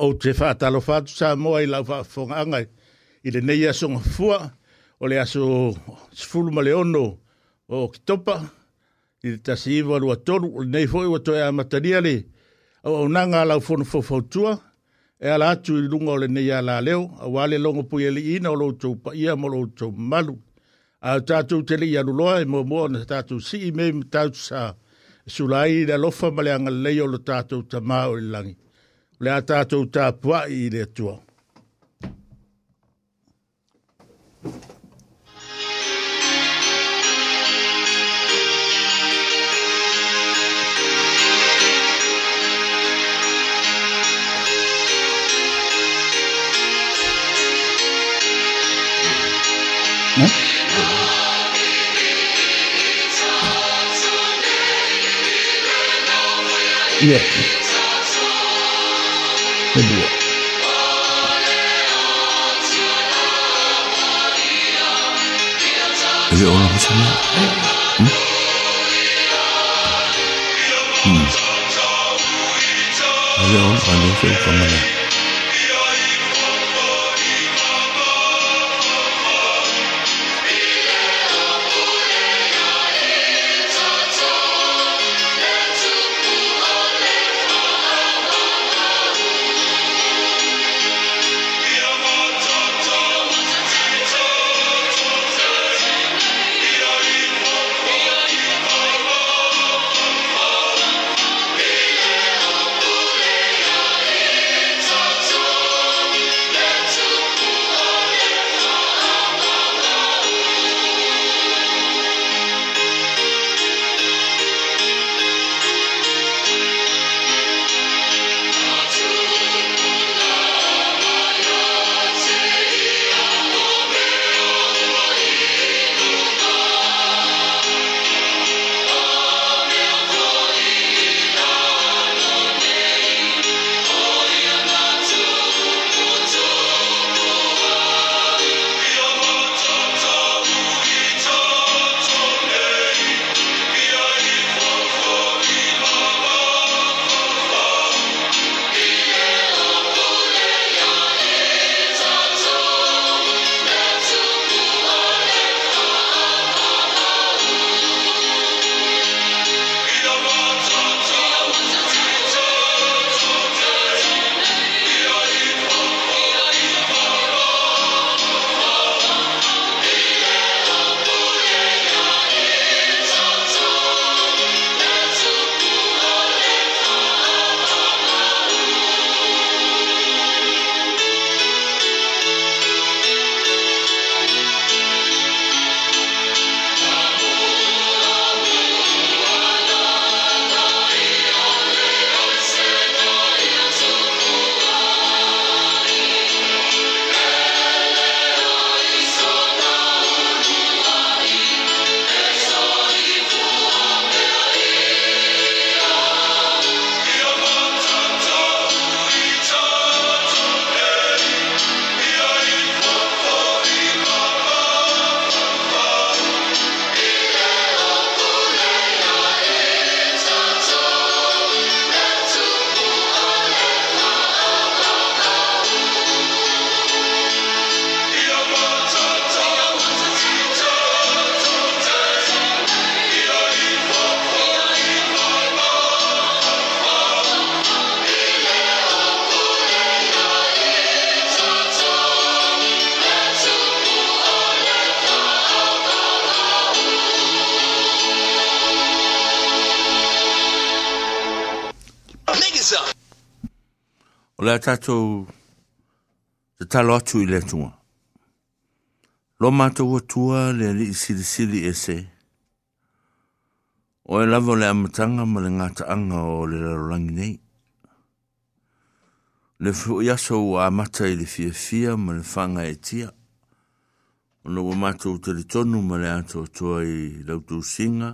o te whātalo whātu sa moa i lau whāfonga angai. I le nei aso ngā fua, o le aso sifulu ma le ono o ki topa, i le tasi iwa rua toru, o le nei fwoi wa toi a mataria le, o au nanga lau fono fofautua, e ala atu i runga o le nei a la leo, a wale longo pui ele ina o lo tau pa ia mo lo malu. A tātou te li anu loa e mua mua na tātou si i mei mtautu sa sulai i lofa male anga leo lo tātou o langi. Lähtää tuuttaa Il est toi. Hein? 这我拿不出来。嗯。嗯。这我拿点钱干嘛呢？le tatou te talo atu i le tunga. Lo mātou atua le li sili sili e se. O e lavo le amatanga ma le ngāta anga o le larolangi nei. Le fuu yaso wa amata i le fia fia ma le whanga e tia. O lo mātou te tonu ma le ato atua i lautu singa.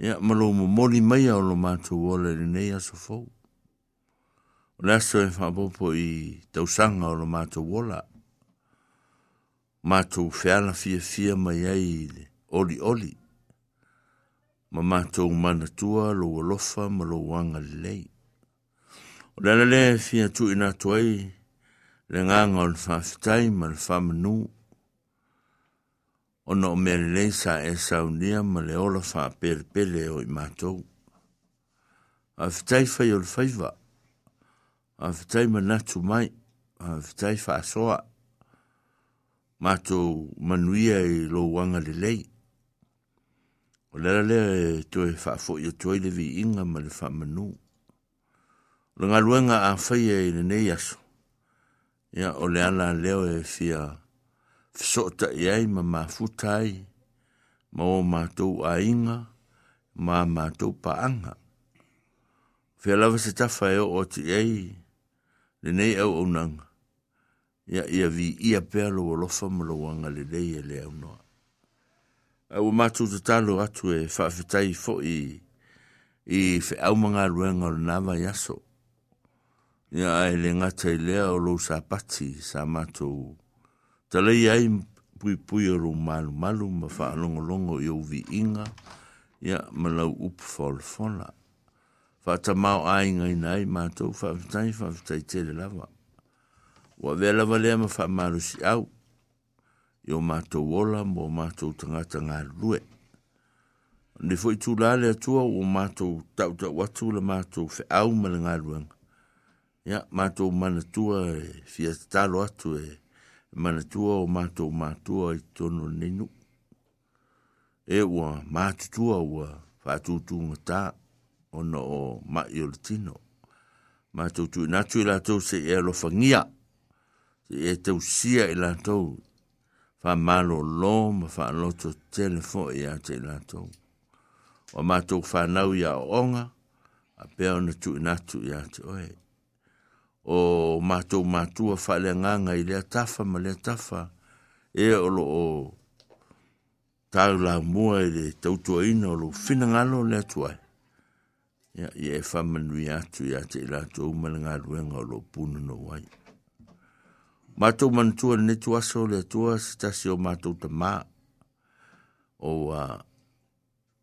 Ia ma lo mo mori meia o lo mātou wale le nei aso fuu. O le aso e whaapopo i tausanga o lo mātou wola. Mātou whiala fia fia mai ai le oli oli. Ma mātou mana tua lo walofa ma lo wanga lei. O le alale fia tu ina tuai le nganga o le whaafitai ma le whamanu. O na o mea lei sa e saunia ma le ola whaapere pele o i mātou. A fitai fai o le whaivaa a fitai manatu mai, a fitai wha asoa, mātou manuia i lo wanga le lei. O lera le to e wha fo i o toi le vi inga ma le wha manu. O le ngaluenga a whai e le nei aso. Ia o le ala leo e fia fisota i ai ma ma futai, ma o mātou a inga, ma mātou pa anga. Fia lawa se tawha e o o ti ei, le nei au au nang. Ia ia vi ia pēr lo alofa ma lo wanga le nei e le au noa. Au mātou te talo atu e whaafetai fo i i fe au mga ruenga o nava yaso. Ia e le ngata i lea o lo sa pati sa mātou. Talei ai pui pui o ro malu malu ma wha alongolongo i o vi inga. Ia malau upu whaolfona. Ia fata mau ai ngai nai mātou whawhitai whawhitai tere lawa. Wa vela walea ma wha maru si au, i o mātou ola mo mātou tangata ngā rue. Ni fwoi tū lālea tua o mātou tau tau atu la mātou whi au ma le ngā ruanga. Ia, mātou mana tua e fia talo atu e mana tua o mātou mātua i tono ninu. E ua mātutua ua whātutu ngatāa ono o ma o le tino. Ma tau tui natu i la tau se e lo fangia. Se e tau sia i e la tau. Fa malo lo ma fa loto telefo i e a te la tau. O ma tau fa nau i a onga. A pea ona tui natu i a te oe. O ma tau matua fa le nganga i le tafa ma le tafa. E o lo o. Tau la mua i le tau tua ina o lo fina ngalo le tuai. ya ya e fa manu ya tu ya te la to mal nga rue nga lo pun no wai ma to man tu ne tu aso le tu as ta si o ma to te ma o wa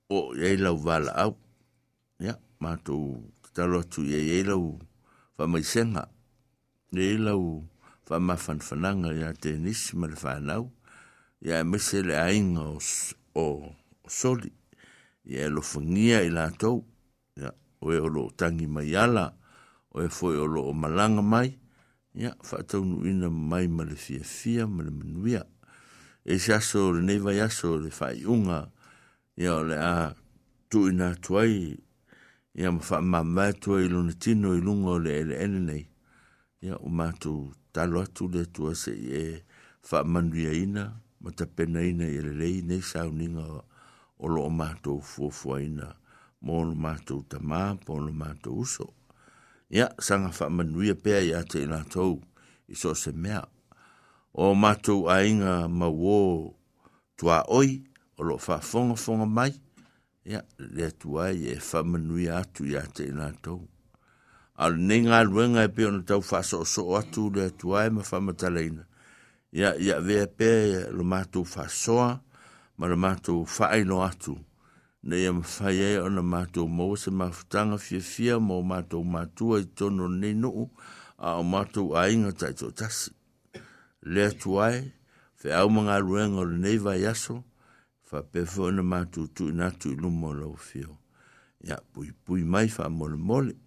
o ya e la val au ya ma to ta lo tu ya e, ya la fa mai senga ne la fa ma fan fananga ya te nis mal fa nau ya me se le ainos o soli ya lo fungia ilatou o e o loo tangi mai ala, o e foi o loo malanga mai, ia whaataunu ina mai ma le fia fia ma le manuia. E se aso le neva aso le whaiunga, ia o le a tu ina tuai, ia ma wha mamai tuai lona tino i lunga o le ele ele nei. Ia o mātou talo atu le tua se i e wha manuia ina, ma tapena ina i le lei nei sauninga o lo loo mātou fuafua ina. Mon le mātou tamā, le mātou uso. ya sanga fa manuia pēr ia te tau, so se mea. O mātou ainga ma wō tua oi, o lo wha fonga mai, ia, le tua e i e atu ia te tau. Al ne luenga na tau so so atu le tua ma wha ya ya ia vea pēr e lo mātou soa, ma lo fa wha atu. Nei am whai ai ona mātou mō se mawhtanga fia fia mō mātou mātua i tono nei nuu a o mātou ainga tai tō tasi. Lea tuai, whi au mga ruenga o nei vai aso, wha pewha ona mātou tu natu i lumo lau fio. Ia pui pui mai wha mole mole,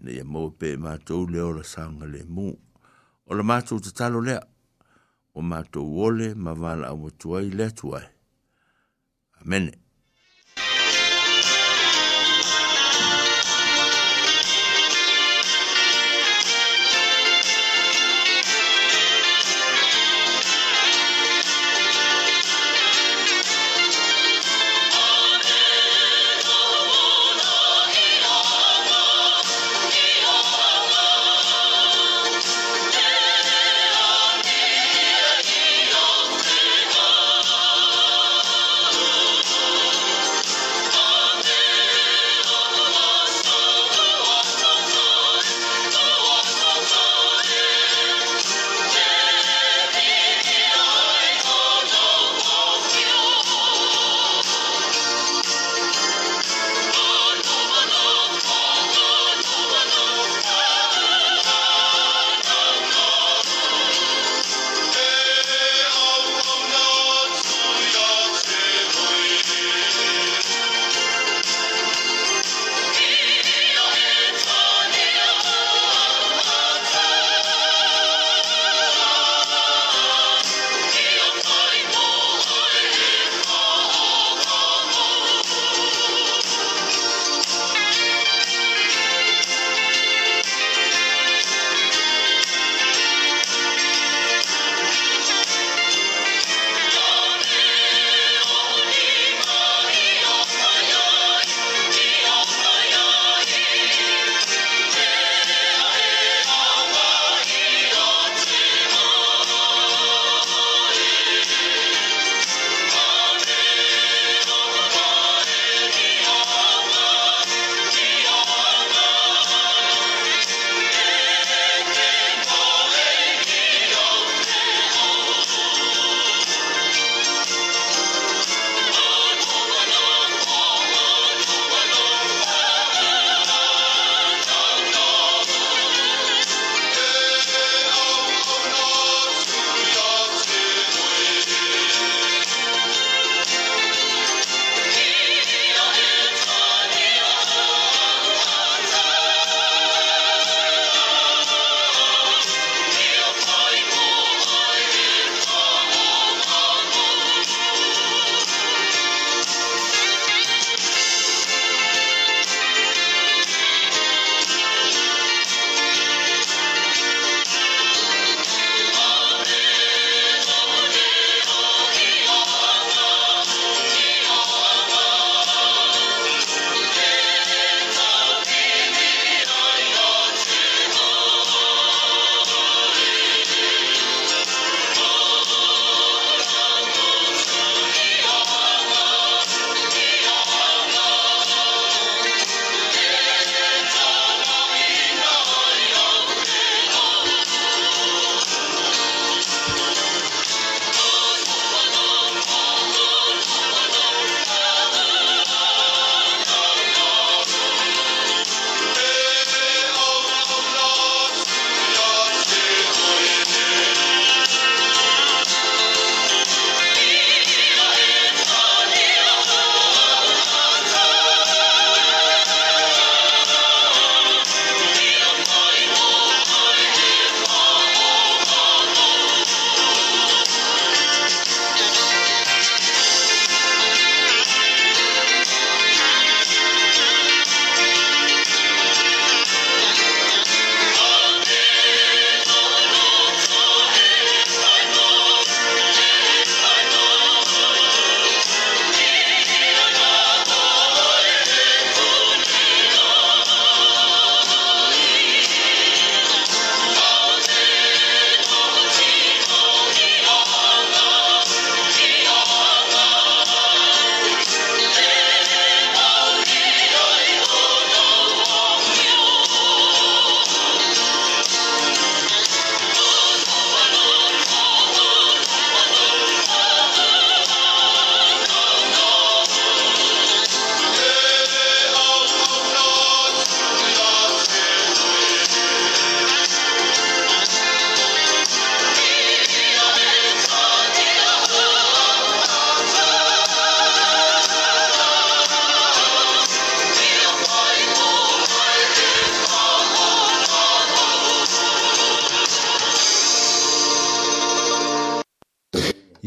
nei a mō pe mātou leo la sanga le mū. O la mātou te talo lea, o mātou wole ma wala au matuai lea tuai. Amene.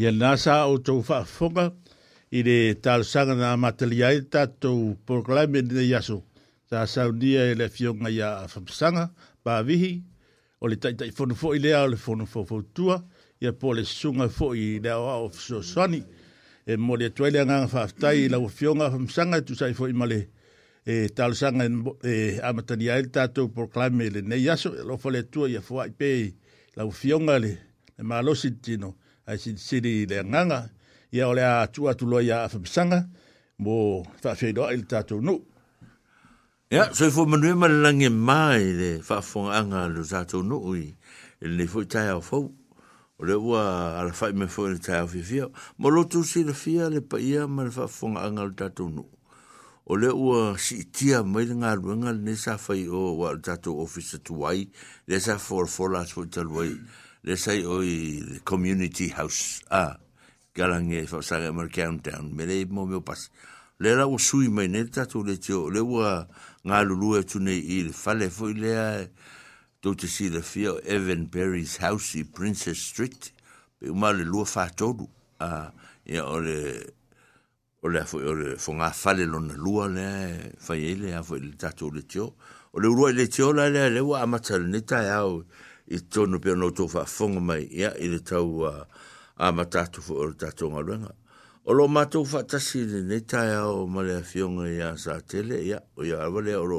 Ia nasa o tau whaafonga i le tālusanga nā matali ai tātou proklame ni nei aso. Tā saunia e le fionga i a whapisanga, o le taitai whanufo lea o le whanufo ia po le sunga fo i lea o ao fiso swani. E mo le tuele nganga whaaftai i lau fionga whapisanga tu sai fo i male e tālusanga e, e amatali ai tātou proklame le nei aso, e lofo le tua i a fua i pē lau fionga le, le malosi tino. ai si siri le nganga ia ole a tua tu loya a fapsanga mo fa feido il tato no ya so fo manu ma lange mai le fa fo anga lo tato no oi il ne fo tai o fo o le wa ala fa me fo le tai o fi mo lo tu si le fia le pa ia ma fa fo anga lo tato no o le ua si itia mai le ngā ruenga le nesa fai o wa tato ofisa tuai, le sa for for last for talwai, wai le sai oi community house a ah, galange fa sa mer countdown me le mo me pas le la o sui mai ne tatu le tio le wa nga lulu e tune i le fale fo le to te si le fio Evan Perry's house i Princess Street pe uma le lua fa todo a ia o le o le fo o le fo nga fale lona lua le fa ele a fo le tatu le tio o le urua le tio la le le wa amatal ne tai au i tonu pe no tō whaafonga mai ia i le tau a, uh, a matatu fo o le tatu ngaruenga. O lo mātou whaatasi le ne tai au ma le awhionga i a sa tele ia o ia awale o lo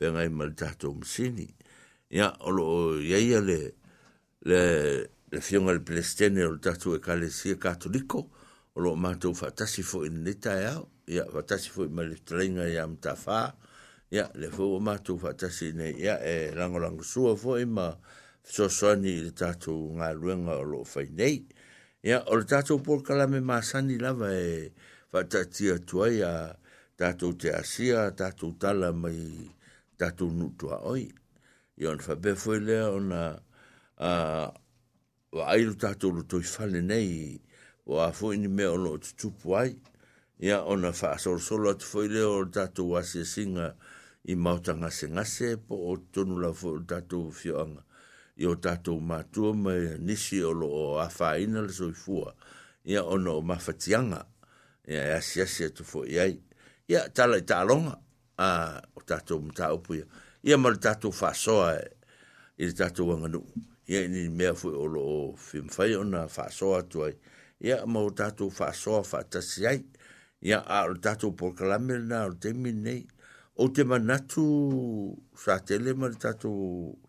whengai ma le tatu msini. Ia o lo ia ia le le le fionga le Palestine o tatu e kalesia katoliko o lo mātou whaatasi fo i ne tai au ia whaatasi fo i ma le telenga i a mtawhaa ia le fo o mātou whaatasi ne ia e langolango sua fo i ma le fesoasoani i le tatou galuega o loo fainei ia o le tatou polokalame masani lava e faataatia atu ai a tatou te asia tatou tala mai tatou nuutuaʻoi ia ona faapea foi lea ona vaai lo tatou lotoi fale nei o a foʻi ni mea o loo tutupu ai ia ona faasolosolo atu foi lea o le tatou asiasiga i mautagasegase po o tonu lava foʻi o le tatou fioaga i o tātou mātua mai nisi o lo o awhāina le soifua, ia ono o mawhatianga, ia e asi asi atu fo i ai, ia tala i tālonga, a o tātou mta upuia, ia mara tātou whāsoa e, i le tātou wanganu, ia ini mea fu o lo o whimwhai ona whāsoa atu ai, ia ma o tātou whāsoa whātasi ai, ia a o tātou porkalamelna o te minei, o te manatu sa tele mara tātou whāsoa,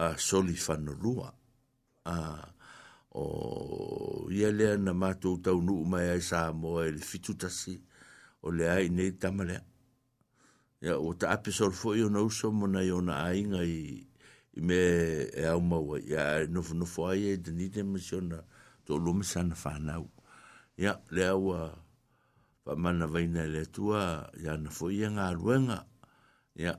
a soli whanurua. A o ia lea na mātou tau nuu mai ai sā moa e le fitutasi o le ai nei tamalea. Ia o ta api sorfo i ona uso mona i ona ainga i, i me e au maua. Ia e nofo nofo ai e denide misiona tō lume sana whanau. Ia le au a whamana vaina le tua ia na fo i e ngā ruenga. Ia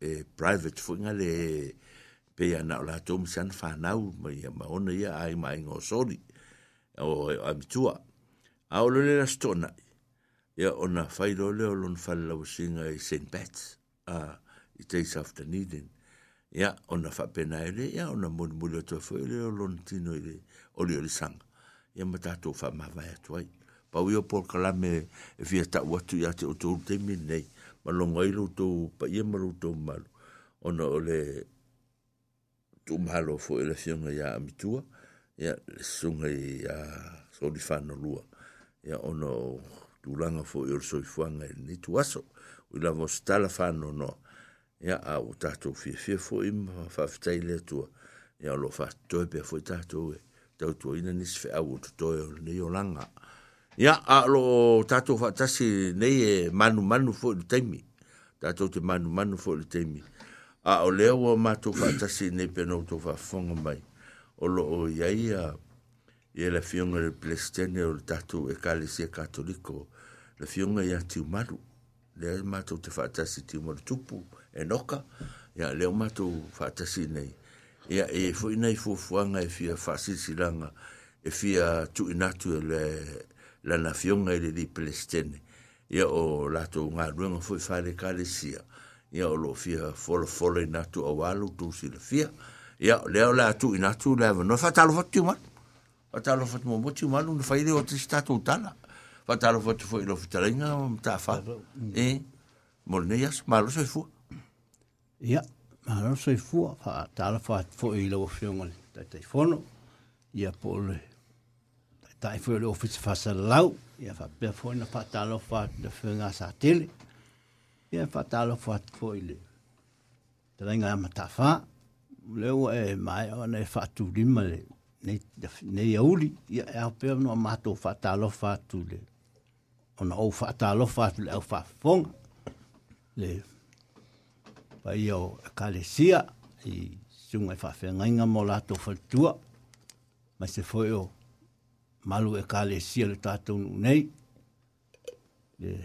e private fo ngale pe ya na la tom san fa na u ma ya ma ona ya ai mai ngo sori o am tua a o le la stona ya ona fa i lo le o lon fa la usinga i sen pet a i te sa fta niden ya ona fa pe na ele ya ona mo mo le to fo le o lon tino ile e o le o le sang ya ma ta to fa ma va ya toi pa u yo por kala me vieta watu ya te o tur te min nei ma longa i loutou pa ia ma loutou malu ona o le tumalo foʻi le fioga iā amitua ia le susuga iā soli fanalua ia ona o tulaga foʻi o le soifuaga i lenei tuaso o i lava o se tala fanonoa ia a o tatou fiafia foʻi ma faafetai le atua ia o loo faatotoe pea foʻi tatou e tautuaina nisi feʻau o totoe o lenei olaga Ya alo lo tatu fa tasi ne e manu manu fo le temi. Tatu te manu manu fo le temi. A o leo wa matu fa tasi ne pe no to fa fonga mai. O lo o ya ia e la fionga le plestene o le tatu e kale e katoliko. La fionga ya tiu maru. Le e matu te fa tasi tiu maru tupu e noka. Ya leo matu fa tasi ne. Ya e fo i fo fonga e fia fa sisiranga. E fia tu inatu e le la nación ai le li Palestine. o la ngā ruenga fue whare kālesia. Ia o lo fia wholewhole i a Walu... ...tu si le fia. Ia tu lātou i leva. lewa. No whatalo whatu man. Whatalo whatu mo motu manu na whaere o tisi tātou tala. talo whatu foi lo whitarenga o mta wha. E, morne yas, malo soi fua. Ia, malo soi fua. Whatalo whatu foi lo whiongole. Tai tai whono. Ia da e fwere ofis fasa lau, ia fa befo ina fa talo fa de whenga sa tele, ia fa talo fa te fwere. Te ringa ma ta fa, leo e mai o ne fa lima le, ne ia uli, ia e pe pewa no amato fa talo fa le. Ona au fa talo fa tu le au fa fonga, le, pa ia o kalesia, i sunga e fa whenga inga mo lato fa tua, Mas se foi eu malu e kāle e sia le tātou nu nei. E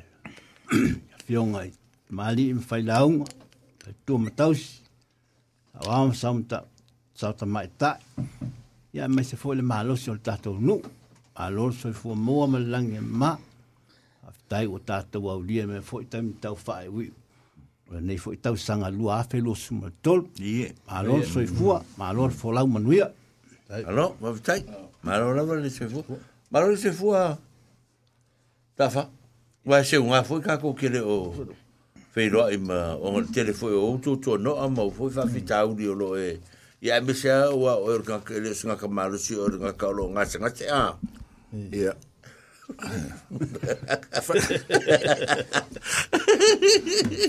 fionga i māli i mwhai launga, i tua matausi, a wāma sa umta sauta mai tā. Ia mai se fōi le mahalosi o le tātou nu, mahalosi o i fua mua ma langi e ma, a fitai o tātou au lia me fōi tau mi tau whae wi. Ola nei fōi tau sanga lua afe lua sumatol, mahalosi o i fua, mahalosi o i lau manuia. Alo, mavitai. Alo, mavitai. Mas lava le se fua. Mas le se fua. Tafa. Vai se unha foi kako kere o... Feiro ai ma o ngā tele foi o outu tō no a mau foi whawhita auri o lo e. Ia me se a ua o erga kere se ngā kamaru si o erga ka o lo ngā se ngā te a. Ia.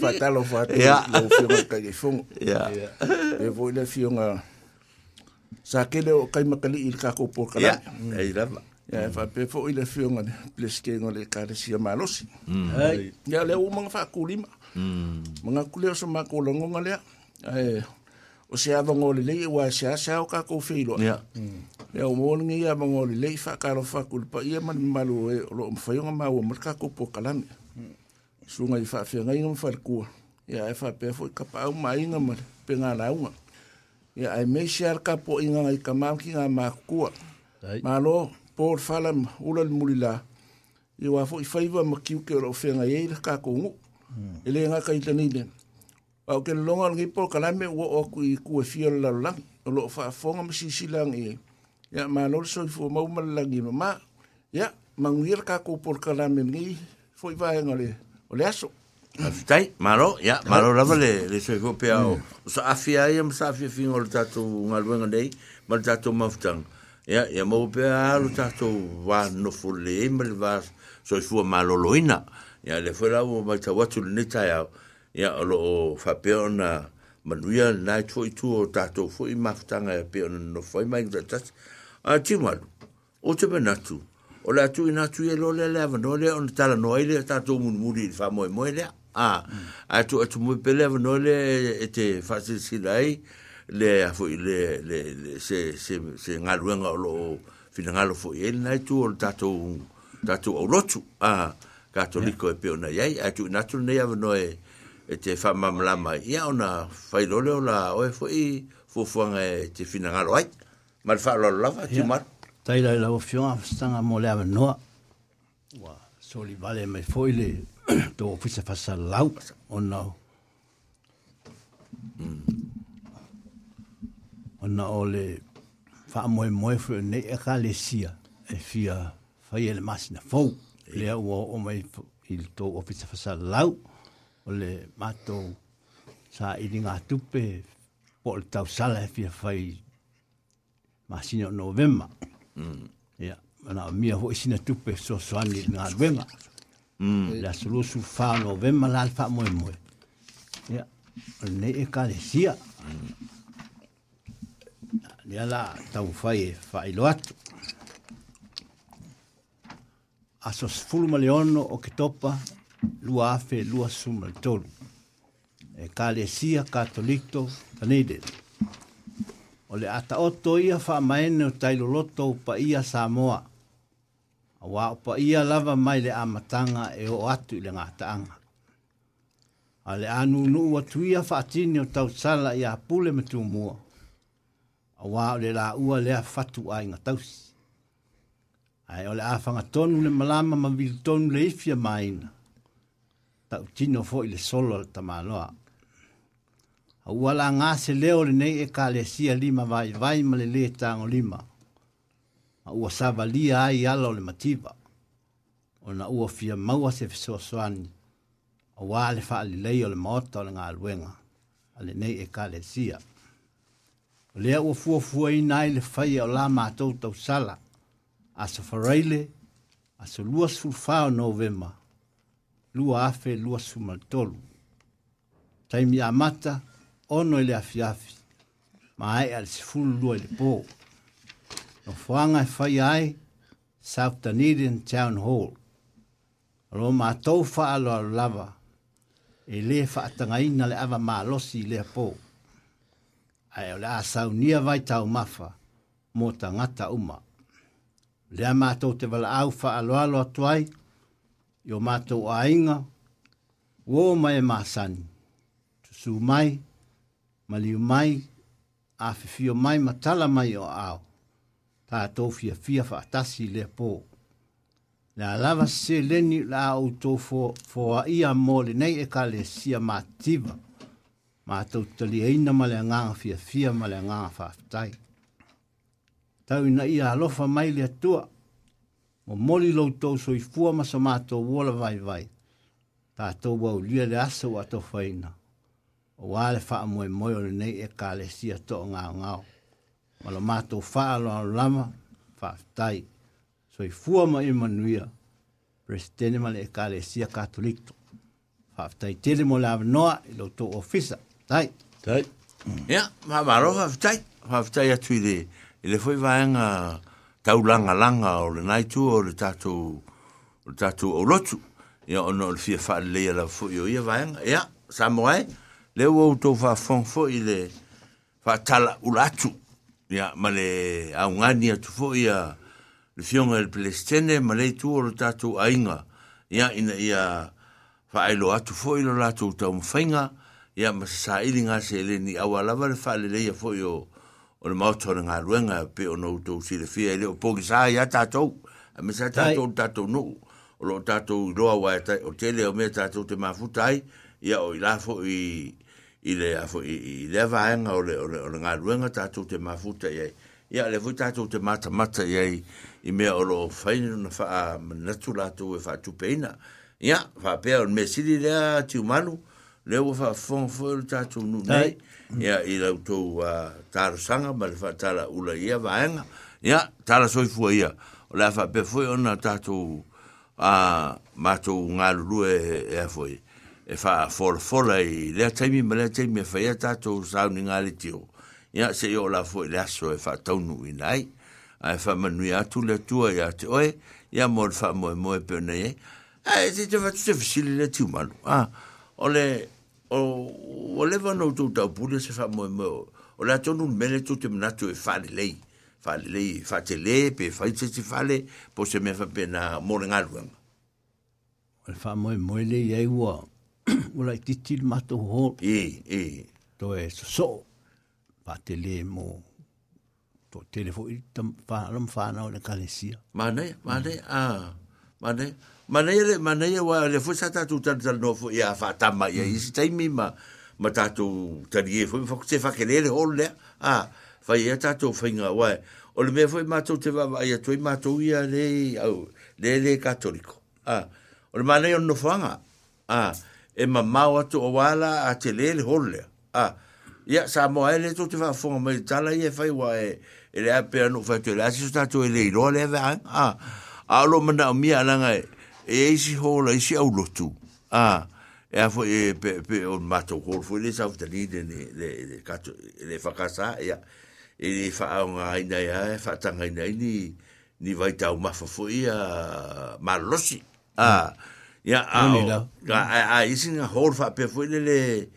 Fatalo fatu. Ia. Lo fionga kai fongo. Ia. E voi le fionga... Ia. sa ke le kai makali i ka ko po kala ya, mm. ya i lava ya fa pe fo i le fiona plus ke ngole ka le sia malosi mm. ya le mm. o mang fa kulima manga kulio so ma ko longo ngale eh o se ava ngole le wa se asa o ka ko filo ya ya o mo ngi ya ngole le fa ka lo fa kul pa ia man malu e lo mo fayo ma o mo ka ko po kala fa fe ngai ngam fa ku ya e fa pe fo ka pa o mai ngam pe nga ia ai me se ar kapo inga ngai ka maki ngā mā kua. Mā lo, pōr whala ula ni muri lā, i wā fō i whaiwa ma kiu ke ora o whenga hmm. e ila kā kō ngu, e le ngā ka i tani le. Au ke longa ngai pō ka lame ua oku i kua fia la la lang, o lo wha fōnga ma si si lang e, ia mā lo so i fō mau mara lang i ma mā, ia, ma ngui ar kā kō pōr ka lame ngai, fō i wā e ngā le, o le aso. Mm. Tai, maro, ya, maro lava le, le soe kope ao. Yeah. So afi ai am mm. sa afi fingo le tatou ngalwenga nei, ma le tatou mafutang. Ya, ya mo kope alo tatou wa nofo le ema le wa soe fua malo loina. Ya, le fwe lau mai ta watu le neta yao. Ya, alo o fapeo na manuia nai tfo i tu o tatou fo i mafutanga ya e peo na nofo i maing tatat. A ti malu, o te benatu. O le atu i natu i e lo le le avanole, on tala noaile, tatou munu muri i fa moe moe lea a ah, a tu tu mo pelev no le ete facile si dai le a fo le le se se se ngaluenga lo fina ngalo fo ele na tu o tato tato o lotu a ah, catolico e peona yai a tu natu ne ave no e, e te fa mamla mai ia ona fai lo le ola o e fo i fo fo nga e te fina ngalo ai mal fa lo lava tu mar tai la lo fiona stanga mo le ave no wa soli vale me foile tō whisa whasa lau o nau. O na o le wha moe moe fru ne e ka le sia e fia whai ele masina fau. Le au o o mai i tō o whisa whasa lau o le sa i tupe po tau sala e fia whai masina o november. Mm. Ia, yeah. mana mia ho isina tupe so soani ngā november. Mm. la solo su fa no ve mal alfa moi moi ya ne e ka le sia mm. ya la ta u fa e fa i lo at a so sful ma o ke topa lu a fe lu a su mal tol e ka le sia catolicto ta ne de o le ata o to ia fa mai ne o tai lo lo to pa ia samoa moa wa pa ia lava mai le amatanga e o atu le ngataanga. A le anu nu wa tuia whaatini o tau sala i a pule me tu mua. A wā le la ua lea fatu a inga tausi. Ai o le awhanga tonu le malama ma vil tonu le ifia maina. Ta tino fo i le solo le tamaloa. A ua la ngase leo le nei e ka le sia lima vai vai ma le le tango Lima. ma ua savalia ai ala o le mativa ona ua fia maua se fesoasoani auā le faalelei o le maota o le galuega a lenei ekalesia o lea ua fuafuaina ai le faia o la matou tausala aso faraile aso lua sulufā o novema lua afe lua sumaletolu taimi amata ono i e le afiafi ma ae a le sefulu lua i le pō no whanga e whai ai, South Dunedin Town Hall. Alo mā tau wha lava, e le wha ina le awa mā losi le pō. Ai o le a sau nia vai tau mawha, mō ta ngata uma. Le Lea mātou te wala au wha alo atuai, yo mātou a inga, wō mai e māsani, tusū mai, maliu mai, a whiwhio mai, matala mai o au pa tofia fia fia fa tasi le po la lava se leni la auto fo fo a mole nei e kale sia mativa ma to tali ai e na male nga fia fia male nga fa tai tau na ia lo fa mai le tua mo moli lo to so i fu ma sa mato wola vai vai pa to wa lia le aso wa to faina o wale fa mo mo nei e kale sia to nga nga malo mato fa lo lama fa tai so i fu ma i manuia presidente ma le kale sia katolikto fa tai tele mo la no lo to ofisa tai tai ya mm. ma ma ro fa tai fa tai atu de ele foi vaenga tau langa langa o le nai o le tatu o le tatu o lotu ya ono le fia fa le ya la fo yo ya vaenga ya samoa le wo to fa fon fo ile fa tala ulatu ya male a un ani a tufo ya le fion el plestene male tu o tatu ainga ya ina ya fa ilo a tufo ilo la tu ta fainga ya ma sa ili nga se ni awa fa le le ya fo yo o le mauto na nga ruenga pe o nou tu si le fia ili o pogi sa ya tatou. a me sa tatu tatu nu o lo tatou roa wa o tele o mea tatou te mafutai ya o ila fo i i le afo i, i le o le, o le, o le ngā ruenga te mafuta i ai. Ia le fui tu te mata mata i i mea o lo whainu na wha manatu lātou e tu tupeina. Ia, fa pe o me siri lea ti umanu, le ua wha e le ta tu nu nei. Mm-hmm. Ia, i to tou uh, tāra sanga, ma le wha tāra ula ia vaenga. Ia, tāra soifua ia. O le afa pēr fwere o na tātou uh, mātou nga lulu e, e foi e fa for for i le taimi me le taimi fa e ia tatou sauninga le tio ia se yo la foi le aso e fa taunu i nai a fa e manui atu le tua ia te oe ia mo fa mo mo e pe nei a e te fa tse fisili le tiu malu a ole le o o le vano tu tau pule se fa mo mo o la tonu mele tu te mnatu e fa le lei fa le lei fa te le pe fa tse tse fa le po se me fa pena mo le ngalu o le fa mo mo le ia ua ola i titi le mato ho e e to e so so pa te le mo to telefoni te fa lom fa na ona kalesia ma nei ma nei a ma nei ma nei le ma nei wa le fu sa tatu tan tan no fu ia fa ta ma ia i si mm. tai mi ma ma tatu tan ie fu fu se fa ke le le ho le a fa o le mea fu ma te va ma ia tu ia le au le le katoliko a o le ma ono fanga a e mamau atu o wala a te lele hole. Ah, ia, sa moa ele tu te whaafonga mai tala i e whai wa e e rea pera nuk whaitu e lasi sotatu e lei roa lewe hain. Ah, a alo mana o mia alanga e, e eisi hola isi au lotu. Ah, e a fwoi e pe on mato kol fwoi le sa fwita lide ni le kato, le whakasa, ia, e le whaonga aina ia, e whaatanga aina ini, e ni vaita o mafa fwoi a malosi. Ah, Ya ao. Ga a isin a hor fa pe foi le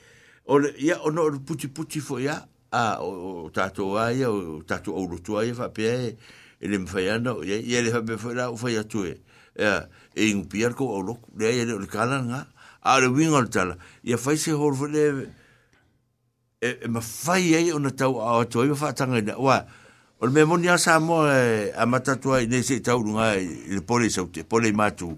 o ya o no puti puti foi ya a o tato ai o tato o lutu ai fa pe ele me faiana ya ele fa pe foi la o foi ya tue. Ya e, e un pierco o lo de ele o kala nga. A le wing al tala. Ya fai se hor foi le e, e ma fai ai o na tau a tue fa tanga na wa. O le memonia sa mo e, a matatua i nese i taurunga i le pole i saute, pole matu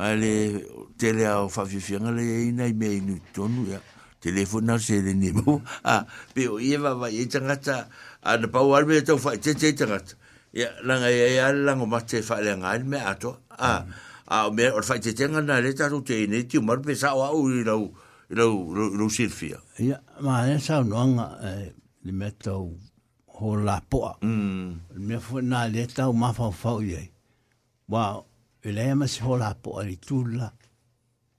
ale tele a fa fi fi ngale ina i me ni tonu ya telefon na se le nemo a pe o ye va va ye tanga ta a de pa war me to fa che che tanga ya la nga ya ya la nga ma che fa le nga me a to a a me o fa che tanga na le ta ru te ni ti mar pe sa wa u ri lo lo lo silfia ya ma ne sa no nga e, le me to ho la po mm me fo na le ta u ma fa fa ye wow e lea ma si hola po ali tula.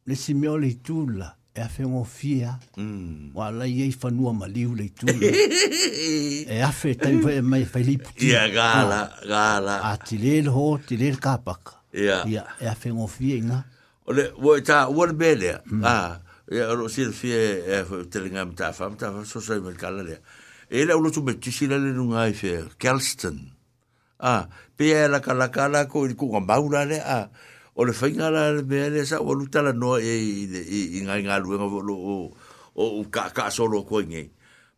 Le si meo le tula, e a fe fia, mm. wa la iei fanua ma liu le tula. e a fe tai vai mai fai li puti. Ia gala, no. gala. A ti le le ho, ti le le kapaka. Ia. Ia, e a fe ngo fia inga. Ole, wo e ta, wo le bele, a, mm. ah, e a ro si le fia e a fe telinga mta fa, mta fa, so sa i me kala lea. E le au lo tu betisi le le nunga i fe, Kelston. Kelston a pe e la kala kala ko i ku ngam baura le a o le fainga la le me le sa o luta la no e i i i nga nga lu nga o o ka ka solo ko nge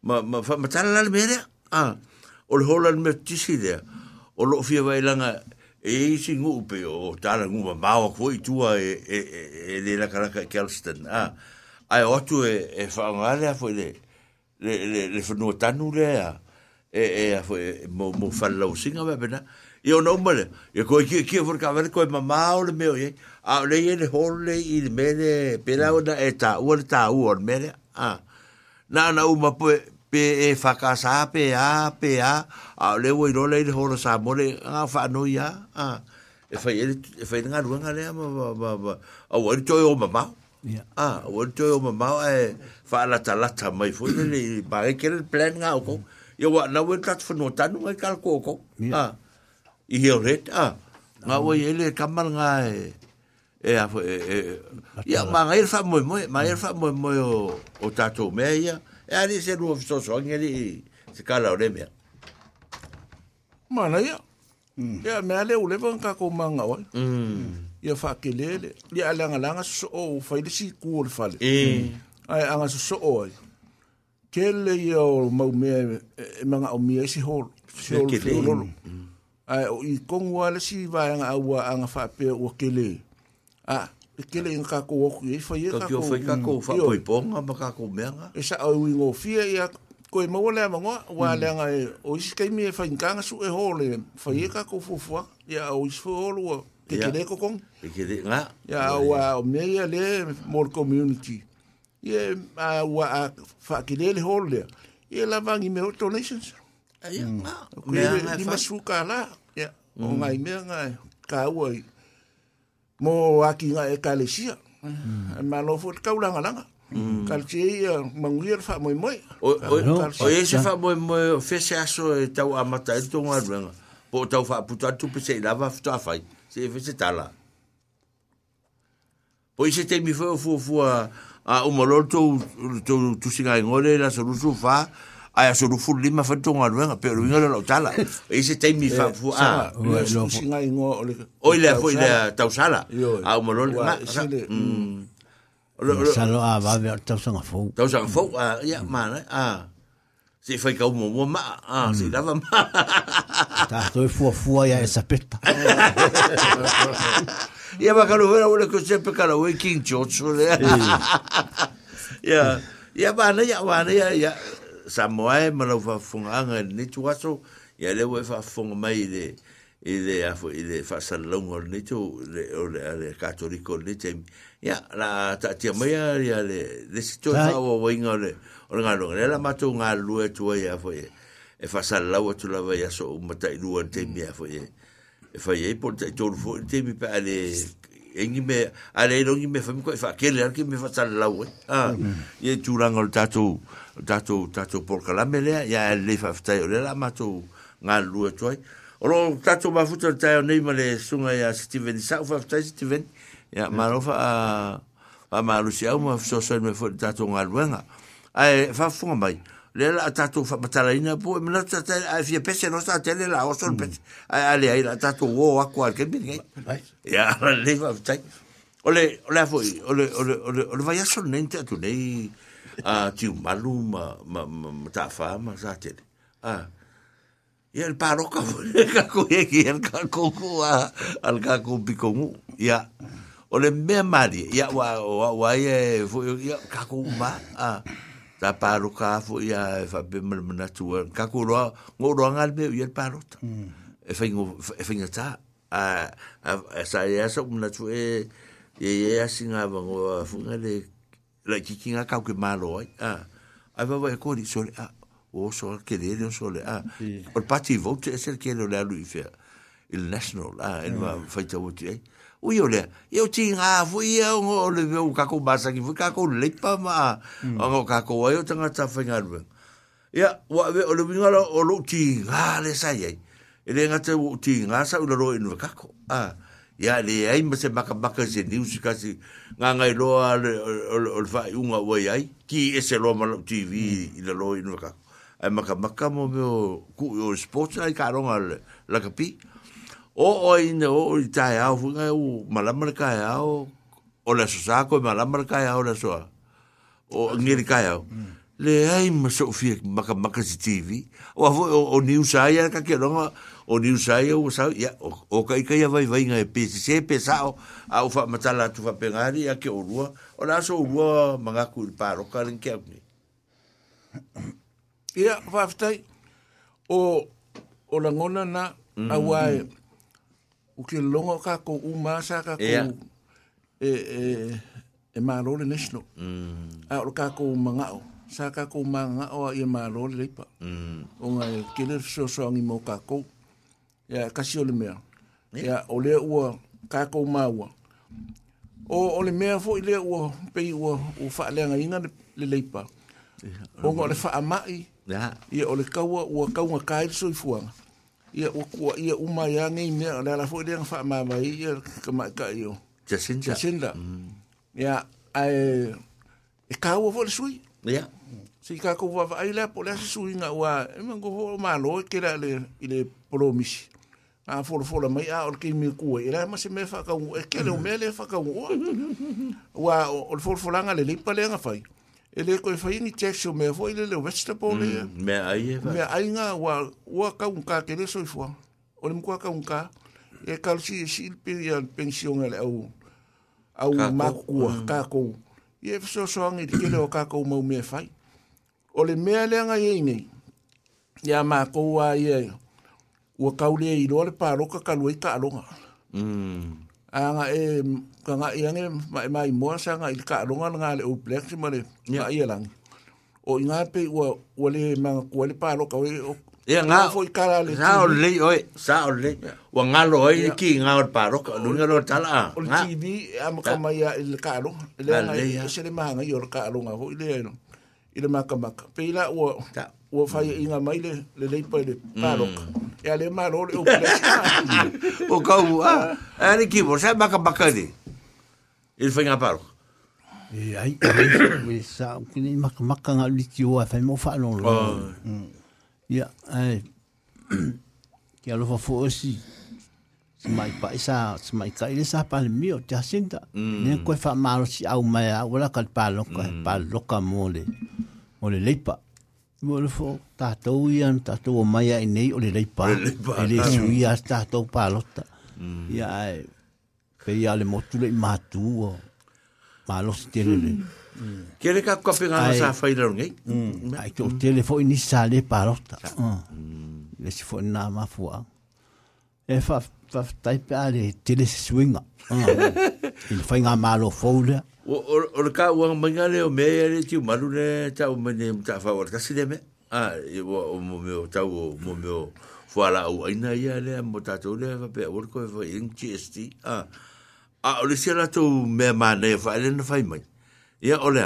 ma ma fa ma tala le me le a o le hola le me tisi le o lo fia vai langa e i si ngu pe o tala ngu ma ma o ko i tua e e e, e le la kala ka kelston a ai o tu e e fa ngale a fo le le le le fa no tanu le a e e a fo e, mo mo fallo singa va bene io non male e co chi chi vor cavare co mamma o le mio e a le e le holle il mele per la una età volta uor mele a na na u ma po pe e fa casa pe a pe a a le vuoi lo le ho lo sa mo le a fa no ya a e fa ele e fa nga lunga le e ma ma ma a vuoi to io mamma ya a vuoi to io mamma e fa la ta la ta mai fu le ba e che il plan ga o ya wa na we tat fo no tanu kal koko ha ah. i he ret ah nga wo ye le kamal nga e e a fo e ya e, ma ngai fa mo mo ma ngai fa mo mo o o tatu e ali se ru so so ngeli se kala o remia. ma mm. na ya ya me ale u le bon ka ko ma nga mm. wa ya fa ke le le ya langa langa so o fa le si ku o fa le e mm. ai anga so so o kele ia o mau mea e, e manga o mea isi e hor. Se kele ia. Mm. Ai, o i kongu ala si vai anga awa anga whape o kele. A, e kele inga kako woku e fai e kako. Kakio fai kako mm, whapoi ponga ma kako mea nga. E sa au ingo fia ia koe maua lea mangoa. Wa mm. lea nga e o isi kaimi e fai nkanga su e hore. Fai e kako fufua. Ia o isi fai holo o kekele e kokong. Kekele nga. Ia awa o mea ia le more community. Ia ye a wa a fa ki le hol le ye la vangi me auto nations ya ma mm. me ni ma su ka la ya o mai me nga ka wo mo a ki nga e ka le si ma lo fo ka ula nga ka ti ma ngir fa moy moy o ye se fa moy moy fe se aso e ta wa e ma ta to nga nga po ta fa puta tu pe se la va fa fa se fe se ta la Pois se tem me foi o fofo a... Fu, fu, uh, a ah, o tu to to to singa la fa ah lima fa pero lo tala e se te ah fa fu a singa o ile tausala a mm. ah malol salo a va ver fo ah, fo a a se foi ka ma a ah, se dava mm. ma ta fu ya esa peta Ia maka lo vera ule kuse pe kala ue King George o lea. Ia, ia ya ia wana, ia, ia, Samoa e malau whafunga anga ni nitu waso, ia le ue whafunga mai i le, i le, i le whasalaunga ni nitu, o le, le katoliko ni nitu, ia, la, ta tia mai a ia le, le sito e whawa wainga o le, o le ngā longa, le la matu ngā lue tua ia fo e, e whasalaua tu lawa ia so umata i lua ni temi ia fo e, E fai e por te tolu fo te mi pa le engi me ale no ngi me fami ko fa ke le ke me fa tal la we a ye mm. turang al tato tato tato por kala me le ya e le fa fta le la e ma to nga lu toi o lo tato ma futa ta yo nei le sunga ya steven sa fa fta steven ya ma mm. lo fa a ma lu sia mo fa so so me fo tato nga lu nga ai fa fu mai le la tatu fa batala ina po e me la tata a fi pese no sta tele la oso mm. pese ale ai la tatu wo a qual che bin gai ya le va tai ole ole fo ole ole ole ole vai so nente tu nei a ti un malu ma ma ma ta fa ma sa tele a e el paro ka fo le ka ko e ki el ka ko ko a al ka ko bi ko mu ya ole me mari ya wa wa wa ye fo ya ka ko ma a ah ta paru e ka fo ya fa be mal mana tu ka ko ro ngo ro ngal be yel paru ta mm. e fa e fa ta a a sa ya so mana e ye ye ya e ba ngo fu nga la kiki nga ka ku malo a a va va ko di so a o so ke le le so a o pati vote e ser ke le la lu fe il national a e va fa mm. ta vote e ui o lea ia o tigā foʻi ia ogo o le o kakou masaki foʻi kakou leipa ma o kakou ai o tagata faigaluega ia ua ave o le uiga o loʻu tigā le sai ai e le gata o tigā saʻu lalo e nua kako a ia leai ma se makamaka se niusi kasi gagai loa o le faaiʻuga ua i ai ki e se loa ma loʻu tv i lalo e nua kako ae makamaka mo meo kuʻi o sports ai kaaloga lakapi la o o ne o i tae au whunga o malama kai au o le so sako malama le kai au le soa o ngiri kai au le ai ma so fie maka maka si TV o avo o, o niu saia ka ke o ni usai o sao ia o, o ka ika ia vai vai ngai pesi se pesao a ufa matala tu fa pengari a ke urua o la so urua manga kuil paro ka rin ke au ni ia vaftai o o langona na mm. awai o que longo ka ko u ma sa ka ko e e e ma lo le nesno a o ka ko ma nga o sa ka ko ma nga mm. o e ma lo le pa o nga e ke le so so ngi mo ka ko ya ka si o le me ya o le u ka ko ma u o o le me fo le u pe u u fa le nga ina le le pa o nga le fa ma i ya e o le ka u u ka u ka i so i fuanga ia o kua ia uma ia ngai me ala la fo dia fa ma mai ia ka ma ka io jasinda jasinda ya mm. ai e ka o vol sui ya si ka ko va ai la po la sui nga wa e ma go vol ma lo ke la le ile promis a fo fo la mai a o ke mi ku ira e ma se me fa ka u e ke le me le fa ka u wa o fo fo la nga le le pa le nga fa e le koe whaingi tefio mea fwoi le leo vegetable mm, lea. E ai e me ai ngā wā, wā ka unka ke le soifua. O le mkua ka unka, e kalsi e silpi i an pensionga le au, au kakou. makua, e mm. kakou. so e fso soang i dike leo kakou mau mea fai. O le mea lea ngai ei nei, i a makou a i e, ua kau lea i loa le pāroka ka lua i ka alonga. Mm anga e eh, kanga yang mai mai mo sanga il ka ronga nga le uplex mo le ya yelang o inga pe wo wo le mang ko le pa lo ka we o ya nga fo i kala le sa o le oi sa o le wo nga lo oi ki nga o pa lo ka lu nga lo tala o ti bi am ka mai ya il ka lo le nga se le mang yo ka lo nga fo ile no ile ma ka ma pe la wo ta ua fai e inga mai le le le mm. pa le parok e ale ma ro le ukle o ka u a e ni ki bo sa ma ka baka di il fai nga parok e ai e we sa ki ni ma ka ma ka nga li ki o a fai mo fa lo lo ya ai ki alo fa fo si si mai pa e sa si mai ka ile e sa pa le mio ta senta mm. ne ko fa ma ro si au ma ya wala ka pa lo ka pa lo ka mo mm. le mo le le pa Mo le fo ta to yan ta to nei o le le pa. Le su ya ta to pa lota. Ya mm. ai. Ke ya le mo tu le ma o. Ma lo ste le mm. Mm. le. Ke le ka ko pe nga sa fa i dron ngai. Ai to te le fo ni sa le pa lota. Le si fo na ma fo. E fa fa tai pa le te le swinga. Il fa nga ma lo fo le. Mm. o o ka o manga le o me ele ti malu ne ta o mene ta fa o ka sile me a o mo me ta o mo me o fala o ina ia le mo ta to le fa pe o ko fa in GST a a o le sila to me ma ne fa le ne fa mai ia o le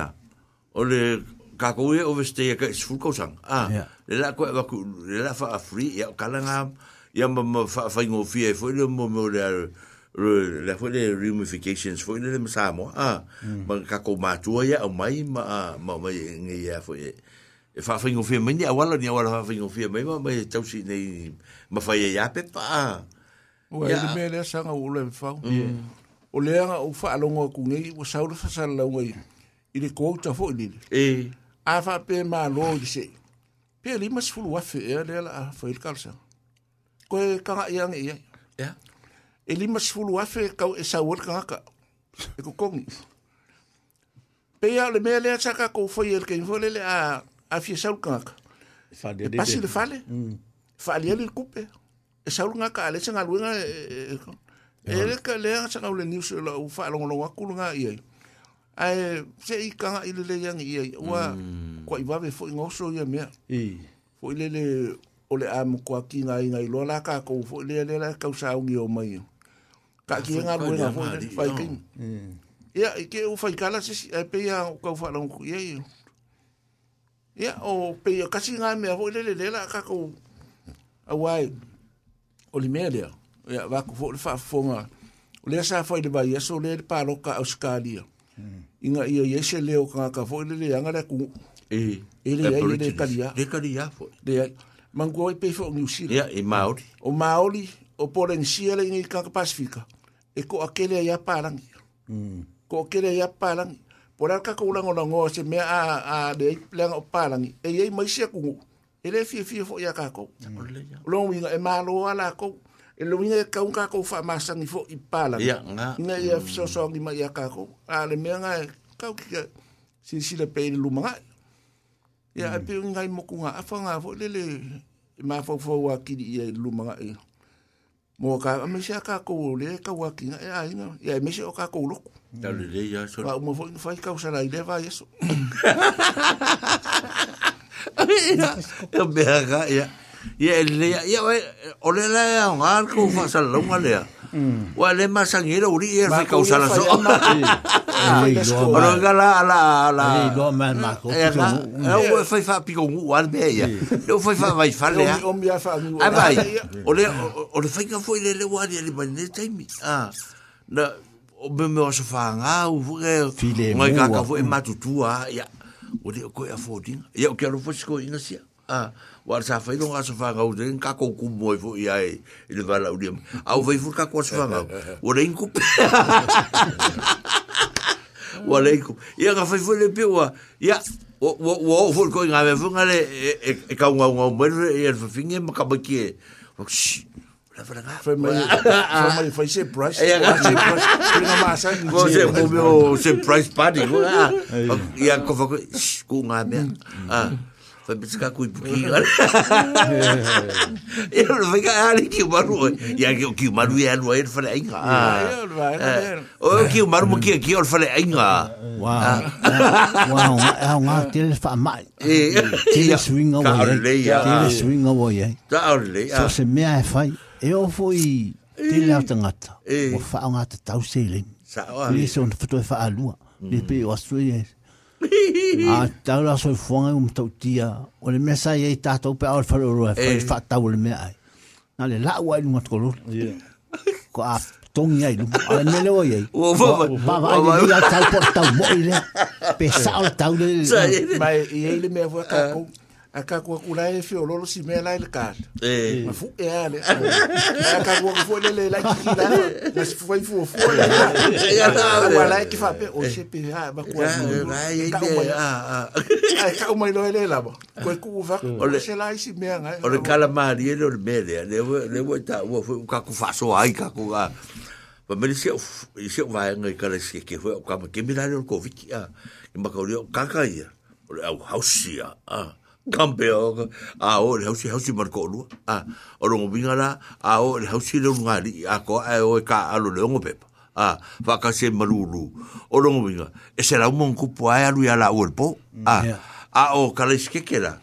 o le ka ko e o veste ka sfu ko sang a le la ko va ku le la fa free ia kala nga ia mo fa fa ngo fie fo le mo mo le le foi le ramifications foi le masa mo a ma ka ko ma tua ya o mai ma ma ma nge ya foi e fa fa ngofia mai ya wala ni wala fa fa ngofia mai ma ma tau si nei ma fa ya pe pa o e me le sanga o le fa o le nga o fa longo ku nge o sa o fa sa la ngai i le ko ta fo ni e a fa pe ma lo se pe li mas fulu wa fe le la fa il kalsa ko ka ya nge ya e lima sefulu afe kau e sauana kagaka e kokogi peia le mea lea sa kakou foi e lekei foi lele a afia saulu kagaka e pasi le fale faaliali mm. le kupe e saulu gaka a le sagaluega e leka e, e e lea sagau le nius lau faalogologo aku luga iai ae seʻi kagaʻi lelei agi iai ua mm. kuaʻi vave foʻi gaoso ia mea foʻi lele o le a mokuakigaigailoa la kakou foʻi lea lea la kausaugi o mai ka ki nga ru nga fo ni fai kin ya ke fai kala se pe ya ka fa lan ku ya ya o pe ya kasi nga me fo le le la ka ko awai o li media ya va ko fo fa fo nga o le sa fai de ba ya so le pa lo ka australia inga ia ye se leo ka ka fo le le nga ku e ele ya ele kalia le kalia fo le mango pe fo ngi si ya e maori o maori o polensia le ngi ka e ko akele ya parang mm. ko akele ya parang por alka ko ulang ulang o se me a a de plan o parang e ye mai se ku ele fi fi fo ya ka ko lo wi e ma lo ala ko e lo wi e ka un ka ko fa ma sa ni fo i parang ya na ya so so ni ma ya ka ko ale me nga ka ki si si le pe lu ma mm. ya e pe nga mo ku nga afa nga fo le le ma fo fo wa ki di lu ma mo ka me se ka ko le ka wa ki e ai na e me se ka ko lo ta le le ya so pa mo foi fai ka usara ile va eso e be ga ya ya le ya ole la ngar ko fa sa lo ngale ya Ua le masangira uri e fai kausala so. Ora gala ala ala. Ni lo ma ma ko. E o fai fa pico ngu al be ya. Le fai fa vai fa le. O mi fa ngu. Ai vai. O le fai ka foi le le wa le ba ne taimi. Ah. Na o be me o so fa nga u fuge. File. Ngai ka ka foi matutua ya. O le ko e fodin. Ya o ke lo fo sko ina sia ah o sa fai longa sa fanga o den ka ko ku mo fo ia e le bala o dem au ah, vai fu ka ko sa fanga o le inku o le inku ia ka fai fo le pe o ia o o o fo ko nga me fo ngale e ka nga nga mo e fo finge ma ka ba ki foi meio foi é, é. meio foi surprise é surprise prima massa você o meu surprise party ah. e a cofa com a minha ah. fa pisa ka kui puki ka re. Ia lo fika ari ki umaru oi. Ia ki ki umaru ia lua ir fale inga. O yo ki umaru mokia ki or fale inga. Wow. Wow. Wow. Wow. Tere fa mai. Tere swinga woi. Tere swinga woi. Tere swinga woi. Tere swinga woi. So se mea e fai. E o fui. Tere au tangata. O fa au ngata tau se ilin. Sa oa. Tere se on fatoe fa alua. Nipi mm. o astroi e. Tere a ah, tau la soi fuanga um tau tia o le mesa i ei tātou pe au whare oroa eh. whare wha tau le mea ai nā le la ua inu matko lor ko a tongi ai lupu ala me leo i ei wawa le mea tau po tau mo le pe sa o la tau le mai i ei le mea fua tau a ka ko kula e fio lolo si mela el ka eh ma fu e ale a ka ko ko le le la ki la na si foi fu fu le ya ta wa la ki fa pe o se pe ha ba ko ai ka o a a ka o mai lo ele la ba ko ku va o se la si me nga o le kala ma ri le le mele le le wo ta wo fu ka ku fa so ai ka ku ga ba me se se va nga ka le se ke fu ka ma ke mi la le ko vi ki a ma ka o ka ka ia o au a ah 金表啊！我你好似好似唔覺咯啊！我攞我邊個啦？啊！你好似都唔係你啊個誒我隔啊攞兩個表啊，發覺先唔好攞。我攞我邊個？誒成日都問佢攰啊，攰啊攰，唔好啊啊！我今日食幾多啦？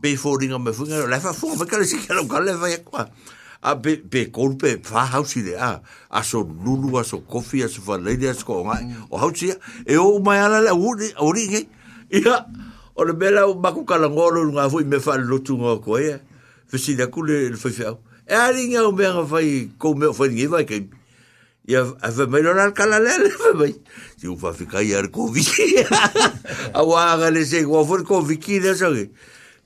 俾富人咁咪富人嚟翻富，咪今日食幾多講嚟翻一講啊？俾俾 coffee、俾花好少嘅啊！啊，送 lulu 啊，送 coffee 啊，送翻呢啲嘢食嘅我好少啊！我唔係啊，你我你嘅而家。o le mea lau maku kalagolo luga foi me faalelotuga o koaia fesilakule eh? le faifeau e aliga au mea gafai kou mea o failigai fai kaimi ia a famai lona kalalea le famai siu faafikai a le koviki auaga lese ua foi le koviki lea sage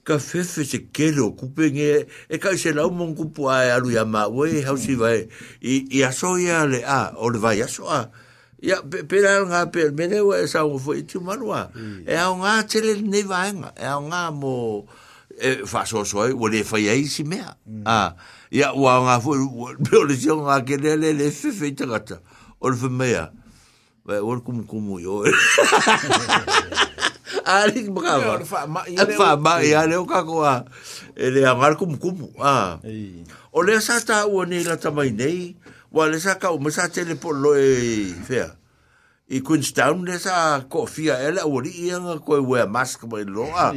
ka fefe se kele o kupe nge e ka ise lau mong kupu a e alu ya ma ue eh? hausi vai i aso ia le a o le vai aso a ya pera nga per mene wa sa wo fo itu manwa e a mm. e nga tele ne vanga e a nga mo e fa so so wo le fa ye si mea a ya wa nga fo pero le jo nga ke le le fe fe tata ah, o le mea wa o kum kum yo ari bravo fa fa ma ya le o ka ko a e le ah. a mar kum kum a o le sa ta wo ne la ta mai nei wa le sa ka o masa tele po lo e fea. I Queenstown le sa ko fia ele o ri ianga ko e wea maska mai loa.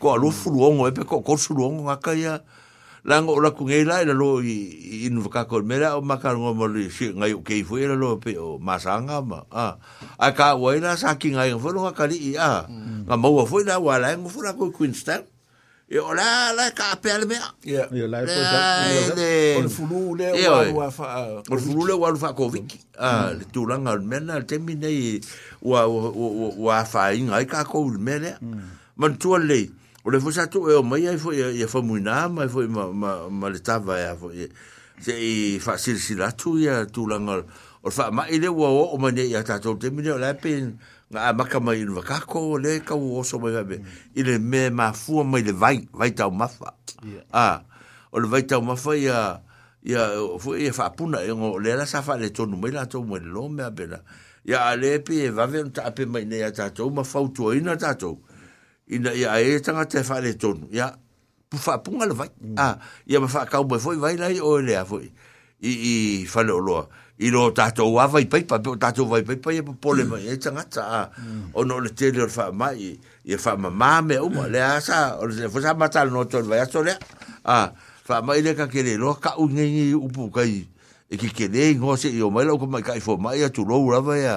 Ko a lufu luongo epe ko korsu luongo ngaka ia. Lango o laku ngei lai la e lo i inu kako mele o maka ngo mo li si ngai o keifu ele lo pe o masa anga ma. A ka wa ila sa ki ngai ngafu lo ngaka li i a. Mm. Nga maua fu ila wa lai e ngufu lako i Queenstown. e o la la ka pel me ya ya la ko on fulu le wa fa on fulu le wa fa ko viki a le tu langa me na te mi wa wa fa inga ka ko me le man tu le o le fosa tu e o mai ai foi e fa mu na mai foi ma ma le tava ya foi se i fa sil silatu ya tu langa o fa ma ile wa o mane ya ta to te la pen a maka mai ilu waka ko le kau o oso mai habe mm. ile me ma fu mai le vai vai tau mafa a o le vai tau mafa ya ya fu e fa puna e ngo le la safa le tonu mai la to mo le lome a bela ya ale pe va ven ta pe mai nei ya ta to ma fa to ina ta to ina e tanga te fa le tonu ya pu fa punga le vai mm. a ya ma fa ka mo foi vai lai o e le a foi i i fa le o i lo tātou awa i paipa, pe o tātou wai paipa, i pole mai, e tangata, o no le tele o wha mai, i e wha mamā me uma, le asa, o le fosa matala no tōru vai ato lea, a, wha mai le ka kere, lo ka ungengi upu kai, e ki kere i ngose, i o mai lau kumai kai fō mai, atu lo urawa ia,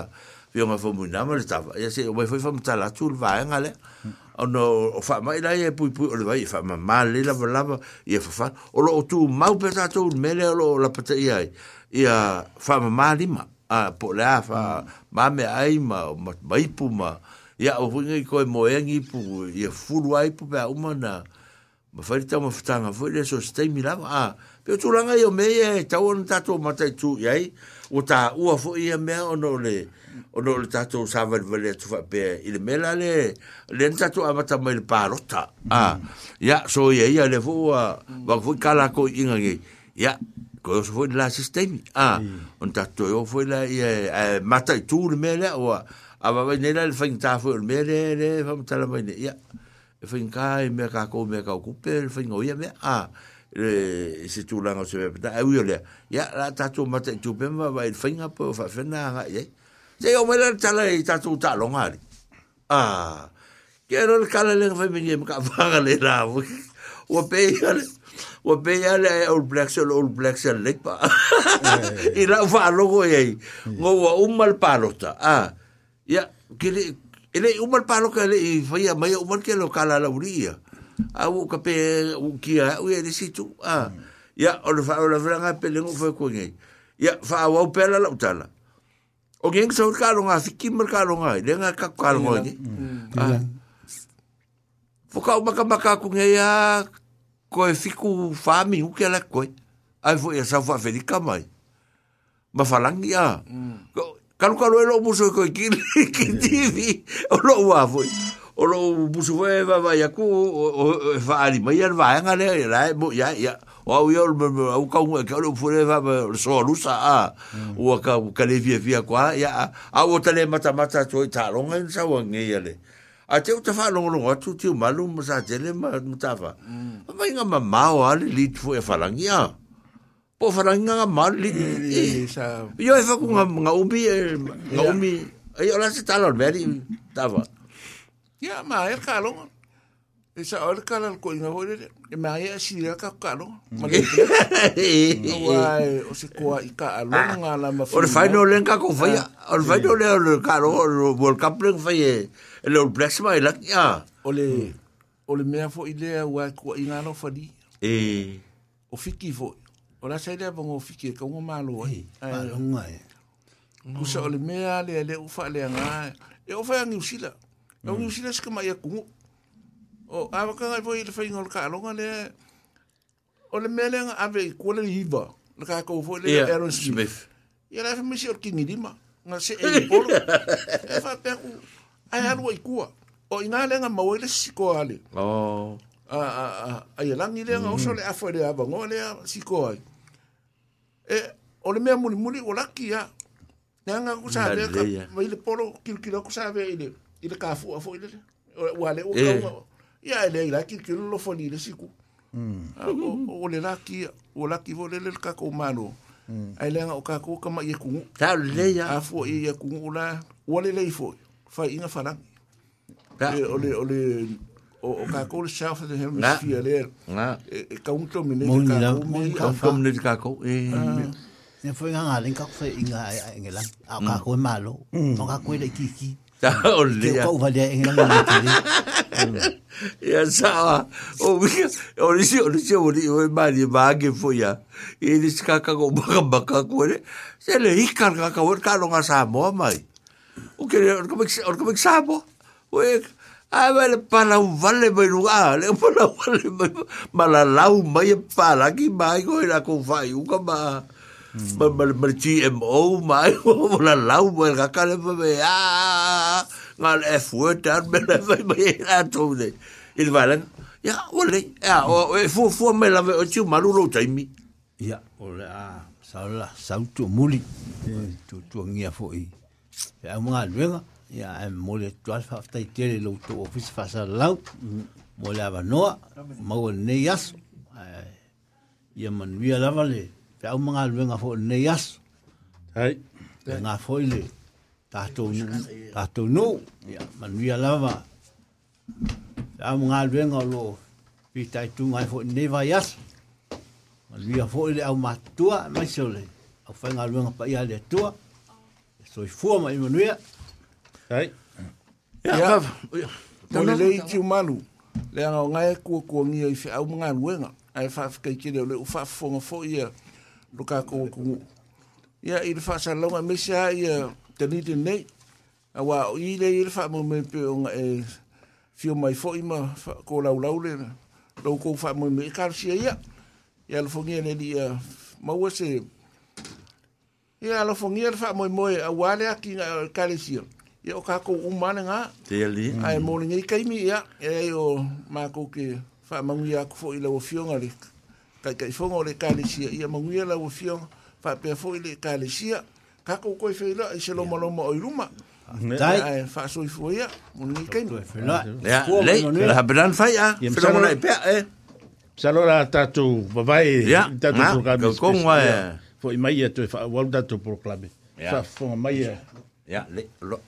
pio ngā fō mui nama le tawa, i ase, o mai fōi wha matala atu le vai ngā lea, o no, o wha mai lai e pui pui, o le vai, i wha mamā le lava lava, i e wha wha, o lo o tū mau pe tātou, mele o lo la pata iai, ia fa ma malima a po fa ma me ai ma mai pu ia o vinga i koe mo engi pu ia fulu ai pu pa uma na ma fa ita ma futanga fo e, le stai mi a pe tu langa io me e ta on ta to ma tu ia o ta u a fo ia me o no le o no le ta to sa va le tu fa pe il me la le ta to ma ta mai le pa rota a ia so ia ia le fo va fo kala ko inga ngi ia koe oso foi la sistemi. Ah, on ta toi o foi la i mata i le mele o a wa wai nera le whain tā foi le mele le wham tala mai ne. Ia, e kou mea kau kupe o mea. Ah, le se tū langa se mea pita. Au ia lea. Ia, la mata i pe pema wai le whain apa o whawhena anga i. Se o mele tala i tātou tā longa ali. Ah, kia rora kala lenga whai mingi e mka le o pe ia le All Blacks o All Blacks a lepa i la fa logo e ngo wa umal palota ah ya kile ele umal paloka ele i faia mai umal ke lo kala la uria au ka pe u kia u ele situ ah ya o le fa o le vranga pe le ngo fa ko ngai ya fa wa pe la la utala o gen so ka lo nga fiki mer ka lo nga le nga ka ka lo nga ah Foka umaka maka ku ngai koe fiku whāmi huke ala koe. Ai fo ia sa fwa whedika mai. Ma whalangi a. Kalu kalu e lo muso e koe ki tivi. O lo ua fwoi. O lo muso fwoi e vava i aku. O e whaari mai an vahanga lea. E lai mo ia ia. O au iau me me au kau ngai. E kalu fwoi e vava so alusa a. O a ka levi e fia kua. Ia a. Au o tale mata mata tue talonga in sa wangi ia lea. a te tá tá, assim, ah, ah, o te whanongolongo atu te umalu mo sa tele ma mutawa. A mai nga ma mao ale li tu e wharangi a. Po wharangi nga ma li. Yo e whaku nga, nga umi, nga umi, e ola se talo meri tawa. Ia ma e kalonga. E sa ole kalal ko inga hoi e ma e asira ka kalonga. Ma le e o se koa i ka alonga nga la ma whanonga. Ole whaino lenka ko whaia, ole whaino lenka ko whaia, ole whaino lenka whaino e le blacks mai la ya ole ole me fo ile wa ko ina no fadi e o fiki fo ola sa ile bon o fiki ko mo malo e malo nga e, e. ku sa ole me ale le u fa le nga e o fa e ni usila o e ni mm. usila sk mai ku o a ka ngai fo ile fa ingol ka lo nga le ole me le nga ave ko le hiva le ka ko fo le aaron smith ya la fa mi sur kingi dima nga se e bolo fa pe ai alu ai kua o ina lenga mau ele siko ale oh a a a ai langi lenga o sole afa le ava ngo le mm. siko ai e o le mea muli muli o laki ya nanga ku sa le ka vai le polo kil kil ku sa ve ile ile ka fu afu ile o ale o e. ka ya ele ila kil kil lo fo ni le siku mm. o le laki o laki vo le le mm. ka ko mano ai lenga o ka ko kama ye ku ta le ya afu ye ku la o le le fo fai inga whanangi. Yeah. Le, ole, ole, o, o kākou le South of the Hemisphere le, e, e kaunto mine te kākou. Moni kaunto mine te kākou. E fai ngā ngā ringa fai inga e ngelang. A kākou e mālo. O kākou e le kiki. o le ya. Te kau vale e ngelang ngelang tere. Ya sawa. O wika, o nisi, o nisi, o nisi, o e mani maage fo ya. E nisi kākako baka baka kore. Se le hikar kākau e kālo ngā sā moa mai. À, o ke o ka mix o ka mix sabo o e a vale para un vale mai lugar le para vale mala lau mai para ki mai ko era ko fai u ka ma ma ma GMO mai o la lau mai ka ka le me a ngal F word dar me le mai la to de il valen ya ole ya o fu fu me la o chu malu lo taimi ya ole a sa la sa tu muli tu tu ngia foi ya mga luenga ya mole twal fa ta tele lo to office fa sa lau mole ava no ma go ne yas eh, ya man wi ala vale ya mga luenga fo ne yas hai nga fo ile ta to ta to no ya man wi ala va ya mga luenga lo pi ta tu nga fo ne va yas man wi fo ile au ma tua ma sole au fa nga luenga pa ya le tu so i fua ma ima nuia. Hei. Ia, yeah. kava. Yeah. Mone lei ki umanu, le anga o ngai kua kua ngia i fi au mga nuenga, a e whaafi kai kire o le ufafonga fo ia luka kua kungu. Ia, i le whaasa longa mesi a ia tenite nei, a wā o i le i le whaamu me pe o ngai e, fio mai fo ima kua lau lau le, lau kua whaamu me e karsia ia. Ia le fongia le li a maua se... Ia, ia alofogia le faamoemoe auā lea kiga kalesia ia o kakou umale ga teali ae mm. moligei kaimi ia eai o makou ke faamaguia aku foʻi lauafioga le kaikaifoga o le kalesia ia maguia lauafioga faapea foʻi le kalesia kakou koe feiloa i e se lomaloma o i luma ae faasoifua ia moligei kaimilehapedan fai a felomanai pea e salo la tatou vavae tatou kakogae po i mai atu e whaawalda tu proklame. Yeah. Sa whonga mai atu. Yeah. Yeah.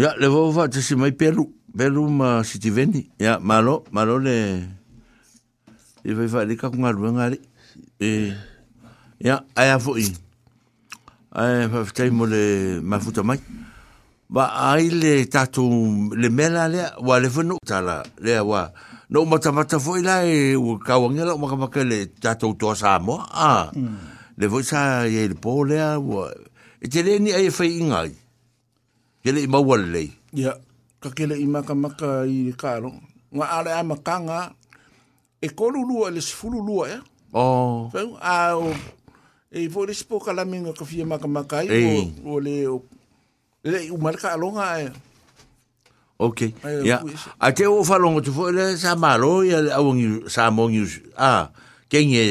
Ya, le vo va te si mai peru, peru ma si ti veni. Ya, malo, malo le... I vai fai lika kunga rua ngari. Eh, ya, ai a fo i. Ai, fai mo le mafuta mai. Ba ai le tatu le mela lea, wa le fai nuk tala lea wa. No mata mata fo i lai, ua kawa ngela, ma kamaka le tatu to sa moa. Ah, le vo i sa i le po lea, ua... E te le ni ai fai e ingai. Mm. Ele maua le lei. Ia, ka kele i maka maka i kāro. Ngā ale ama kanga, e kolu lua, ele sifulu lua, ya. Oh. ao a o, e fo le sipo ka laminga ka fia maka maka i, hey. o, o le, o, e. Ok, ia. A te o whalongo tu fo, le sa maro, ia le quem sa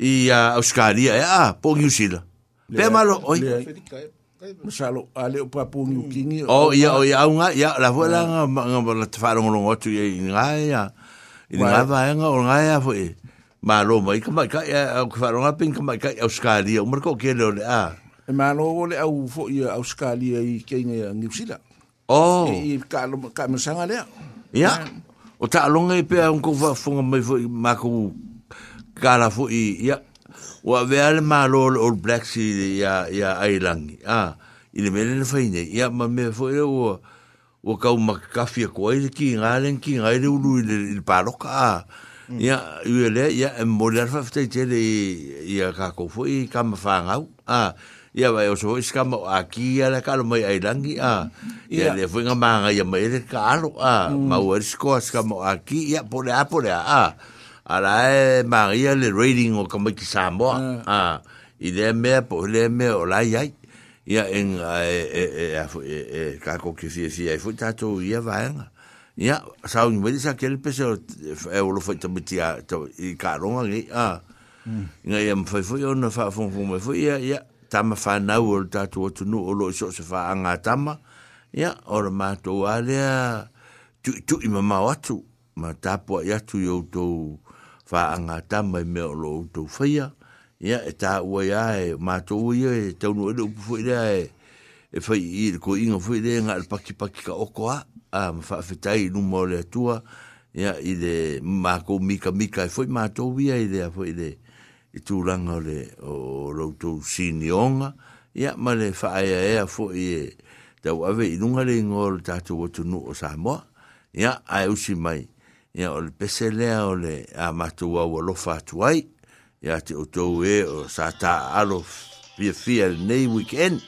e, a Australia, e, ah, po New malo oi. Masalo a leo papung yu hmm. kingi. Oh, o ia o oh, ia unga ia la fo la nga nga bona te faro ngolo otu ia nga ia. Ini nga va nga o nga ia fo e. Ma lo mai ka mai ka ia o faro nga pin ka mai ka ia Australia o mar ko ke le a. E ma lo o au fo ia Australia i ke nga New Zealand. O. Oh. I ka lo ka masanga le. Ia. O ta longa i pe un ko va fo nga mai fo ma ko kala fo i ia. o ave ale ma lo o black sea ya ya ai lang a i le mele fa ine ya ma me fo le o o ka o ma kafia ko ai ki ngalen ki ngai le ulu le il pa lo ka ya ule ya mo le mm. e fa fte te le ya ka ko fo i ka ma fa ngau a ia vai o sou isca mo aqui ela calo mai ai langi a ia le foi nga manga ia mai le calo a ma o isco isca mo aqui ia por a por a a ara e maria le reading o kama ki Samoa. Ah, I le mea po, le mea o lai ai. Ia en e, e, e, e, e, e, kako ki e fu ia vaenga. Ia, sa unu mei sa kele pese o e olo fai tamiti a i karonga ngi. Ah. Mm. Nga ia mwhai fui ona wha fung fung mwhai fui. Ia, ia, tama whanau o tatou atu nu o lo iso se wha anga tama. Ia, ora mātou alea tu, tu i mamau atu. Ma tāpua i atu i outou whaanga tama i mea o lo utou whaia. Ia, e tā ua ia, e mātō ia, e taunu edo upu fwoi e, e whai i e ko inga fwoi rea, ngā paki paki ka oko a, fa mawhaafetai i numa o le tua, ia, i le mākō mika mika, e fwoi mātō ia, i rea fwoi rea, i tūranga o le o lo utou sini onga, ia, ma le whaia ea fwoi e, Tau ave i nunga le ingo o le tātou watu nu o Samoa. Ya, ai e usi mai. ia o le pese lea o le a matou au alofa atu ai ia te outou e o sa taalo fiafia lenei weekend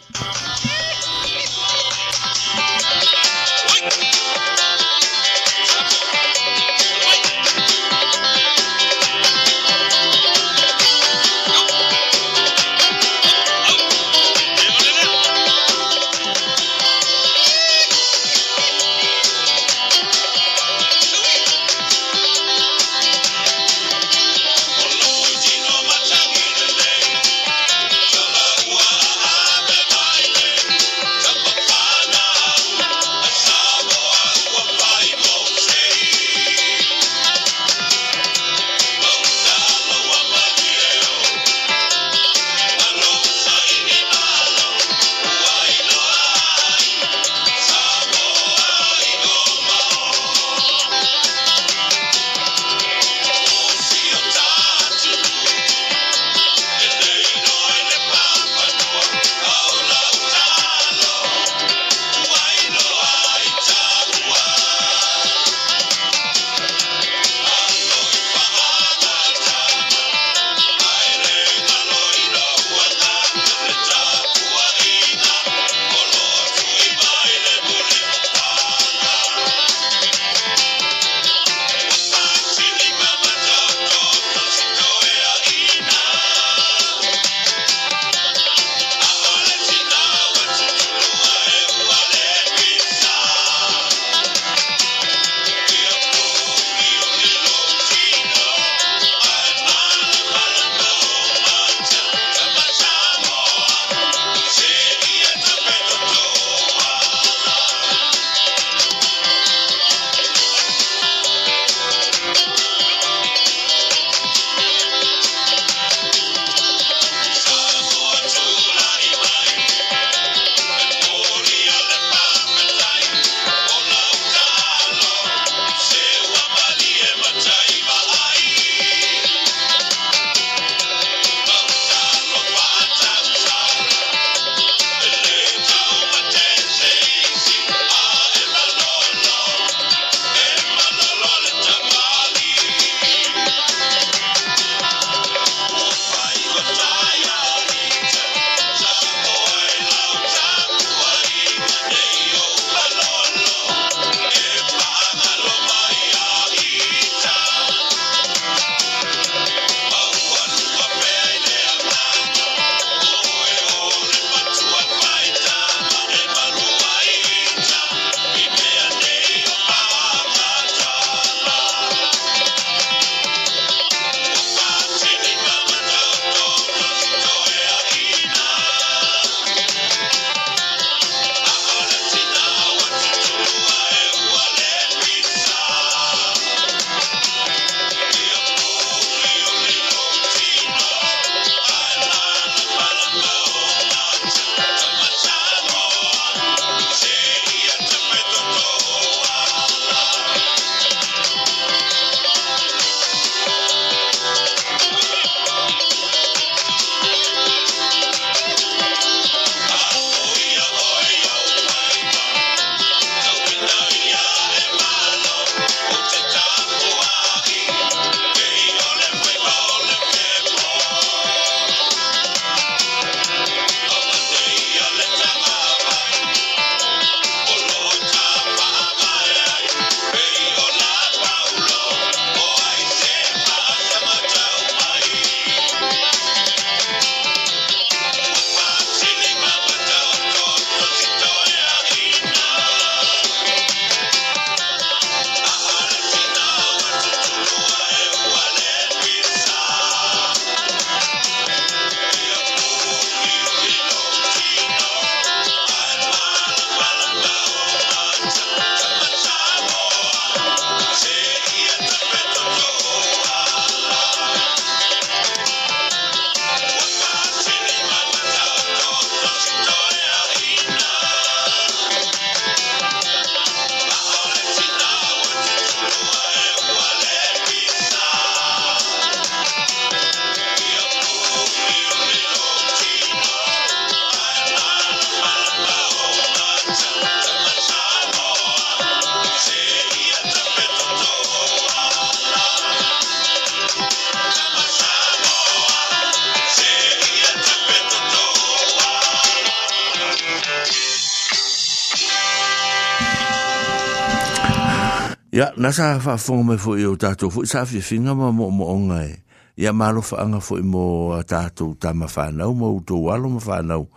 sa fa fonga mai foi o tatou foi sa fi finga ma mo mo onga e. Ia malo whaanga foi mo a tatou tama whanau mo utou alo ma whanau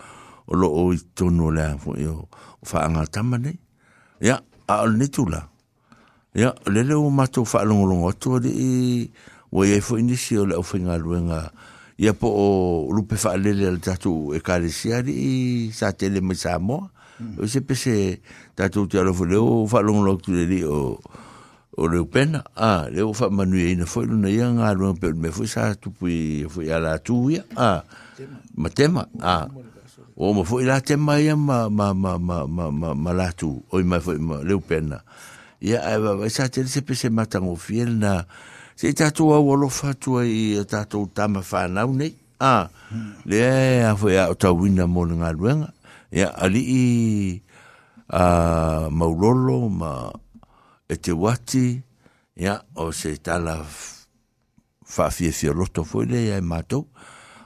o lo o i tono lea foi o whaanga tama nei. Ia a o ne tula. Ia lele o matou whaalongolongo atu ade i o ia foi nisi o leo whinga luenga ia po o lupe whaalele al tatou e karesia di i sa tele mai Samoa. Mm. O se pese tatou te alofo leo whaalongolongo atu le o o le pena a le o fa manu e na foi na ia nga rua pe me foi sa tu pui foi ala tu ia a matema a o mo foi la tema ia ma ma ma ma ma ma ma la tu o mai foi le o a ia a va sa te se pe se mata ngo fiel na se ta tu o lo fa tu ai ta tu ta ma fa na uni a le a foi a ta wina mo nga rua ia ali i a maulolo ma e te wati ya o se tala fa fie fie loto foi le e mato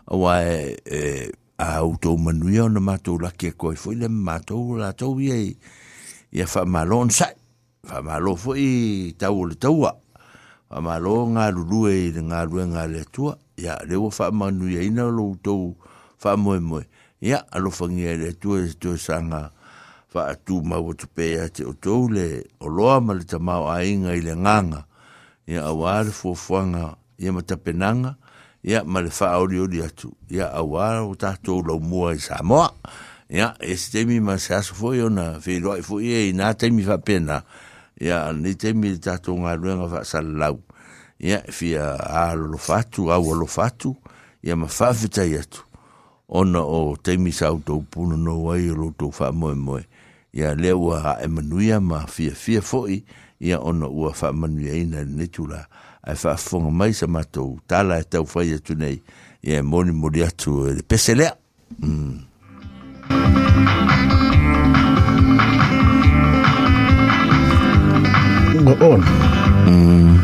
o a e, e a auto manuia o na mato la ke koi foi mato la tau ia i ia fa malon sai fa malo foi tau le taua fa malo ngā lulue i ngā lue ngā le tua ia le o manuia ina lo tau fa moe moe ia alofangia le tua e tua sanga fa atu mau atu pēa te o tau le o loa ma le tamau a inga i le nganga ya awāre fuafuanga ia ma tapenanga ia ma le whaori ori atu ia awāre o tātou lau mua i Samoa ia e se teimi ma se fo i ona whiroa i fo ye na e i nā teimi pena ya ni teimi le tātou ngā ruenga wha salau ya fi fia a lo fatu au a lo fatu ya ma whawhetai atu ona o teimi sa au tau no wai o lo tau wha moe moe ia lea ua ae manuia ma fiafia foʻi ia ona ua faamanuiaina i lenei tula ae faafofoga mai sa matou tala e taufai atu nei ia e molimoli atu e pese lea ugaon mm.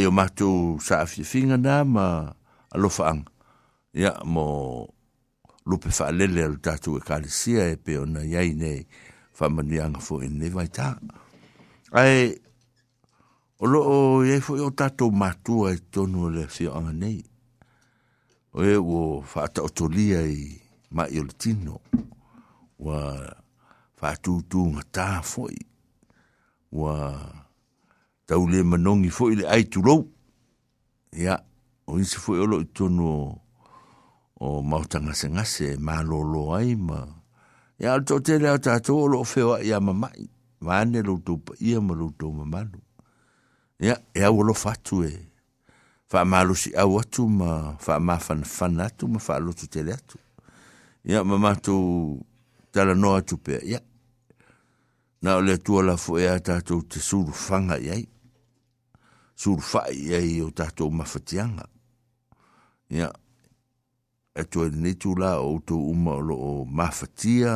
ai o matu sa afiafiga na ma alofaaga ia mo lupe faalele alu tatou ekalesia e, e pe ona iai nei faamanuiaga foʻi lenei vaitā ae o loo iai foʻi o tatou matua e tonu o le afioaga nei o e ua faataotolia i mai o le tino ua faatūtūgatā foʻi ua tau le manongi foi le ai tulou. Ia, o insi foi olo i tonu o mautanga se ngase, ma lolo ai ma. Ia, o tō te reo tātou olo o whewa ia mamai, ma ane loutou pa ia ma loutou mamalu. Ia, e au olo fatu e. Wha malusi au atu ma, wha mawhan fan atu ma wha alotu te le atu. Ia, ma mātou tala noa atu pēr, ia. Nā o le tua la fo e a tātou te suru whanga iai. Ia surfai ai o tatou mawhatianga. Ia, e toi ni tula o tō uma o o mawhatia,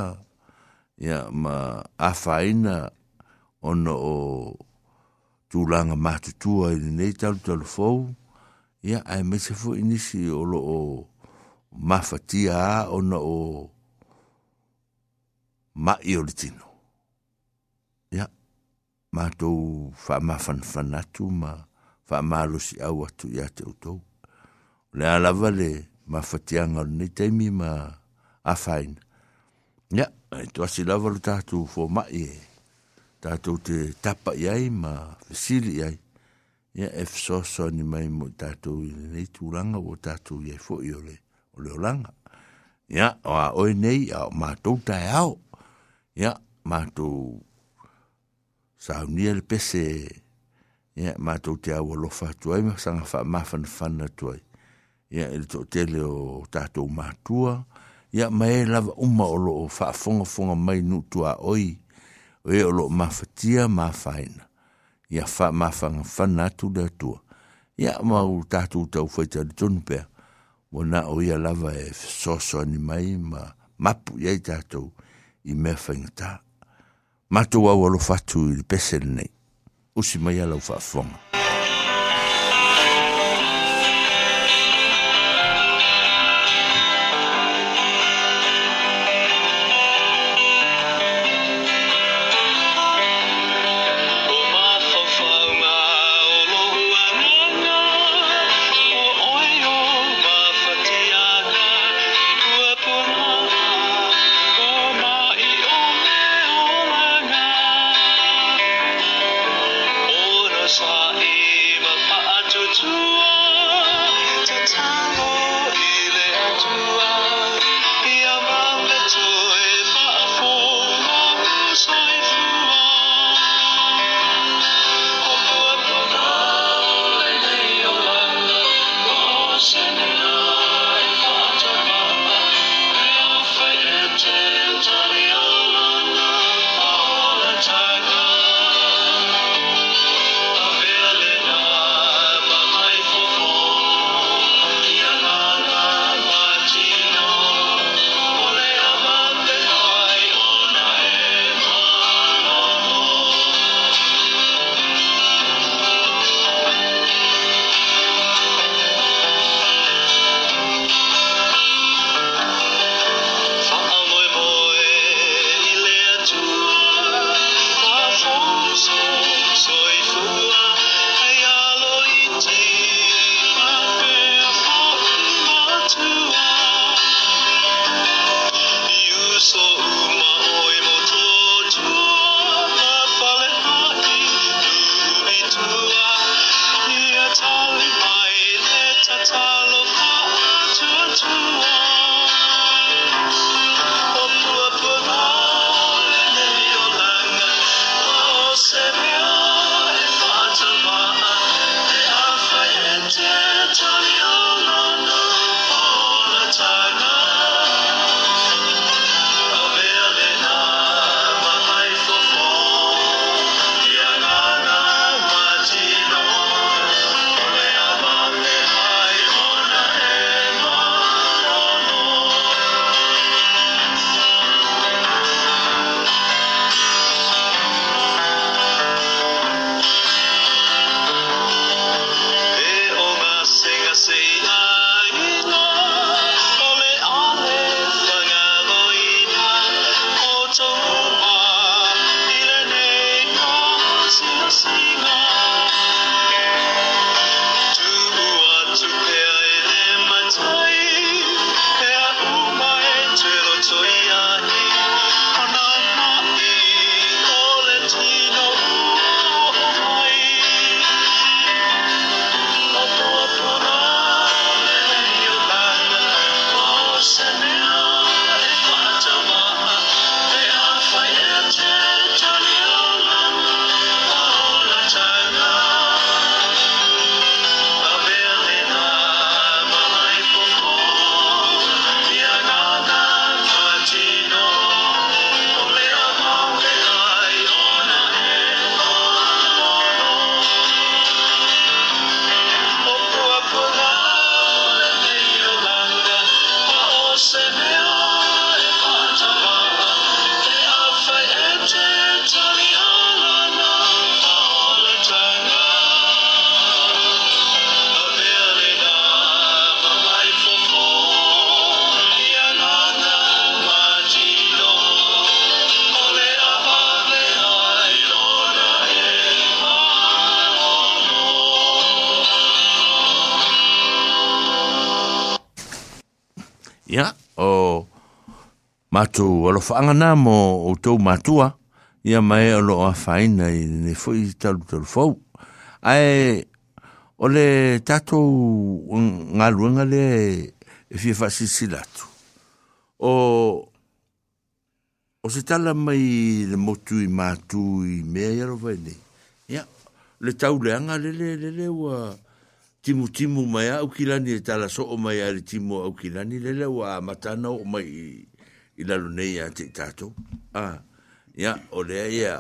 ia ma awhaina ya, ona o tūlanga mātutua i nei talu talu fōu, ia ya, ai eh, mese fō inisi o lo mawhatia a ona o mai o le tino. Ia, mātou wha ma, faamalo si au atu iā te outou le a lava le mafatiaga lenei taimi ma afaina ia e toasi lava lo tatou fomaʻi e tatou te tapa i ai ma fesili i ai ia e fesoasoani mai mo i tu i lenei tulaga ua tatou i ai foʻi o le o le olaga ia o a oe nei a o matou taeao ia matou saunia le pese Ya, mato te awalofa tue, mwesan a fa mafan fan na tue. Ya, el to te le o tatou ma tua, ya ma e lava umma o lo o fa fonga fonga may noutua oye, oye o lo mafa tia ma faina. Ya, fa mafan fan na tue da tue. Ya, mwa o tatou ta ufaita li tonpe, wana oye lava e soswa ni mayi, ma mapu ye tatou i me feng ta. Mato wawalofa tue li pesen ni, o si mai alau faafoga whaangana mo o tau matua, ia mai o loa whaina i ne fwoi talu talu fau. Ai, o le tatou ngā luenga le e fia whasisi latu. O, o se tala mai le motu i mātu i mea i aro vai nei. Ia, le tau leanga le le le le wa timu timu mai au kilani e tala so o mai ari timu au kilani le le wa matana o mai i i lalo nei a te tātou. Ah, ia, o rea ia,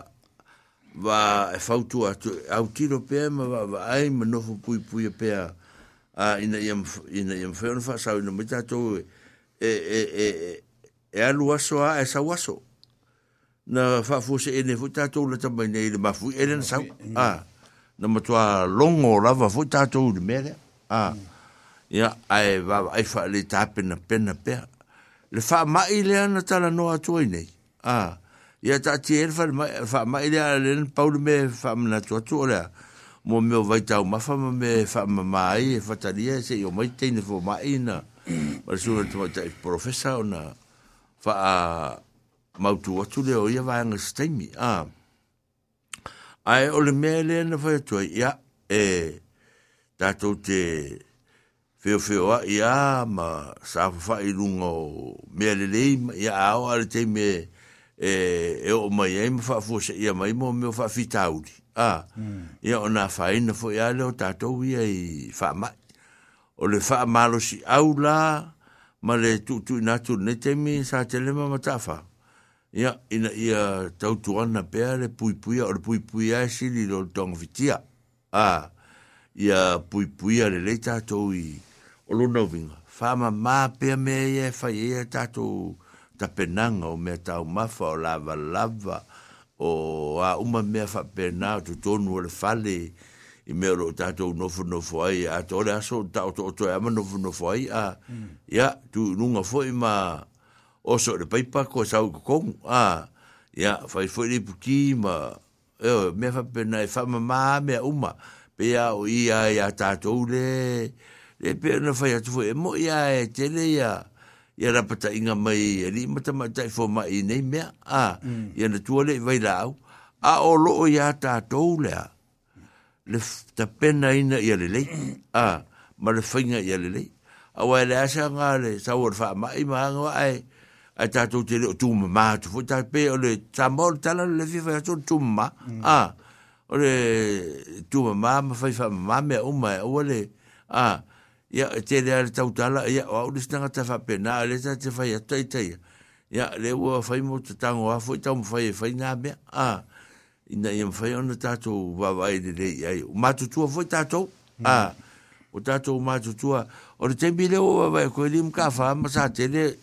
wa e fautu atu, au tiro pēr ma wa wa ai ma nofo pui pui pēr a ina iam, ina iam wheona whasau ina mai tātou e, e, e, e, e alu aso a e sau aso. Na whafuse e ne fo tātou le tamai nei le mafu e le sau. Ah, na matua longo lava fo tātou le mere. Ah, ia, ai, ai wha le tāpena pena pēr. le fa mai le ana tala no atu nei a ya ta ti er fa mai fa mai le ana len paul me fa na tu atu le mo me vai e ta ma fa me fa mai e fa talia se yo mai te ne fo mai na ma su tu ta professa ona fa ma tu atu le o ia va ang stemi a ai ole mele na fa tu ya e eh, ta tu te feo feo a ia ma sa fa fa i lunga o mea le le ima ia ao ale te me e, e o mai e ma fa fosa ia mai mo meo fa fitauri a hmm. ia o na fa ina fo ia le o tatou ia i fa mai o le fa malo si au la ma le tutu ina tu ne te me sa te le ma matafa ia ina ia tautu ana pea le pui pui a o le pui pui a e sili lo tonga fitia a ia pui pui a le leita tau i o luna winga. Whama mā pia mea e whai e tātou ta penang o mea tau mafa o lava lava o a uma me wha pena tu tonu o le fale i mea ro tātou nofu nofu ai a tole aso ta o toto e ama nofu nofu ai a mm. ia tu nunga fwoi ma oso le pa ko e sau kukong a ia whai fwoi li puki ma eo mea wha pena e wha ma me uma pe ia o ia ia e tātou le e pe ona fai atu e mo ia e tele ia ia rapata inga mai e li mata matai fo mai nei mea a ia na tua le vai lau a o loo ia tātou lea le ta pena ina ia le lei a ma le whainga ia le lei a wai le asa ngā le sawa le wha mai ma hanga ai ai tātou te leo tūma mātu fo tā pe o le tamau le tala le fifa ia tō tūma a o le tūma mā ma whaifa mā mea uma e o le a ya e te le ar tau tala ya o au lis tanga tafa pe na le ta te ya atai tai ya le ua fai mo te tango a fai tau mfai fai e na mea a ina i mfai ona tatou wa e le le ya o matutua fai tatou a o tatou matutua o le tembi le ua wawai koe li mka fa ma sa te le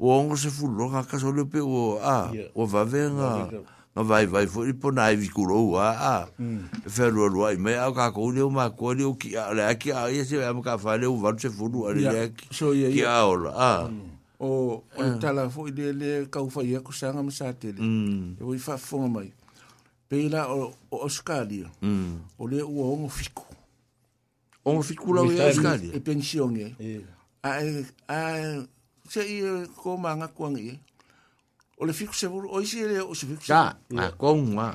o ongo se fulo ka kaso le pe o a o wawai nga na vai vai foi po na vi kuro a é é a ferro roi me a ka ko le ma ko le ki a le ki a ye se am ka fa le u van se furu a le ki a ola a ah. o o ah. tala foi de é le ka u fa ye ko sanga ma sa te le hum. e wi fa fo mai pe la o o skali hum. o le u o fiku o fiku la o skali e pension a a se i ko manga kuang e o le fiku sebulu o isi ele o se fiku ka a konga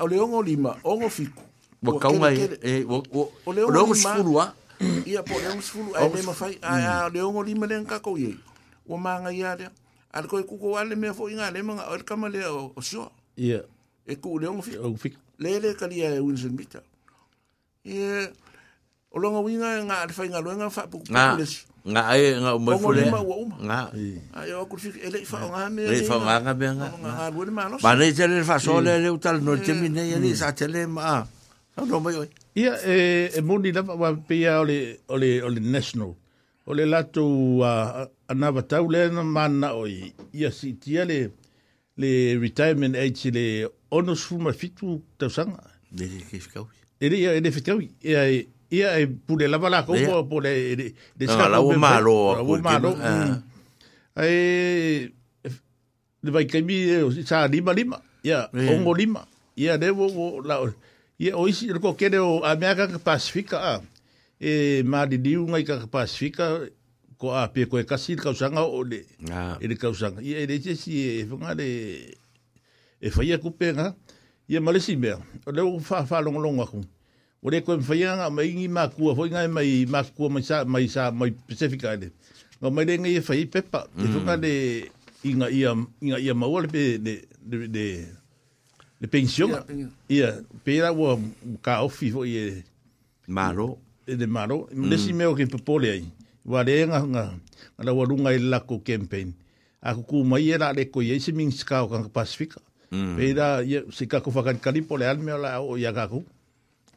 o le ongo lima ongo fiku o kaunga e o le ongo sifulu a ia po le ongo sifulu ai le mafai a o mm. le ongo lima le nka ko ye o manga ia le al ko ku ko ale me fo inga le manga o kama le o sio ia e ku le ongo fiku le le kali ia e Winston o longa winga nga alfa inga loenga fa pu ku nga ai nga mo fule nga ai o kurfi ele fa nga me ele fa nga nga me nga ba le tele fa so le le utal no te mine ya ni mm. sa tele ma no no mo ia e e mo ni la va pe ya ole ole ole national ole la to a anava tau le na mana oi ia si ti le le retirement age le onos fuma fitu tau sanga ele ke fikau ele ia ele fikau ia e Ia e pule lava la koupo pule eh, de de sa la eh, o malo o malo. Ai de vai kemi o sa lima lima. Ia ongo lima. Ia de wo la ia o isi ko kere o Amerika ka pacifica a. E ma di diu ngai ka Pasifika ko a pe ko e kasi ka usanga o le. Ah. E le ka usanga. Ia de se si e funga de e faia kupenga. Ia malesi mea. O le o fa fa longo longo aku. o re koe mwhaianga ma ingi mā kua, hoi ngai mai mā kua mai sā, mai sā, mai Pacifica ane. Ngā mai renga ia e whai pepa, mm. te whuka le inga ia, inga ia maua le pe, le, le, le, le pensionga. Ia, ia. pēra ua kā ofi fo i e... Maro. E de maro. Mm. Nesi meo ke pepole ai. Wa re nga nga, nga la warunga i e lako campaign. Ako kū mai e rā re koe, e se mingi skao kanga Pacifica. Mm. Pēra, ia, se kako whakarikaripo le alme o la o i agakou.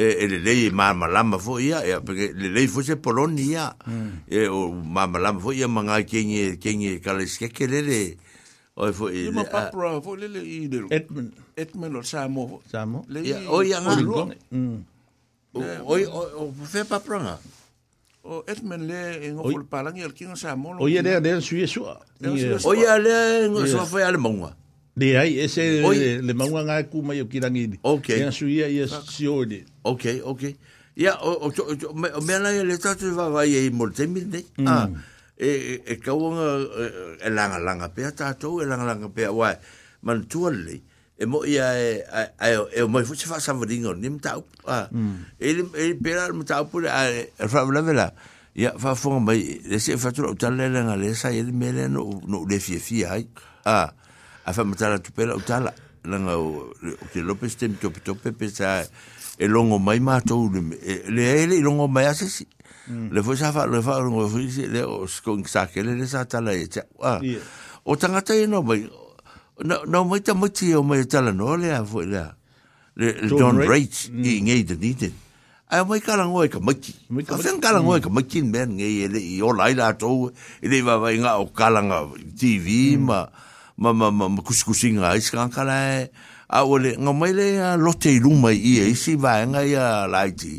Et le lei mamalama fo ia e y le lei fo se polonia mm. e o fo ia manga kenye kenye kaleske le o fo e le papra fo le le i le Il Samo Samo le o ia nga o o o fe o le en o palangi el kinga Samo o ia le le suesua o ia le so Le ai ese Oi. le maunga ngā ku mai o kirangini. Ok. Ea suia e, ia sione. Ok, ok. Ia, o, o, o, o mea lai e le tatu e wawai e i moltemil nei. Mm. Ah, e, e kauanga e langa langa pea tātou, e langa langa pea wai. Man tuan lei, e mo ia e, e, e o mai fusi wha samwaringa o ni mtau. Ah, mm. E li pera mtau pure, e whawalawe la. Ia, whafonga mai, le se whatura utale langa le sa, e li mele no, no le fia fia ai. Ah, a fa matala tupela utala langa o ke Lopez tem tope tope pesa e longo mai matou le ele e, i longo mai asesi mm. le foi sa fa le fa longo foi le o skong sa ke le sa tala e cha o tangata e no mai no no mai ta mati o mai tala no le a foi le le John Raich mm. i ngei de niten ai mai kala ngoi e ka maki ka fen kala ngoi e mm. ka maki ben ngei ele i o lai la tou ele va va nga o kala nga TV ma mm ma ma ma, ma kusikusinga ai skangkala e a ole nga mai le a lote i luma i e isi vaenga i a laiti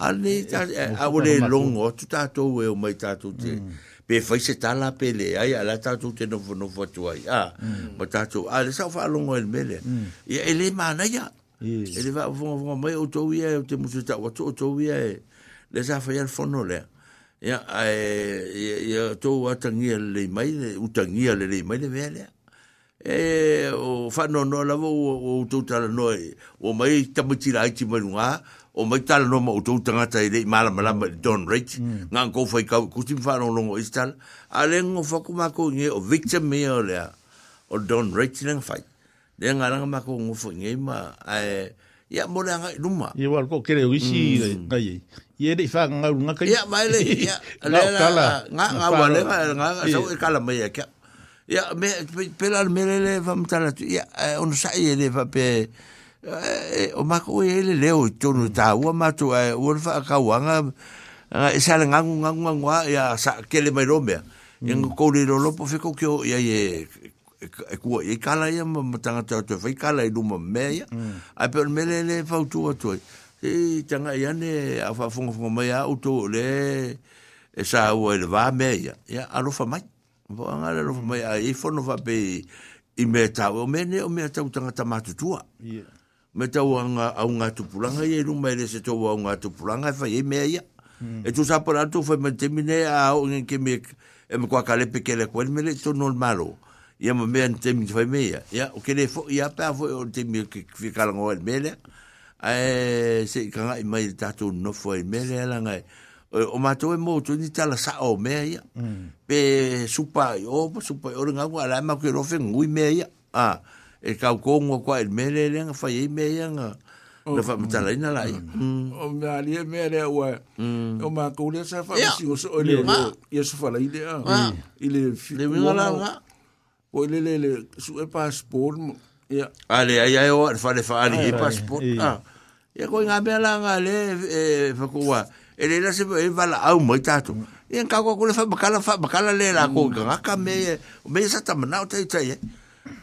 a le eh, a ole eh, eh, longo tu tātou e o mai tātou te mm. pe fai se tala pe le ai a la tātou te nofo nofo atu ai a mm. ma tātou a le sau whaalongo e le mele mm. i e le mana ia e le vaa vunga vunga mai o tau ia e o te musu tau atu o tau ia e le sa fai al fono lea ia e ia e, e, tau atangia le mai le utangia le le mai le vea lea e o whanau no lawa o o tautala noi o mai tamatira aiti mai runga o mai tala no ma o tau tangata i rei mala malama i Don Rich ngā kou whai kau kusim whanau longo i stala a le ngō whakumako nge o Victor Mea o lea o Don Rich lenga whai le ngā ranga mako ngō whai nge ma ai ia mo le anga i luma ia wal ko kere o isi ngai ia rei wha ngā runga kai ia mai le ia ngā ngā wale ngā ngā sau e kala mai a kia ya me pela me le le va mtala tu ya eh, on sa ye le va pe eh, eh, o ma ko ye le le o tonu ta o ma tu e o fa ka wanga a sa le ngangu ngangu ngangu ya ah, sa ke le mai rombe ya mm. ngo ko le ro lo po fe ko ke ya ye e ku e kala ya ma mtanga ta tu fe kala i luma me ya a mm. pe me le le va tu o tu e tanga ya ne a fa fungo fungo mai a o tu le e sa o le va me ya ya alofa mai Vo anga le rofa mai ai fono va pe i me ta o me ne o me ta utanga ta matu tua. Me ta o anga a unga tu pulanga i eru mai le se to o unga tu pulanga fa e i e me ia. Hmm. E tu sa por alto fa me mine a o nge ke me e me kwa kale pe kele kwa me le to non malo. Ia me me an te mine fa i ia. Ia o kele fo ia pa fo o te mine ke fi kalango e me le. Ae se i kanga i mai tatu no fo i me le alangai. Ia. Eh, o mato e mo tu ni tala sa o me ia mm. pe supa o oh, supa o nga wa la e ma ke ro fe ngui me ia a ah, e ka ko ngo kwa e me le le nga fa ye me ia nga le fa mata la mm. ina lai mm. o me ali e me le wa o ma ko le sa fa si o so le ye so fa la ide a ile fi le nga la nga o le le le su e passport ia ale ai ai o fa le fa ali e passport a ia ko nga me la nga le e fa ko wa yeah e le se e vala au mai tato e en kako kule fa makala fa makala le la ko mm. ga ka me me sa ta mana o tai tai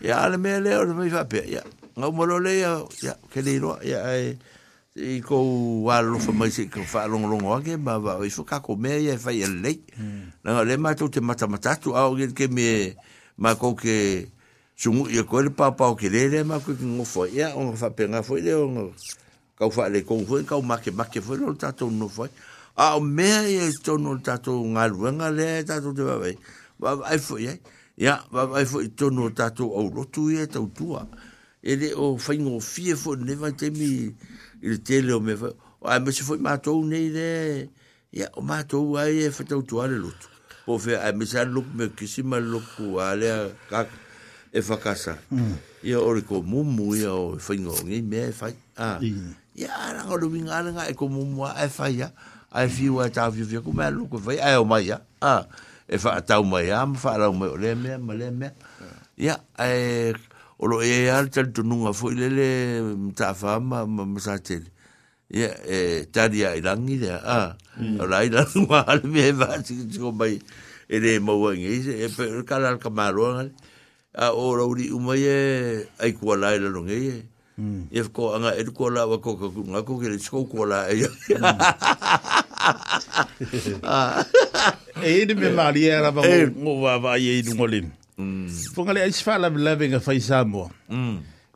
ya le me le o le me fa pe ya nga mo lo le ya ya ke le ro ya e i ko wa lo fa mai se ko fa long long wa ke ba ba i fo ka ko me ya fa ya le na le ma to te mata mata tu au ge ke me ma ko ke sumu ye ko le pa pa o ke le le ma ko ngo fo ya o fa pe nga fo le o kau wha le kong fwe, kau make make fwe, lo tato no fwe. A o mea i e tato tatou ngā ruenga le tatou te wawai. Wawai fwe ai. Ia, ai fwe i tono tato au rotu i e tau tua. E le o whaingo fie fwe, newa te mi i le tele o me fwe. O ai mese fwe mātou nei le, ia, o mātou ai e whatau tua le lotu. Po fe, ai mese a luk me kisima loku a lea kaka. E whakasa. Mm. Ia ore ko mumu ia o whaingo, ngai mea e whai. Ah. Mm ia aranga o luinga aranga e komu mua e whaia ai fiu e tāwhiu fiu ku mea luku whai ai o mai ia ah, e whaatau mai ia ma whaarau mai o le mea ma le mea ia e o lo e al tal tununga fo ile le ta fa ma ma sa tel ia e taria ilangi le a o la ila ma al me va si ko mai e le mo wangi e pe kala al kamaro a o lo ri umai e ai kuala ile lo ngai e. e mm. ko anga e ko la wa ko ko nga ko ke ko ko la e e de me mari era ba ngo va va ye du ngolin mm. fonga le isfa la lave nga fa isamo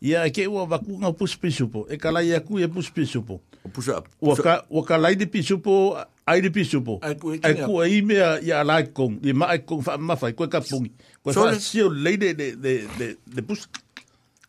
ia mm. ke wa va eh, ku nga pus pisupo e kala ia ku e pus pisupo pus up wa ka wa ka la de pisupo ai de pisupo ai ku ai me ia la kon i ma kon fa ma fa ko ka pungi ko fa si le de de de de pus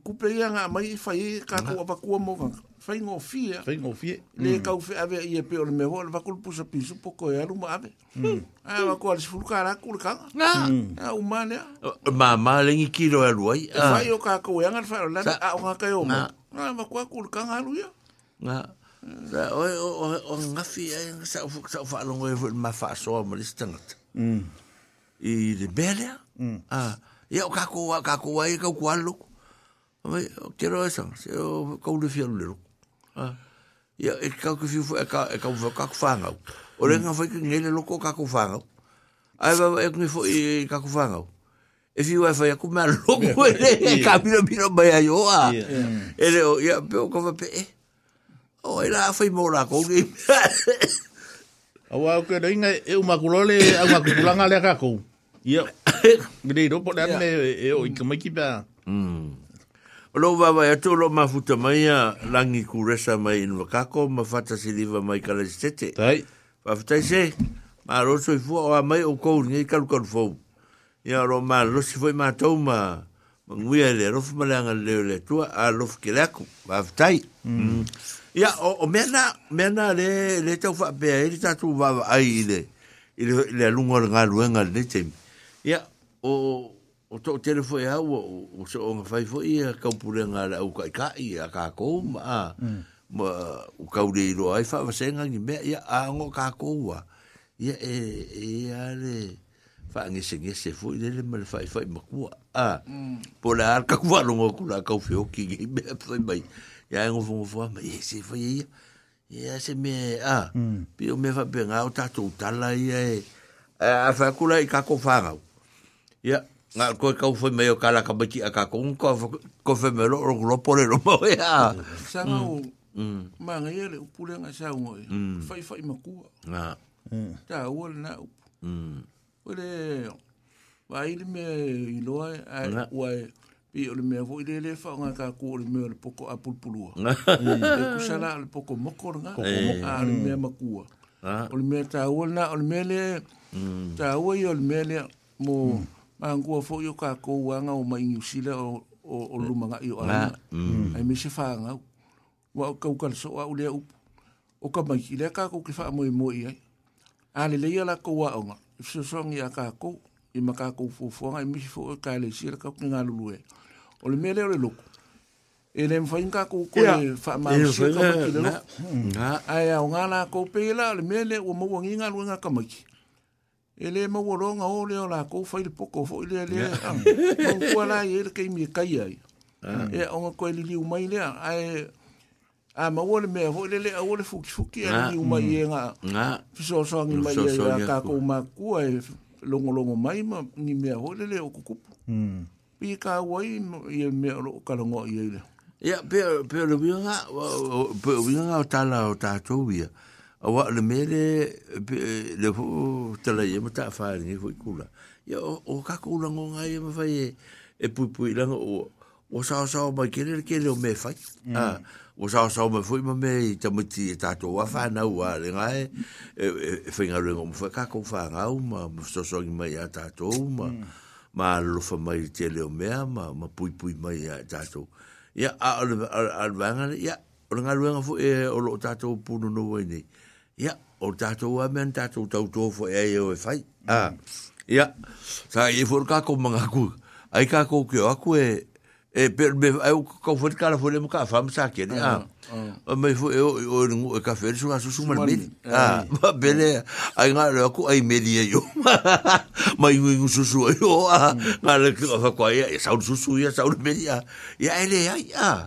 kupe nga mai fai ka ko va ko mo va fai ngo fie fai ngo fie le ka u fe ave i pe o me hol va ko pusa pisu poco mm. mm. mm. uh, uh, e alu ave a va ko al sfur ka ra kul ka a uma mane ma ma le ngi kilo e lu ai fai o ka ko yang al fai la a o ka yo ma na va ko kul ka nga nga o o o nga fi e sa fu sa fa lo ngo ma fa so mo le stanga i de a ya ah. o ka ko Mai, ke roa sang, se o kaule fia lulu. Ia, e kau ke fiu, e kau, e kau kaku whāngau. O renga whai ki ngele loko kaku whāngau. Ai wawa e kungi fwoi kaku whāngau. E fiu ai whai aku mea loko e le, e ka pira pira mai ai oa. E le o, ia, peo kawa pe e. O, e la whai mō la kouni. Awa, ke reinga e umakulole, au makukulanga le kakou. Ia, ngirei ropo le ane e o i kamaiki pia. Mm. lo va va ya tolo ma futa ma ya langi ku resa ma in va kako ma fata si liva ma kala sete dai va futa se ma ro so fu o ma o ko ni kal kal fo ya ro ma lo si fo ma to ma ma ngui ale e ro fu ma la ngal le le a lo fu kila ku va futa mm. o mena, mena le le to fa be ai ta tu va ai le le lungo ngal wen ngal le tem ya o o to tere foi au o so o fai foi ia kaupurenga la u kai kai a ka ko ma ma u kaureiro ai fa vasenga ngi me ia a ngo ka ko wa ia e ia le fa ngi se ngi se foi le le mal fai fai ma ku a po la ar ka ku va lo ku la kau fio ki ngi me fai mai ia ngo fo fo ma ia se foi ia ia se me a pi o me fa pe nga o ta tu tala ia e a fa ku la i ka ko fa ia nga ko ka fo me yo kala ka bati aka ko ko ko fe me lo ro lo po e mm. mm. mm. le lo mo ya sa no e. ma nga ye le pu le e, nga sa mo ye fa fa i ma ku na ta wo le na mm wo le wa i le me i lo ai wa pi o le me vo i le le fa nga ka ku le me le po ko a pul pulu na e ku sa la le po ko mo ko nga ko mo a le me ma ku o le me ta wo na o le me le ta wo i o le me le mo ma ngua fo yo ka ko wanga o mai nusila o o lumanga i o ana ai me se fa nga wa ka ka so wa ule u o ka mai ile ka ko ke fa mo mo i ai ale le ia la ko wa nga so so ngi ka ko i ma ka ko fo fo ai me fo ka le sira ka ko nga lulu e o le mele o le loko e le mfai ka ko ko e fa ma so ka ko le ai o nga na ko pe la le mele o mo ngi nga lu nga ka mai Ele le ma wo longa o le ola ko fa il poko fo le le o ko la e le ke mi kai ai ah. e o ko le li umai le ai a ma wo le me fo le le o le fuki fuki e li umai e nga nga so so ni mai e la ka ko ma ku e longo longo mai ma ni me ho le o ku mm pi ka wai i e me ro ka longo i e ya pe pe le bi nga pe bi nga ta la ta to bi awa le mele le ho tala ye mata fa ni ho kula ya o ka ko la ngonga ye ma e pui pui la o o sa sa o ma kele ke le me fa a o sa sa o ma fu me ta muti ta to wa fa na wa le ga e fa nga le ngom fa ka ko fa nga o ma so so ngi ma ya ta to ma ma lo fa ma ye le o me ma ma pui pui ma ya ta to ya a al al vanga ya o nga lo nga fu e o lo ta to pu no no we ni Ya, o le tatou a mea ni tatou tautō foi e fai ah. a sa i e fuor kakou magaku ai kakou keo aku e e per me au kau fuor kala fuor lemu ka fam sa ke ni ah, ah. a o me fu e o e o ngu e ka fer suma susu mar me a ma bele ai nga le aku ai me dia e yo ma i ngu susu e yo a ma le ko fa kwa ia su susu ia sa me dia ia ele ai a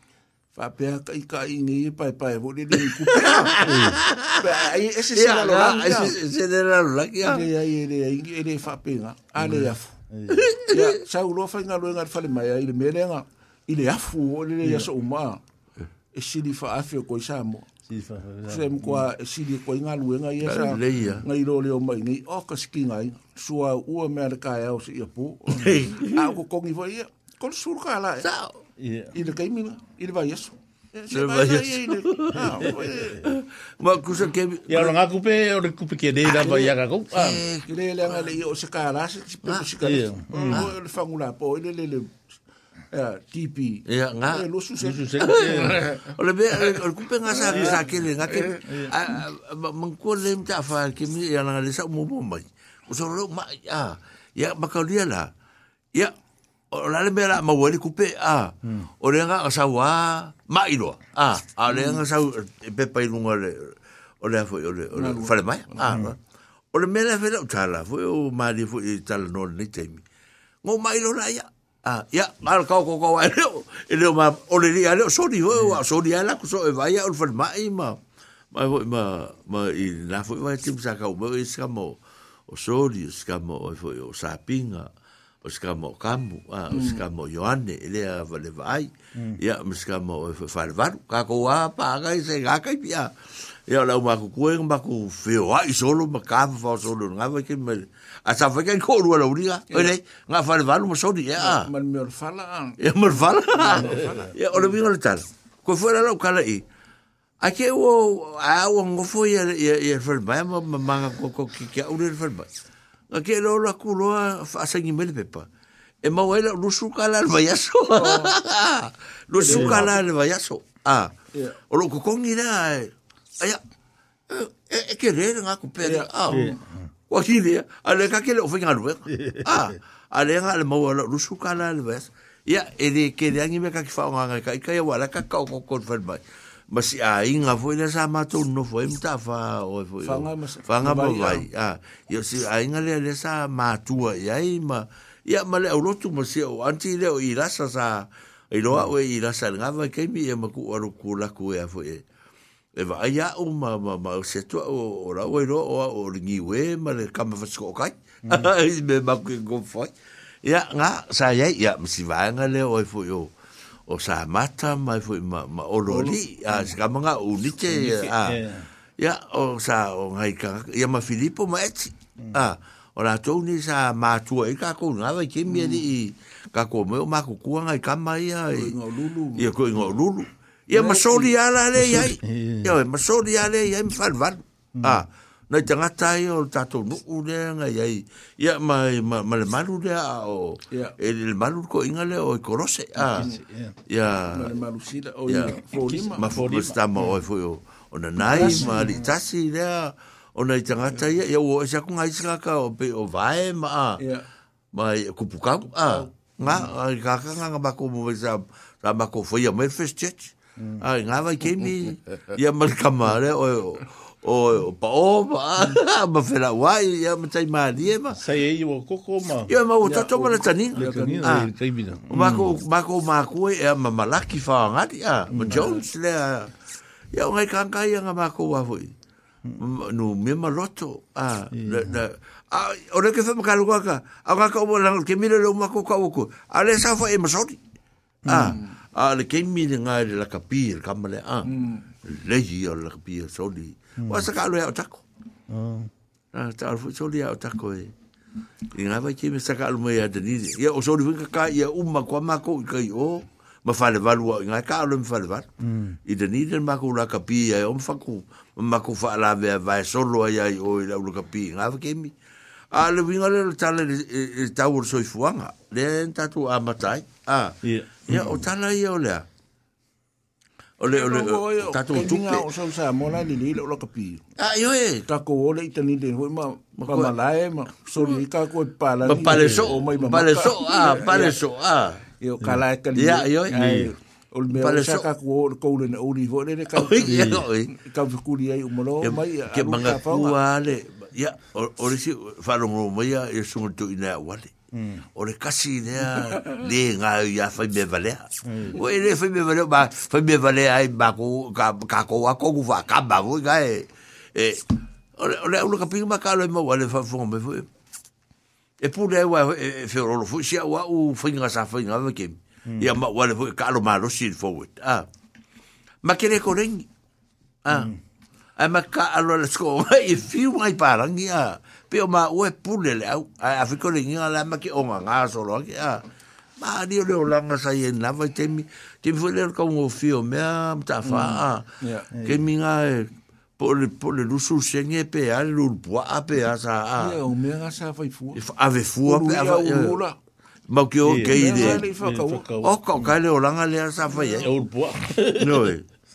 fa pe ka ka i ni pa pa e vole ni ku pe ba ai e se la la e se se de la la ki ai ai e ai e le fa pe mm. nga ale ya fu ya mm. sa u lo fa nga lo nga fa le mai ai le me le nga i le afu o le ya so ma e si li fa afi ko sa mo si fa sem ko e si li ko nga lo nga ya e sa nga i lo le o mai ni o ka ski nga sua u o me le ka ya o si ya pu a ko ko ni fo ya ko sur ka la e. sa Yeah. I le kai mina, i le vai eso. Se vai eso. Ah, ma kusa ke... Ia lo ngā kupe, o le kupe ke dei la vai aga kou. Ah. Eh, Ki le le angale i o se kāra, se ti pepe ah. se kāra. O oh, mm. oh, le whangura po, i le le le... Eh, TP. Ya, nga. Eh, lo suse. Lo suse. Ole be, ole kupe nga sa sa kele, nga ke. Mankuwa le mta afa, ke mi, ya nga le sa umobo mai. Kusa lo, ma, ya, makaulia la. Ya, o la le mera ma wele kupe a o le nga sa wa mai ilo a a le nga sa pe pa ilunga le o le fo o le o le fale mai a mm. o le mera fela tala fo o ma di fo i tala no ni temi ngo ma ilo la ya a ya al ka ko ko wa le le ma o le ya le so di o mm. so di ala ku so e vai o fale mai ma ma ma ma i na fo vai tim sa ka o mo i o so di ska mo o fo e e o sa pinga ma ska mo kamu a ska mo yoane ele a vale vai ia ma ska mo fal var ka ko a pa ga se ga ka pia ia la o ku ku o ku feo a i solo ma ka fa solo nga va ke me a sa fa ke ko ru la uriga ele nga fal var mo sodi ia ma me fala ia me fala ia o le vi ngol tal ko fuera lo kala i Ake o a o ngofo ia a ia fal ma ma ma ko ko ki ka o le fal nga ke lo la ku lo fa sa ngi mel pepa e ma wa la lusu ka oh. la ba ya so lusu ka la ba ya so a o lo ku kong ni na ya e ke re nga ku pe a wa ki le a le ka ke lo fa ngi lo a a le nga le ma wa la lusu ka la ba ya e de ke de ngi me ka ki fa nga ka ka ya wa la ka ka ko ko fa ba masi a inga foi le sa matou no foi mta fa o foi fanga mo vai a yo si a inga le le sa matua ia ma ia à? à, ma le o lotu masi o anti le o ila sa sa i loa o ila sa nga va ke mi e maku aru kula ku e foi e va ia o ma ma ma se to o la o ro o o ngi we ma le kama fa sko kai me maku go foi ia nga sa ia ia msi va nga le o foi o o sa mata mai foi ma, ma ololi a ska manga unite a ya e. yeah, o sa o ngai ka ya ma filipo ma et mm. a o la to sa ma tu e ka ko na ve ke mi di mm. ka ko me ma ko ku ngai ka mai ya e ngo ya ko ngo lulu ya ma so ala le ya ya ma so ala ya mi fal a ah na i tangata i o tatou nuu lea nga i ai ia ma, ma, ma le malu lea o yeah. e le malu ko inga lea o i e korose a ia ma fōlima ma fōlima o e i fōi o na nai ma li tasi lea o na i tangata i ia o e saku ngai sikaka o pe o vae ma a ma i e kupukau a nga a i kaka nga nga mo i sa sa mako fōi a me fes tjech a i nga vai kemi ia malikamare o o pa o ma ma fera wai ya ma tai ma die ma sai e yo koko ma yo ma o tato ah. e, ma tani ma mm. ko mm. ma ko ma ko e ma malaki fa ngati a ma jones le ya ngai kan kai nga ma ko wa foi no me ma loto a na a o le ke fa ma kalu ka a ka ko la ke mi le lo ma ko ka wo ko a le sa fo e ma sori a ah, mm. a le ke mi le ngai le la kapir kamale a ah. lehi o la pia soli. Mm. Wa sa ka lua tako. Oh. Ah, ta alfu soli o tako e. I ngā vai kime sa ka Ya mai Ia o soli winka ka ia umma kwa mako i kai o. Ma whale valu o ngā ka alu me whale valu. Mm. I danini ni mako la ka pia e om whaku. Mako whaalawe a vai solo ai ai o i laulu ka pia. Ngā vai kime. A le winga le le tala le tau o soifuanga. Le tatu amatai Ah. Ia o tala ia o lea. Ole ole tatu o sa sa mola ni ni lo kapi. Ah yo e. Ta o ole itani le ho ma ma malae ma so ni ka ko pala. Ma pale so pale so ah pale ah. Yo kala ni. Ya yo e. o sa ka ko o le o ni vo le ka. Ka ni Ke manga Ya le si falongo lo mo e ina Mm. O le kasi lea, le ngā iu ia fai me valea. Mm. O e le fai me valea, fai me valea ai mā kō, kā kō a kō kū wha, kā mā kō i e. e o le, o le aula ka pinga mā kā loi e mau, a le fai fonga me fwe. E pū le ewa e, e fio rolo fwe, si a wā u fai ngā sā fai ngā wā kemi. Mm. Ia mā wā le fwe, kā lo mā lo si forward. Ah. Ma kere kō rengi. Ah. Mm ai ma ka alo le sko i fi mai parangi a pe o ma o e pule le au a afiko le ngi ala ma ki o nga nga so lo ki a ma ni o le o langa sa ye na vai te mi te mi fule ka ngo fi o me a ta fa a ke mi nga e po le po le lu su se nge pe a le lu po a pe a sa a e o me nga sa fai fu a ve fu a pe a va o la Mau ki o geide. O ka o ka le o langa le a sa fai e. E eh? o le po a. No e.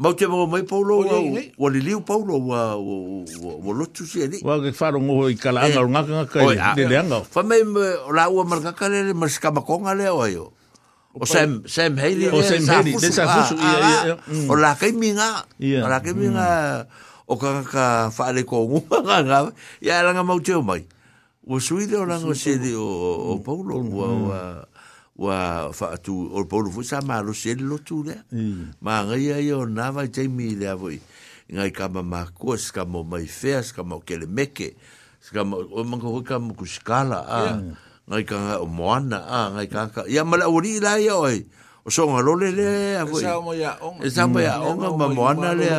Mau te mawa mai paulo wa wa li liu paulo wa wa lotu si ali. Wa ke faro ngoho i kala eh. anga runga ngaka i le le anga. Fa me la ua marga ka le le marisika makonga le o ayo. O Sam, Sam Haley. O Sam Haley, de sa fusu. Ah, ah, ah. Mm. O la kei minga. O la kei minga. Mm. O ka ngaka faale ko ngunga nga nga. Ia ranga mau te mai. Wa sui o ranga si ali o mm. paulo wa wa wa fa tu or polo fu sa ma lo sel lo tu le ma nga ia yo na va te mi le avoi nga ka ma ma ko ska mo mai fe ska mo ke le meke ska mo o mo ko ka mo ku skala a nga ka o mo ana a nga ka ka ia ma la ori la ia oi o so nga lo le le mm. avoi e sa mo ya on e sa mo ya on ma mo ana le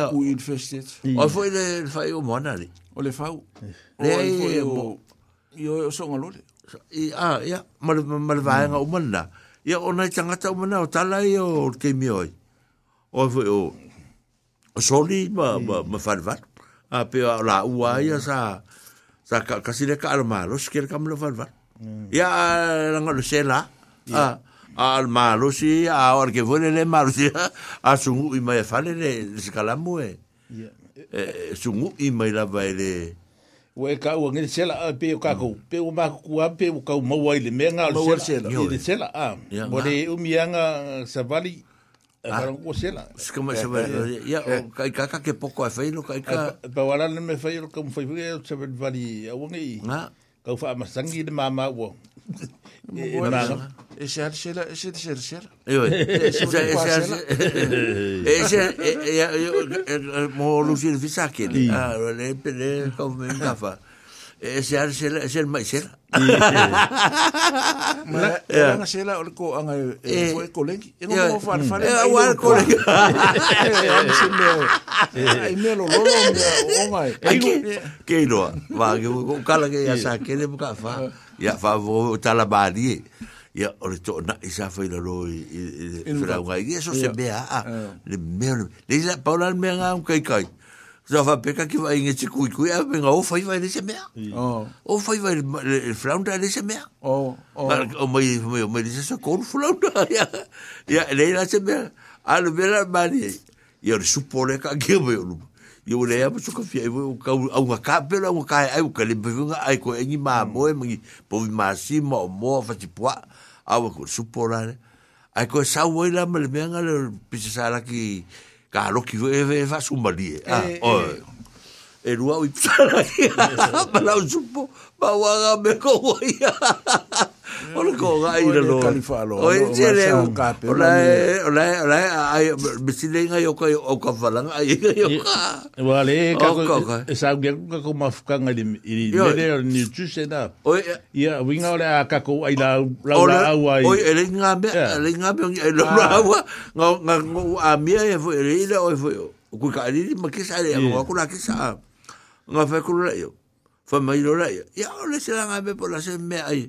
o foi le fa o mo ana le o le fa mm. o le e o so nga lo le i a ia mal mal vai nga umana ia ona tangata umana o tala i o ke mi oi o o o soli ma ma ma farvat a pe la ua ia sa sa ka kasi le ka al malo sker kam lo farvat ia la nga lo sela a al malo si a or ke vole le malo si a sungu i mai fale le skalamo e sungu i mai la vai le wo e kau ngi sela a pe ka ko mm. pe o ma ku a pe o ka mo wa ile me nga sela ile sela a mo le u mi anga uh, sa vali e ah. a ka ko sela sku ma sa vali ya eh, eh, o eh. kai ka ka ke poko a feilo kai ka pa wala ne me feilo ka mo feilo sa vali a wo ngi ka fa ma sangi de mama wo Ese Arxela, ese de Xerxer. Ese Arxela. Ese mo Lucien Fisakeli. Ah, le pele como en gafa. Ese Arxela, ese el maiser. Ma, era Arxela o co ang foi colegi. Eu não vou falar falar. É o alcoólico. Ai melo lolo o mai. Que que no, va que o cala que ya saque de gafa. ia whavo o talabari ia o le tōna i sa whaila ro i whiraunga i eso se mea a le mea le ila paula le mea ngā un kai kai sa whapeka ki wai ngetse kui kui a mea o whai vai le se mea o whai vai le whiraunga le se mea o mai o mai le se sa kōru whiraunga ia le ila se mea a le mea la mani ia le supore ka kia mea o lupa yo le ya so kofia e o ka a un ka pela un ka ai ka le bevunga ai ko engi ma mo e mi po vi ma si mo mo fa ti po a wa ko su po eh. ah, eh, eh. la ai ko sa wo la me me nga le pi se sa la ki ka lo ki e e fa su ma li e a o e lua u i pa la ki ma la su po ma wa ga me ko wa ya Ona ko ga ira lo. O je le ola ola ola ai bisile nga yo o ka falang ai yo ka. Wale ka sa ge ko fuka nga li le ni tu se na. O ya winga ola ka ko ai la la awa. O ele nga be ele nga be lo awa nga nga a mia e fo ele ile o fo. Ku ka ali ma kisa le ko la kisa. Nga fa ku la yo. Fa mai lo la yo. Ya ole se la nga be po la se me ai.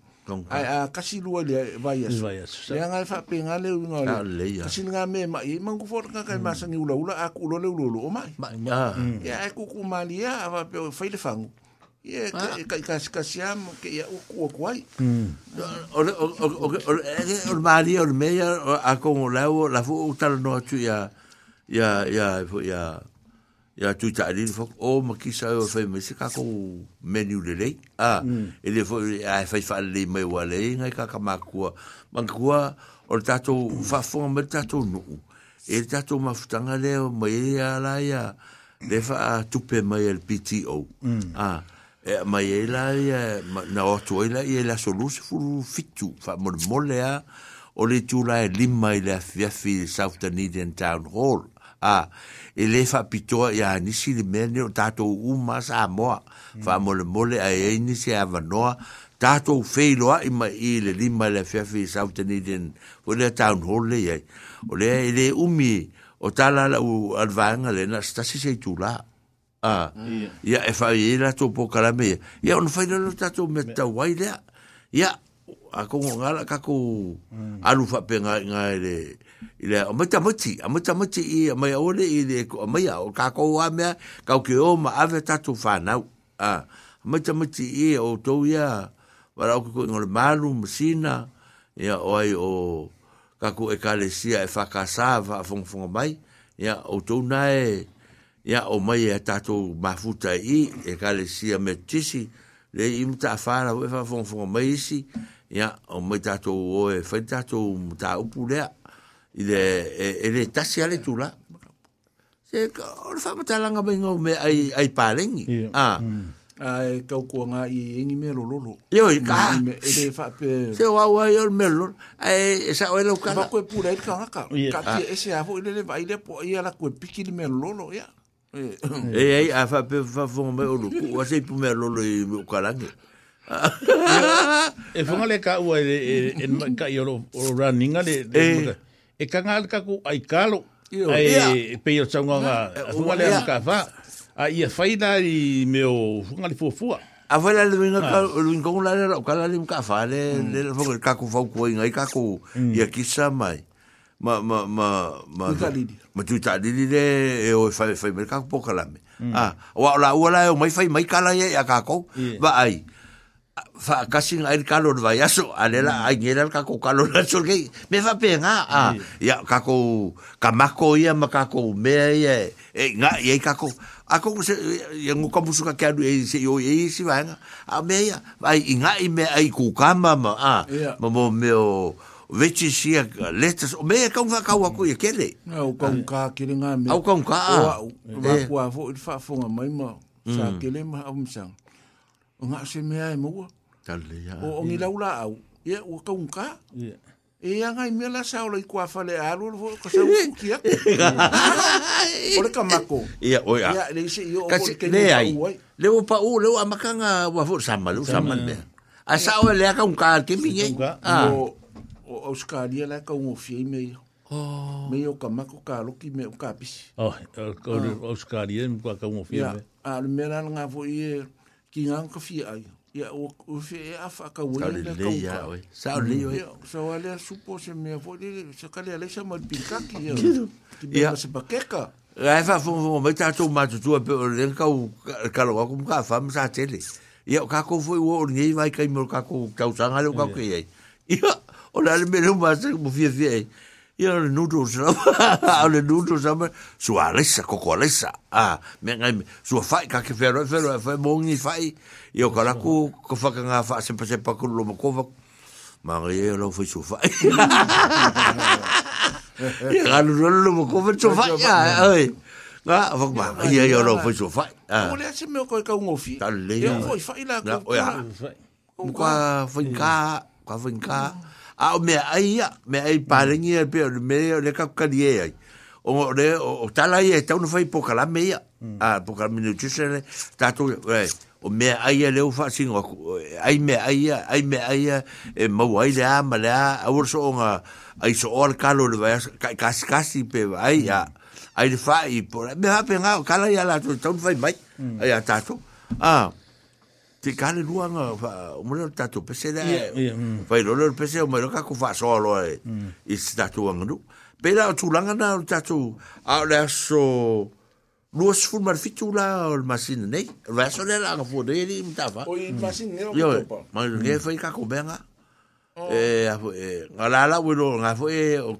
Ai a kasi lua le vaias. Le anga fa pinga le unga le. Ah, kasi nga me ma i mangu fo ka kai mm. masa ni ula ula aku lo le ulu ulu o mai. Ma nga. Mm. Mm. Ya e ku ku mali ya a va pe fa ile fangu. Ye ah. ka kasi kasi am ke ya u ku ku ai. O o mali o me ya a ko mo la u la fu u tal no tu ya ya ya ya ya tu ta ri fo o ma ki sa e o fe me se ka ko menu le le a mm. e le fo a fa e fa le me wa le nga ka ka ma ku ma ku o ta to fa fo ma ta to no e ta to ma fta nga le e o me mm. ya la ya le fa a tu pe ma el piti o a e ma ye la ya na o to ila ye la solu se fu fitu fa mo mo le a o le tu la e lima ile a fiafi South Dunedin Town Hall. a ah, e le fa pitoa ia nisi le mea ne o tātou uma sa moa mm. fa mole mole a e nisi a vanoa tātou wheiloa i ma i le lima le fiafi i Southern Indian o le town hall le iai o le e le umi o tala la u alvaanga le na stasi sei tu la a ia e fa i la tō pokalame ia ia on whailalo tātou me tawai lea ia a ko nga la ka ko alu fa pe nga nga le ile o mata mati a mata mati i a mai ole i le ko mai o ka ko wa me ka ke o ma ave ta tu fa na a mata mati i o to ya wa ra ko ngol malu msina ya o ai o ka ko e ka le sia e fa ka va fong fong mai ya o to na e ya o mai e ta tu ma futa i e ka le sia me tisi le imta fa ra o fa fong fong mai si ya o me o e fai tato o pulé upu lea i le e, e le tasi ale tu la se ka o le whamata langa me ai, ai paleng ah mm. ai e kau kua ngā i engi mm, me lo lolo yo i ka e le whape se o wa ai o le me lo a e sa o e lau kala ma koe ka ngaka ka tia ah. e se avo i le le vaile po i ala koe piki le me lo lolo ya e ei a whape fafo me o lo kua se i pu me lo lolo i ukarangi e fonga le ka ua e, e, e ka i oro running ale. Eh. E. E ka ngā ka ku ai kalo. Ai e pei o tau ngā fonga le ka wha. A ia whai nā i me o fonga le fua A fai la lewinga ah. ka lewinga kong la lewinga ka la lewinga ka mm. fai le le fonga le kaku fau kua inga i kaku mm. i a kisa mai. Ma ma ma ma ma tu ta lili le e o fai fai me kaku poka lame. Mm. Ah, wa la wa la o mai fai mai kala ye ya kaku. Ba ai. fa kasi ngai kalor va yaso alela mm. angela ka ko kalor so ke me fa penga a mm. ya ka ko ka mako ia ma ka ko me ye e nga ye ka ko a ko se ye ngo kamu suka ka du e se yo e si va nga a me ya vai inga i me ai ku kama ma a mo mo me o vechi sia letras o me ka un ka wa ko ye kere o ka un ka kere nga me o ka un ka o ma eh. ku a fo fa fo nga mai ma sa mm. kele ma am sang o ngā se mea e mua. Tale, ya. O, o ngi yeah. laula au. Ia, yeah, e o ka unka. Ia. Yeah. E ia ngai mea la saola i kua fale alu, lo ka sa uki a. Ole ka mako. Ia, o ia. Ia, le isi, ia, o ko le kenei ka Le o pa u, le o amakanga wafo, samal, samal mea. A saola e e? ah. lea ka unka al kemi, ye. O, o, o, o, o, o, o, o, Oh. Me o kamako ka loki me o kapisi. Oh, o uh, uh, Oscar, ye mkwa ka umofia yeah. me. Ya, uh, al mera nga fo ye, ki ngā ka whi ai. Ia o whi e a wha ka wea le le ka uka. Sao le le ia oi. Sao le a supo se mea fo. Sa ka le a leisa mali pinkaki ia. Ki bea se pa keka. Ia e wha fo mo mai tātou mātutua pe o le ka uka loa kum ka wha msa tele. Ia o kako fo i o ngei vai ka imo kako tausanga le o kako ia. Ia o le a le mele o mātutua mo fia fia ia. E. ia le nudu sama a le nudu sama sua lesa koko lesa a me ngai sua fai ka ke fero fero fai mongi fai io kala ku ko fa ka nga fa se pa se pa lo ko fa ma ngai lo fai sua fai ia ga lo lo ko fa sua fai a oi nga fa ma ia ia lo fai sua fai a o le se me ko ka un ofi ta le ia fai fai la ko o ia ka ka fa ka a o mea ai ia, mea ai pārengi ai pia, o mea ai le kakari e ai. O re, o tala ia, e tauna fai pokala me ia, mm. a pokala minu tusere, tātou, e, o mea ai ia leo wha singo, e, ai mea ai ia, ai mea ai ia, e mau ai le a, ma le a, a ura so o ngā, ai so o le kalo le vai, kasi kasi pe, ai ia, mm. ai le wha i, mea hape ngā, kala ia la tātou, tauna fai mai, mm. ai a tātou, a, ah. te kare luanga o mora tatu pese da vai lo lo pese o mora ka ku fa so lo e i tatu anga no pela o tulanga na o tatu a le so Luas fun mar fitu la o masina nei. Raso le la ka fu de ri mtafa. O i masina ne o ko. Ma nge fai ka ko benga. E a fu e ngala la wilo nga fu e o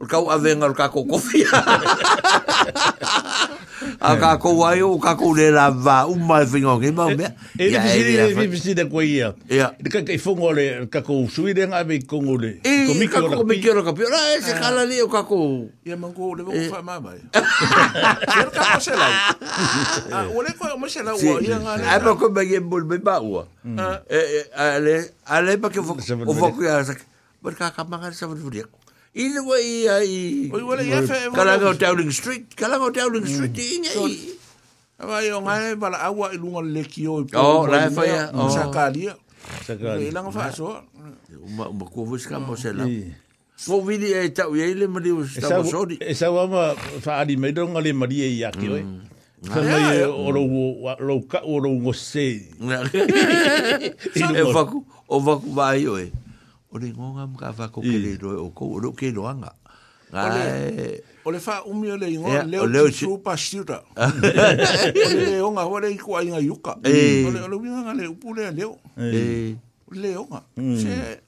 O kau avenga o kako kofi. A kako ai o kako le la va u mai vinga ke ma me. E ni visi ni visi de ko ia. Ia. De ka ke fongo le kako sui de nga ve kongo le. Ko mi ke ko mi ke ko pi. Ra se kala le o kako. Ia mango le mo fa ma o Ia ka ko se la. Ah, ole ko mo se la o ia nga. Ai pa ko me ye bol be ba o. Eh ale ale pa ke o fo ko ia. Berkaka mangan sama dia. Ina wa i a i... Oi wala i awhi mm. e Kalango Downing Street. Kalango Downing Street i inga i. Awa i o ngai wala awa i lunga leki o i pō. O, lai whai a. O. Sakaria. Sakaria. I langa wha asoa. Uma, uma kua wiska mo se lau. Fō vini e eh, tau i eile mani o stau sori. E sau ama whaari me ronga le mari e i ake oi. Tama e o rau ngose. E whaku, o whaku vai oi. Eh. o le ngonga mga fa ko kele do o ko o ke lo anga ai o le fa o mio le ngonga le o le super shooter o le ngonga o mm. le ko ai nga yuka o le o le ngonga le o pu le le o le ngonga se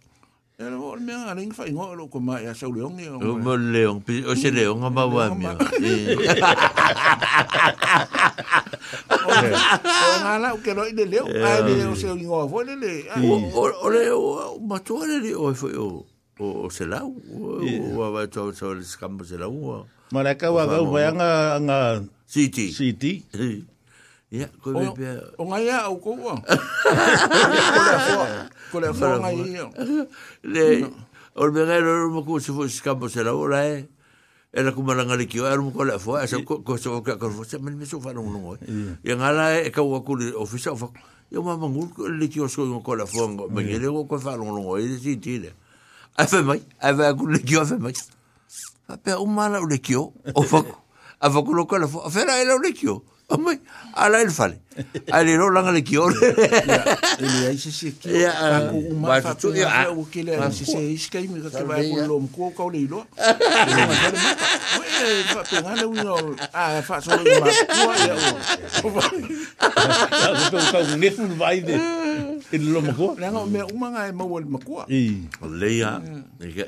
E la wole mea ngā rengi whai ngoa loko mai a sau leongi. O mo leong, o se leong a mawa mea. O ngā la uke roi le leo, a le o se o ngoa fo le le. O le o matua le le o e fo o. O se lau, o a vai tau tau le skambo se lau. Ma la kau a gau vai anga anga... Siti. Siti. Ia, koe me pia... O ngai a au koua. O ngai a au koua. coleção aí. Le, o Miguel era uma coisa, se fosse campo, será ora, é. Eh. Era como era ngaliki, era um colega foi, essa coisa eh. eh, que eu fosse, mas me sou faro não. E ngala é que o aculi oficial, eu mamangul, ele que eu sou um colega foi, mas ele eu que faro não, ele se tira. Aí foi mais, aí vai aculi que eu foi mais. Ape o mala o lekio, o foco. A foco lo colega foi, fera ele é o O mai, ala el fale. Ai le rola ngale ki ole. Ele ai se se ki. Ya, ma fa tu ya o ki le se se is kai mi ka ba ko lo mko ka ole ilo. Fa pe ngale u no. Ah, fa so lo ma. Ya. Ya, so ko ne fun vai de. Il lo mko. Na ngo me umanga e mo wal mko. I. Le ya.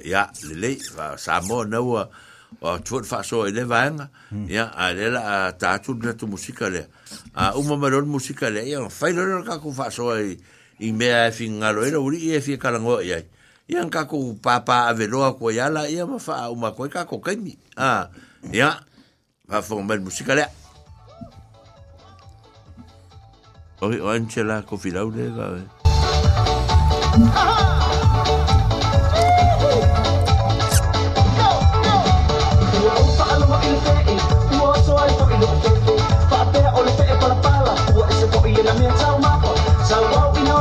Ya, le le va sa mo na wa. o tuat fa so ele vanga mm. ya er ale la ta tu na tu musika le a uma melhor musika le ya fai lo ka ku fa so i i me a finga lo era uri e fi kalango ya ya ka ku papa ave lo ko ya la ya ma fa uma ko ka ko mi, a ya fa fo mel musika le Oi, o Angela, ko filau le, ga. Ah!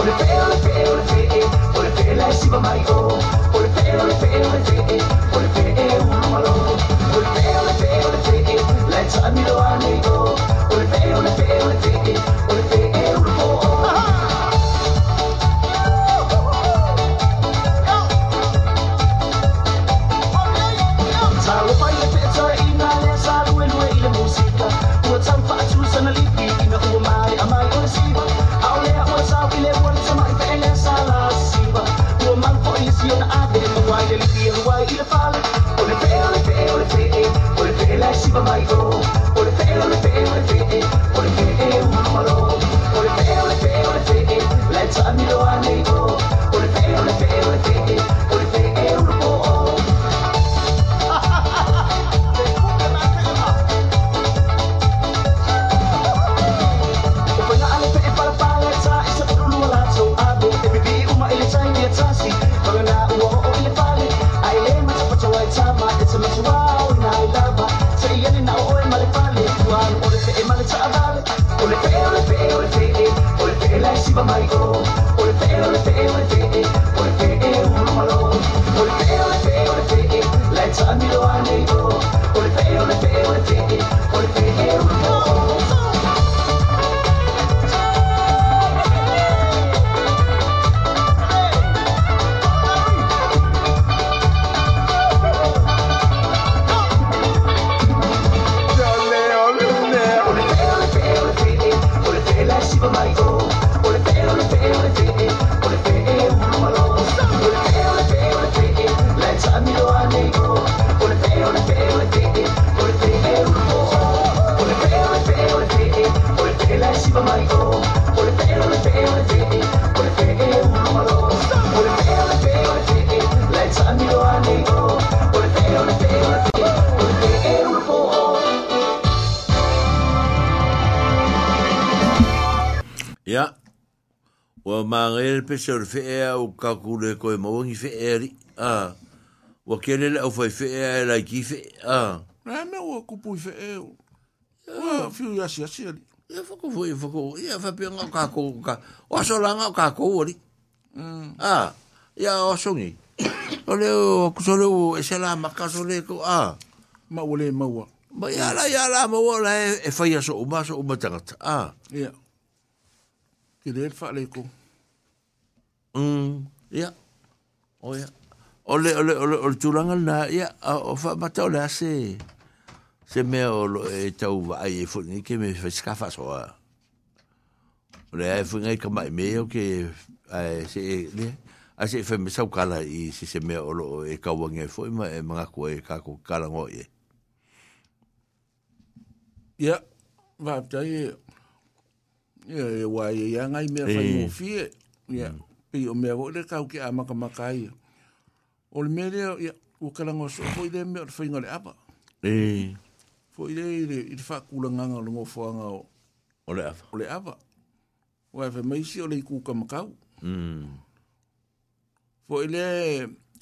Olfeo, Olfeo, Olfeo, Olfeo, la Shiva Michael. Olfeo, Olfeo, Olfeo. Bye-bye. Wa maa ele pe se orfe ea o kakule koe mawangi fe ea ri. A. Wa kere le au fai fe ea e lai ki fe ea. Na e mea ua kupu i fe ea o. Wa fiu yasi yasi ali. Ia fako fo i fako. Ia fa pia ngau kakou ka. O aso la ngau kakou ali. Mm. A. Ia o aso ngi. O leo kuso leo e se la maka so leko. A. Ma ule maua. Ma ia la ia la maua la e fai e aso uma aso uma tangata. A. Ia. Yeah. ki re whaare ko. Mm, ia. O ia. Ole, ole, ole, ole turanga na, ia, o wha mata ole ase. Se mea o lo e tau vai e funi ke me whaskafa soa. Ole ai funga i kamai me o ke ai se e, ne? Ai se e whaime sau kala i se se mea o lo e kawange fo ma e mga kua e kako kalango e. Ia, vāptai e. Ia. Ia, e wai e ia ngai mea whai mōwhie. Ia, mm. pi o mea wole kau ki a maka maka ia. O le mea lea, ia, ua karango so, fo i le mea le whainga le apa. E. Fo i le i le, i le wha kula nganga o le ngō whanga o. O le apa. O le apa. Wai whai maisi o le i kūka makau. Mm. Fo i le,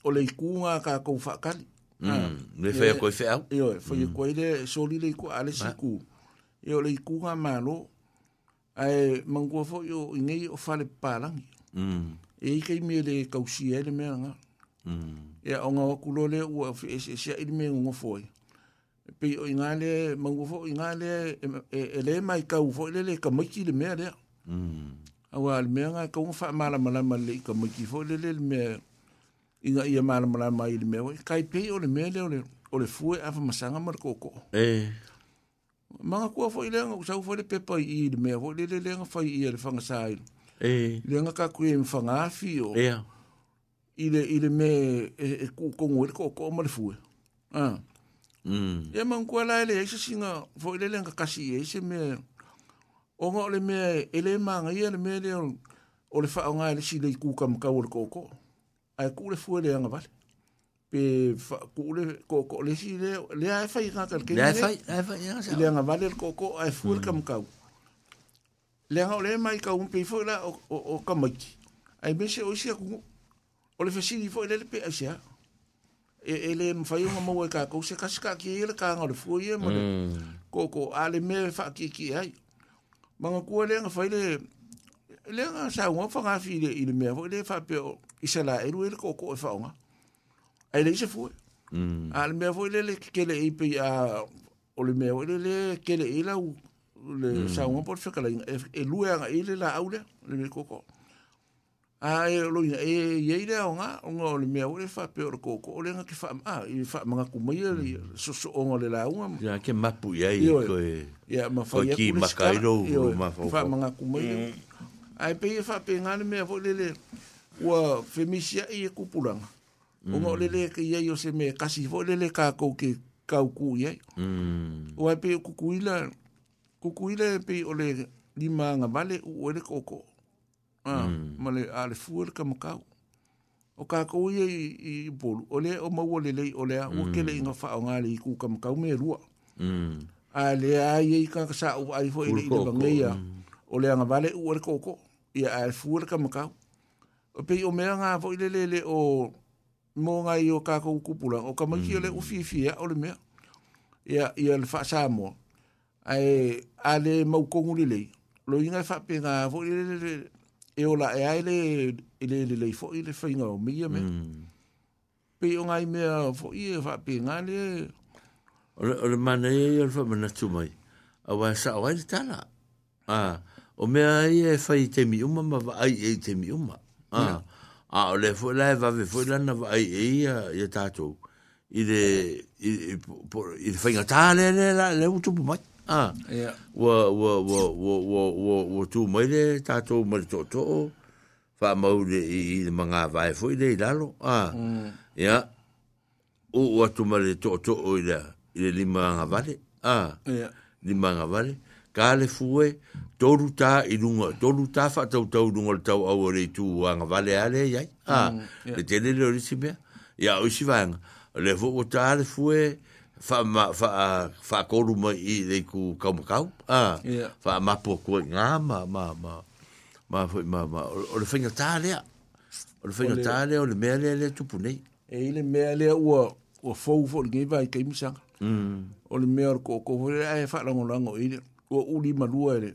o le i kūnga ka kou whakari. Mm. Ah, le whai a koi whai au. Ia, fo i mm. le, so li le i kua, a le si kū. Ia, o le i kūnga mālo. Mm ai mangu fo yo ngi o fale palang mm e ke mi le ka usi ele me nga mm e o nga ku lo le u f s s i me ngo fo pe o nga le mangu fo nga le e, e le mai ka u fo le le ka mi le me le mm awa le me nga ka u fa mala mala mala le ka mi fo le le me inga ia mala mala mai le me kai pe o le me le o le fu e afa masanga mar koko eh manga kua fo ilenga ku sau fo le pepa i le mea le le lenga fa i le fanga sai e lenga ka ku em fanga afi o e ile ile me e, e ku ko ngo le ko ko ma fu e mm e man kua la le e singa fo le lenga ka si e se me o ngo le me e le manga i le me le o le fa o nga le si le ku ka ma ka o ai kule le fu le nga vale pe ko le ko ko le si le le ai fai ka kal ke le ai fai ai fai ya sa le nga vale ko ko ai fur kam kau le nga mm. le mai ka un pe fo la o o kamaki ai be se o si ku o le fesi fo le pe a asia e ele mfai uma mo e ka ko se ka ska ki e le ka nga le fo ye mo ko ko le me fa ki ki e ai manga ku le nga fai le le nga sa wa fa ka fi le ile me fo le fa pe o isala e ru e ko ko fa nga ai le se foi mm al ah, me foi le que le ip a o le me foi le que le ila le mm. sa un por fe kala e, e lue a ile la aule le me coco ai lo ia e ye ile o nga o e nga le me foi fa peor coco o le nga ke fa ah i fa manga ku mai le mm. so so o nga le la un ya ke ma pu ye ko e ya ma fa ye ku ma ka ro ma fa manga ku mai mm. ai pe fa pe nga le me foi le le wa femisia e kupulanga mm. o mo le ke ye yo se me kasi fo le le ka ke ka ku ye mm. o ai pe ku kuila ku kuila e pe o le lima nga vale o le koko ah mm. ma le ale fuor ka maka o ka ko ye mm. i bolu o le o mo le le o le mm. o ke le o nga le ku ka maka me ru mm. a le ai ye ka sa o ai fo ile ile bangia o le nga vale o le koko ia ai fuor ka maka o pe o me nga fo ile o mō ngai o kāko kupula, o kama maki mm. le o fifia, o le ya mm. ia, ia le wha sāmoa, ai, a le mau kongu le lo inga fa pe ngā, fo le le le, e ola e ai le, e le le le fo ile le whainga o mia me, mm. pe o ngai me fo ie fa wha pe ngā le, o le, o le mana i e le wha mana tumai, a wai sa wa le tala, a, o me ai e whai te mi uma, ma ai e te mi uma, a, a o le fwela e vave fwela na vai e ia ia tatou i le i le whainga tāle le la le utupu mai a ua ua ua ua ua ua ua tu mai le tatou mai le tō tō mau le i le mga vai fwe le i lalo a mm. ia u ua tū mai le tō tō i le lima ngā vale a lima ngā vale ka le fwe tolu tā i runga, tolu tā whatau tau runga le tau au arei tū wanga vale ale iai. Ha, le tene le orisi mea. Ia, oisi wanga. Le fuk o tā le fue, wha koru mai i le ku kaumakau. Ha, wha mapo koe ngā, ma, ma, ma, ma, ma, ma, o le finga ta lea. O le finga ta lea, o le mea le lea tupu nei. E i le mea lea ua, o fau fau ngei vai kaimisanga. O le mea o le kōkohore, ai wha rangolango i le, ua uli ma i le,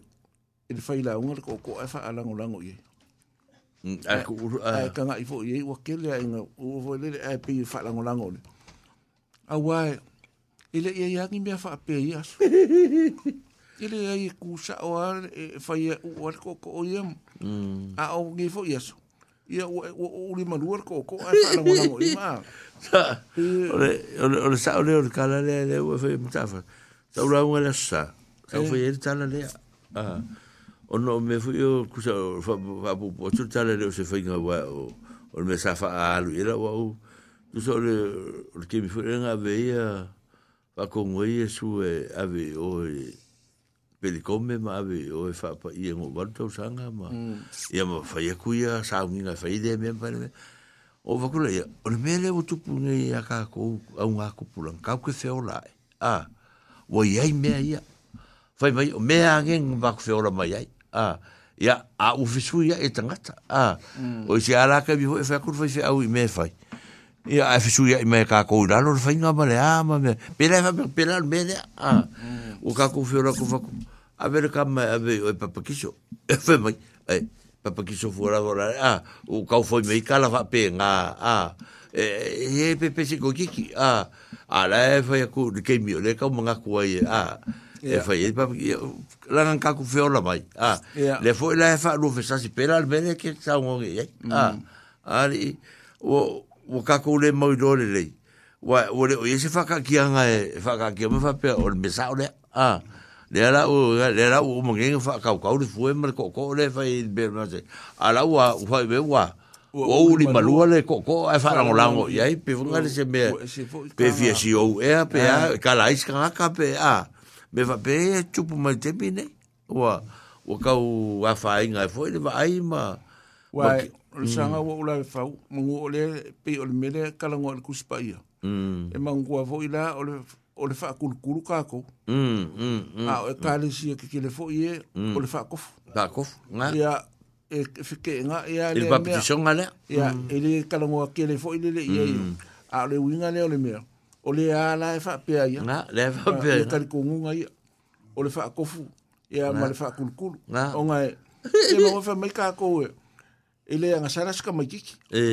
e le failaunga mm, le koʻokoʻa e faalagolago iai ae kagaʻi foʻi ai ua kele aiga ua foilele ae pei faalagolago ole auā e e leʻi ai agi mea faapea ia aso e le ai e kusaʻo a e faia e uʻu a le koʻokoʻo ia mm. aʻo ge foʻi aso ia e, ua uʻuli malua le koʻokoʻa e faalagolago i maao le saʻo lea o le kala lea lea ua fai e matafa taulauga eh. le sa au foi ele tala le. Eh. Ah. ono me fu yo kusa fa fa bu po tu tale le se finga wa o o me sa fa alu era wa o tu so le o ke mi fu nga veia fa con oi su e ave o e, peli come ma ave o e fa pa i ngo varto sanga ma mm. ia ma fa ia kuia sa nginga fa ide me pa le o va kula ia o me le tu pu nge ia ka ko a un aku pulan ka ke feo la a o ia me ia fai mai o me angen va ko mai ai a ya a u fisu ya etanga a o si ala ka bi fa kur fa u me fa ya a fisu ya me ka ko dalo fa nga ma le ama me pe la me pe la me le a u ka ku fi ra ku fa ku a ver ka me a ver o pa pa kiso e fa mai e pa pa kiso fu ra ra a u ka fu me ka la fa pe nga a e pe pe si ko ki ki a a la fa ya ku ke mi le ka mo nga ku ai a yeah. e fai e pa la nan ka ku ah yeah. le foi la fa lu fesa si pela al bene ke sa un ah hum. ali o o caco le mo do le le o esse fa ka ki anga e fa me fa pe o me le ah le la o le la o mo fa ka é. ka o foi mer ko ko le fa i be ma se be o li malua le koko ai fa lango lango i ai pe ah. se me pe fiesi o e pe a kala is ka pe a me va pe chupu mai te bine wa o ka u a fa ngai e foi le ai ma wa sanga wa mm. ula fa mo ole pe o le mele kala ngol ku spa ia mm. e ma ngua vo ila o le o le fa kul kul ka ko mm, mm mm a e ka le si ke ke le fo ie o le fa ko fa ko nga ia e fike e e nga ia le mea il va pe le ia ele kala ngol ke le fo le ia a le winga le o le mea o le a la e whapea ia. Nga, le e whapea ia. E tari kongunga ia. O le whakofu. E a ma le whakulukulu. Nga. O nga e. E ma wafa mai kā kou e. E le anga sara saka mai kiki. E.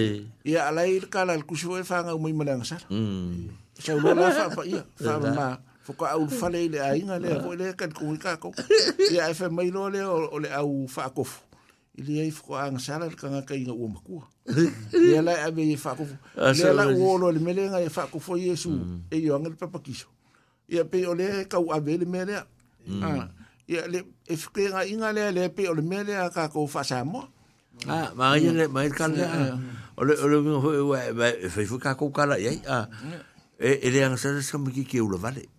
E a lai le kāla le kusifo e whanga umai mani anga sara. Mm. Sa ulo la whapa ia. Whanga ma. Fuka au fale le a inga le a koe le a kani kongi kā kou. E a e whamai lo le o le au whakofu. i le ai fuko anga sara le kangaka inga ua makua. Le ala e ame i whako fu. Ah, le ala u olo le mele nga i whako fu i esu e i mm. e oanga le papakiso. I a pei o le ka u ame le mele mm. a. Ah, I le e fuko e nga a le pei o le mele aka ka kou mo. Ah, ma i mm. le mai ka le ah. O le o le mingo fu e wa e fai fu ka kou kala i ai. E, e le anga sara miki ke ula vale. Ah.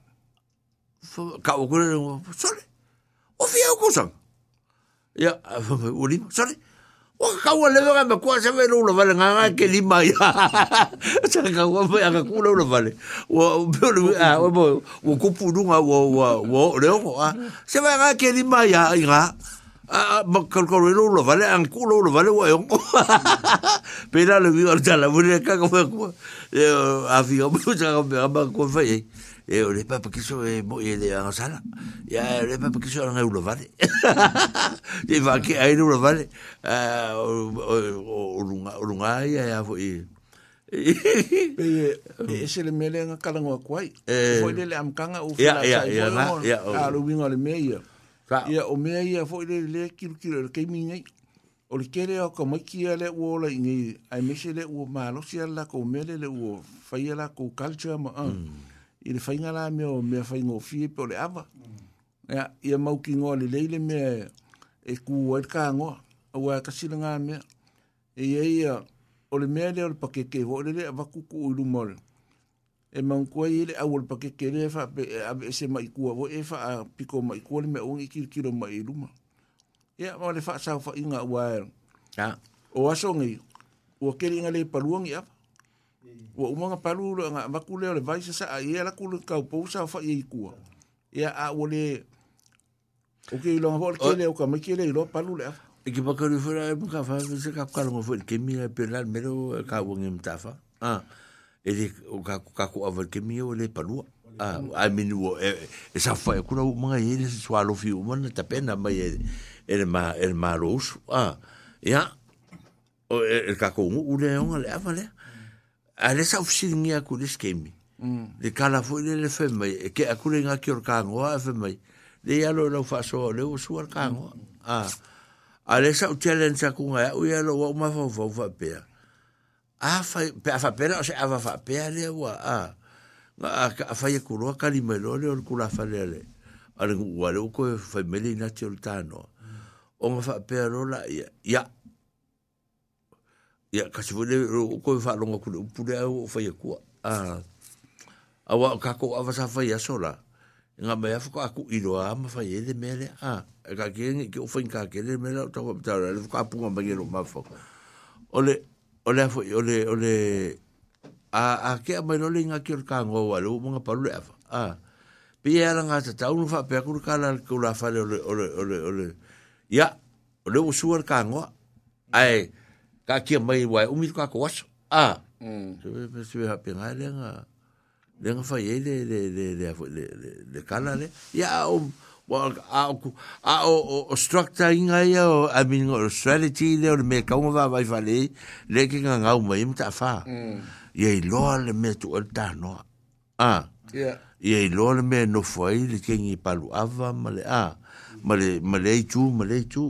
cậu phải mà về đi đi か遅れるのそれおふやおこさんいやおりそれ o ka wa le ga me cái se me lo vale nga ke lima ya sa ka wa me ga ku lo vale o o a o bo o ku pu nga wo wo wo le o a cái va nga ke lima ya nga a ma ka ko lo lo vale an ku lo lo vale wa yo pela le vi al tala vule cái cái ku a fi o bu sa ga me ba ko fa ye e o le papa kiso e mo e le anga sala ya le papa kiso e anga ulo vale e va ke a ulo vale o lunga o lunga e a fo e e e se le mele anga kalango a kuai e. e foi le le amkanga u fila sa i mo a lubinga le meia ya o meia ia foi le le kiru kiru le kei mingai o le kere o ka maiki a le uo la ingi ai mese le uo maalosi a la ko mele le uo faya la ko culture ma i le whainga la me o mea whaingo fie pe o le awa. Mm. Ia, ia mau ki ngoa le leile me e ku oer ka ngoa, a wea kasira ngā mea. E ia ia, o le mea le o le pakeke, o le le awa kuku o ilu mole. E maun kua i le au o le pakeke le e wha, e ave e se mai kua, o e wha a piko mai kua le mea ongi kiri kiro mai ilu ma. Ia, ma le wha sa inga wae. Ia. O aso ngai, o keri inga le paluangi apa. ua umanga palu lo nga le sa la pousa fa ia ikua ia a o le o ke ilonga po ke leo ka le palu le e ke fura e fa se ka e e ka ke mi e mero ka ah e de o ka ka ke mi le palu ah a minu e, e sa fa e kula umanga le fi umanga tapena mai e ma e ma ah e ka le a le sa ofisini ngi aku le skemi. Le kala fo le le fe mai, e ke aku le nga ki orkango a fe mai. Le yalo e lau fa so, le u su orkango. A le sa u challenge aku nga, u yalo wa uma fa ufa ufa pea. A fa, pe a fa pera, o se a fa pea le wa, a. Nga a fa ye kuroa kalima ilo le or kula fa le le. A le ngu wale uko e fa mele inati ol tano. O ma fa pea lola, ya, ya, ya kasi wale ko fa longa ku pure au fa ya ku a awa ka ko awa sa fa ya sola nga me afu ka ku ilo a ma fa yele mele a e ka ken ke ofa inka ke le mele ta wa ta le ka pu ma gelo ma fo ole ole fo ole ole a a ke ma lo linga ke ka ngo wa lu mo nga pa lu a pe ya langa ta ta fa pe ku ka la ku la fa le ole ole ole ya ole usu ka ngo ai ka kia mai wai umi ka ko waso a se se ha pe ngai le nga le nga fai e, le le le le le le kala le ya o a o a o o structure inga ya e, o i mean o strategy le o me ka un va vai fale le ki nga ngau mai mta fa mm. ye lo le me tu ta no a ya ye lo le me no foi le ki ngi palu ava male a male male chu male chu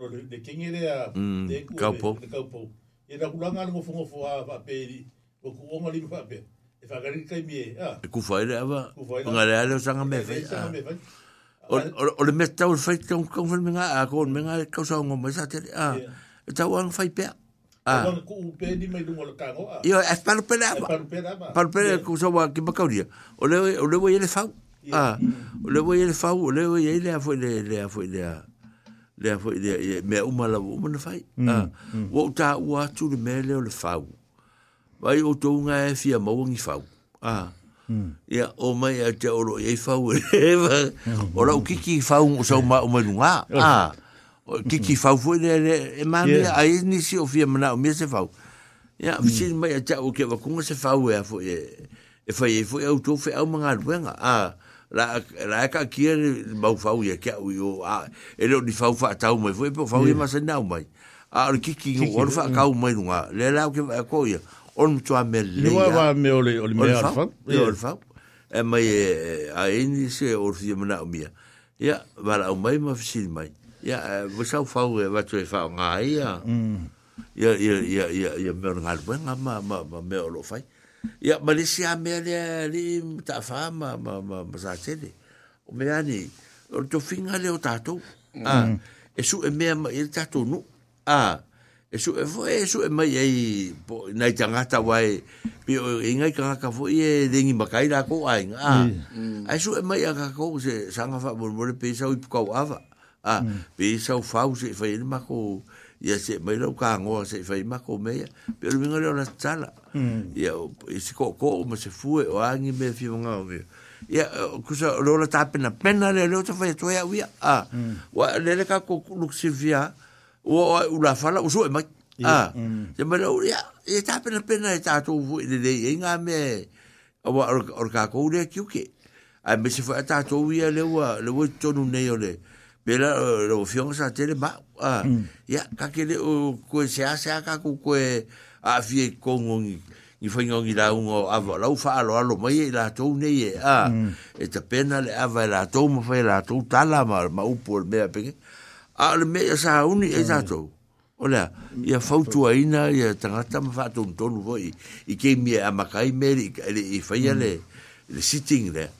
no de king ele a de kaupo de kaupo e na kulanga ngo fongo fo a pe o ku o ngali fa pe e fa gari kai mi a e ku fa ele ava nga le ale sanga e me fe o le meta o fa ka ka fa menga a ko menga ka sa ngo ma e sa te a ta wang fa pe Ah. Ku pe ni mai lungo le kango. Yo, es para pela. Para pela. Para pela ku sa wa ki bakauria. O le o le voy ele fa. Ah. O le voy ele fa, o le voy ele a foi le le a foi le a. le a foi le me uma la fai a wo ta wa tu le me le le fau vai o to nga e fia mo fau ah, mm. a ya o mai a te e o e fau o la ah, o kiki fau o sa uma uma nga a o kiki fau foi le e ma me a ni si o fia mana o me se fau ya visi mm. mai a te o ke va kunga se fau e a foi e foi e foi o to fe au mangal wenga a ah, la la e ka kier ba u fa u ye ka u yo a e lo di fa u fa ta u mai foi e po fa u ma se na u mai a ar ki ki o fa ka u mai nga le la ke ko ye on tu a me le no va me o le o le me alfa e alfa e mai e a e in se o si me na u mia ya va la u mai ma fi sin mai ya vo sa u fa u va tu e fa nga ya ya ya ya ya me o nga ma ma ma me o lo fai ya malaysia me le ta fama ma ma ma sa tele o me ani o to finga le o tato a e su e me il e tato no a ah, e su e fo e su e mai ai na tanga ta wai pi o inga ka ka fo e dingi ma kai la ko ah, mm. ai a a su e mai ka ko se sanga fa bor bor pe sa u ka ava. a ah, mm. pe sa u fa u se fa ma ko ia se mai lau kāngoa se whai mako mea, pia rumi ngare ona tala. Mm. Ia se kō kō o ma se fue o angi mea whi wanga o mea. Ia kusa rola tāpena pena le leo ta whai toi a wia. Mm. Wa lele kā kō luk se via, ua oa ula whala, usua e mai. Mm. Se mai lau, ia, ia tāpena pena e tātou fue le le inga mea. Awa or kā kō ulea kiuke. Ai me se whai tātou wia leo wa, leo wa tonu nei o leo pela eh, lo fio sa tele ma ah, mm. ya oh, ah, ka ke le o ko se a se a ka ku ko a fi ko ngong ni fo ngong ida un o a lo fa lo lo mai e la to ne ye a ah, mm. e te pena le a va la to mo fa la to ta la ma ma u por me a pe a le me sa un e sa e to Olha, ia fautua ina, ia tangata ma fatu un tonu voi, i kei mia amakai meri, i faya le, mm. le sitting le, mm.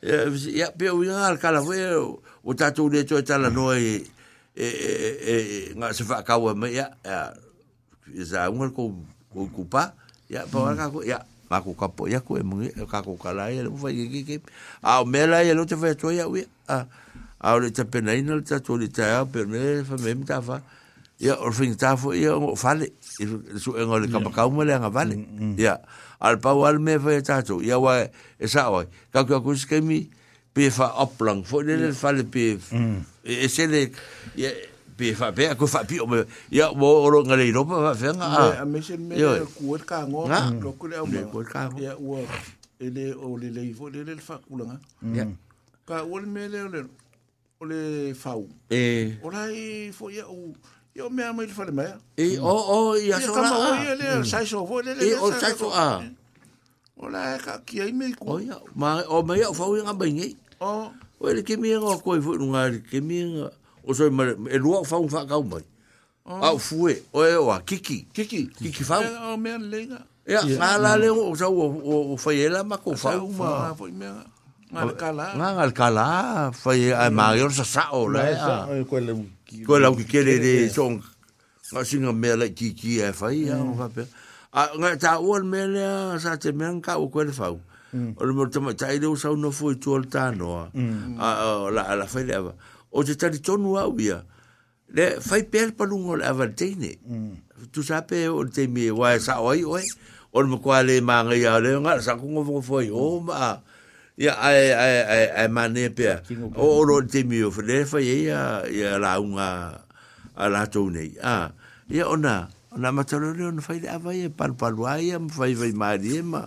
Eh, ya pe o ngar kala we o ta tu de choi tala no e e e nga se fa ka wa ya za un ko ko kupa ya pa wa ka ko ya ma ko ka po ya ko e mungi ka ko kala e lu fa gi gi a o me la e lu te fa choi ya we a a o le te pe nei no te tu le te a pe me fa me mta fa ja or fin ta fo ia o fale su en ole ka ka mo le nga vale ya al pa wal me fo ta to ya wa e sa wa ka ka ku ske mi pe fa oplang fo le le fale pe e se le ya pe fa pe ku fa pi o me ya wo ro nga le ro pa fa nga a me se me ku er ka ngo lo ku le o me ku er ka ya wo ele o le le fo le le fa ku la nga ya ka wal me le le o le fa o e ora e fo ya o Yo mea mai le mai. E o o i aso la. Ia le sai so vo le le. E o sai so a. O la e ka ki ai mei O ia, ma o mei o fau nga bai ngai. O. O le ke mea ngā koe fu nga le o mea o so mai e lua fau fa ka mai. Au fue, o e o kiki. Kiki. Kiki fau. É, é, é. O mea lenga. Ia, ngā la le o sa o o faiela ma ko fau. Sa o mea. Ngā kala. Ngā kala, fai a maior sa sa o la. Ngā o ko la ki kere de song ma singa me la ki ki e fai ya on va pe a nga ta ol me te me ka o ko le fau mm. o le mo te ma tai de usa no foi tu mm. alta no a la la fai le o te tari tonu au ia le fai per pa lungo le avantene mm. tu sape o te mi wa sa oi oi o le mo ko le ma nga ya le nga sa ko mo foi o ma ia ai ai ai ai mane pe o ro te mi o fle fa ia ya la unga ala to nei a ia ona ona matalo le ona fai ava ia pal pal wa ia ma fai vai mari ma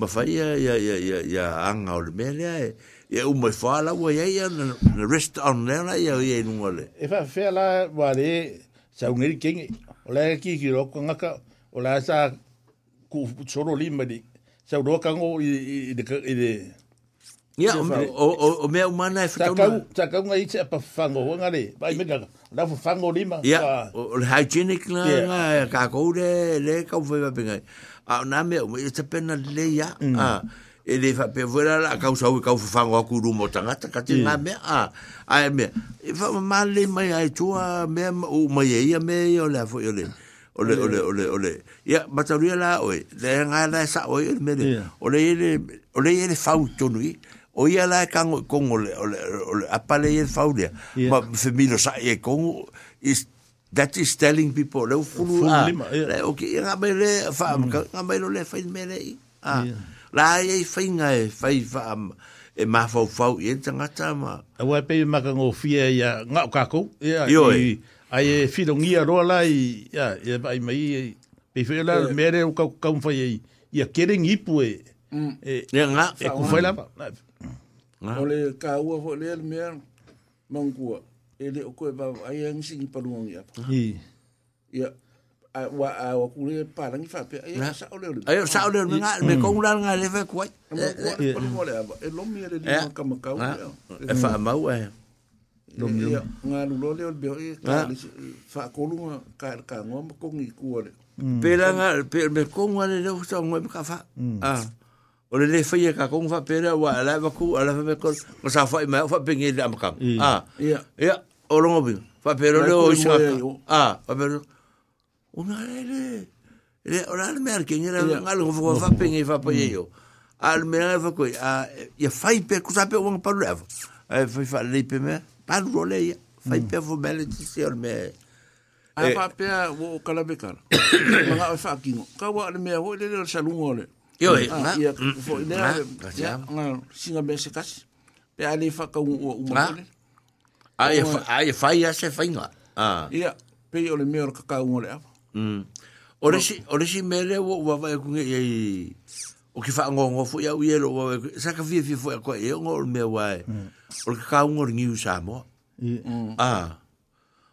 ma fai ia ia ia ia ya anga o le mele ai ia u mai fa la wa ia ia na rest on le na ia ia nu ole e fa fa la wa le sa un el king o la ki ki ro ko ngaka o la sa ku soro lima di sa ro ka ngo i à, i de Ia, o, o, o mea umana e whakauna. Takau ngai te apa whango, ngare, pai me kaka. Nau whango lima. Ia, o le hygienic la, ngā, e ka koure, le kau whaiwa pingai. A nā mea, o mea te pena le ia, mm. e le whapea wera la, kau sau e kau whango aku rumo tangata, ka te mm. ngā mea, a, a e mea. E wha mā le mai ai tua, mea, o mai e ia mea, o le afo, o le. Ole, ole, ole, ole. Ia, mataruia la, oe, le ngā la e sa, oe, ole, ole, ole, ole, ole, ole, ole, ole, ole, ole, o ia la kango i kongo le, o le, o le apale i faulia yeah. ma femino sa i kongo is that is telling people le fulu a le o ki nga me le fa nga me le fa me le a la i fa nga e fa fa e ma fa fa i tanga tama a wa pe ma ka ngo fia ia nga ka ko ia i ai e filongia roa la i ia e vai mai pe fe la mere o ka ka fa ia ia kere ngipu e e nga e ku fa la o le kaua fo le le mea mangua e le o koe vau ai ang singi palunga ngi apa ia wa wa kule palangi fa pe ai sa o le ai sa o le nga me ko ngula nga le fe kuai e lo mi le le ka ma kau e fa mau e lo mi nga lu lo le be e fa ko lu ka ka ngom ko ngi kuole pe la nga pe me ko ngwa le le sa ngwa ka fa ah o le le fai e ka kong fa pere wa la va ku ala fa ko ko sa fa ma fa pengi le am kam ah ya ya é ah, hum. ah, é o longo bi fa pere le o sa ah fa pere una le le o le mer ke ngera ngalo fo fa pengi fa po ye yo al mer fa ko a ya é. fai pe ku sa pe wong pa le fa fa fa le pe me pa ro le fai pe fo bele ti se o me a fa pe o kala be kala ma fa kingo ka wa le me ho le le sa lungo le Yo, e, eh, nga. Eh, ia, mm, fo, ina, nga, eh, ia, nga, singa bea se kasi. Pe ane fa ka un ua umakone. Nga, ae, ae, fai a se fai nga. Ia, pe i ole meo ka ka un ole apa. Mm. Ore si, ore si mele ua ua vai kunge i, o ki fa ngongo fo ia ua ero ua vai kunge. Sa ka fia fia fo ia koe, e ongo ole meo wai. Mm. Ole ka ka un ole ngiu sa mo. Ia, ah.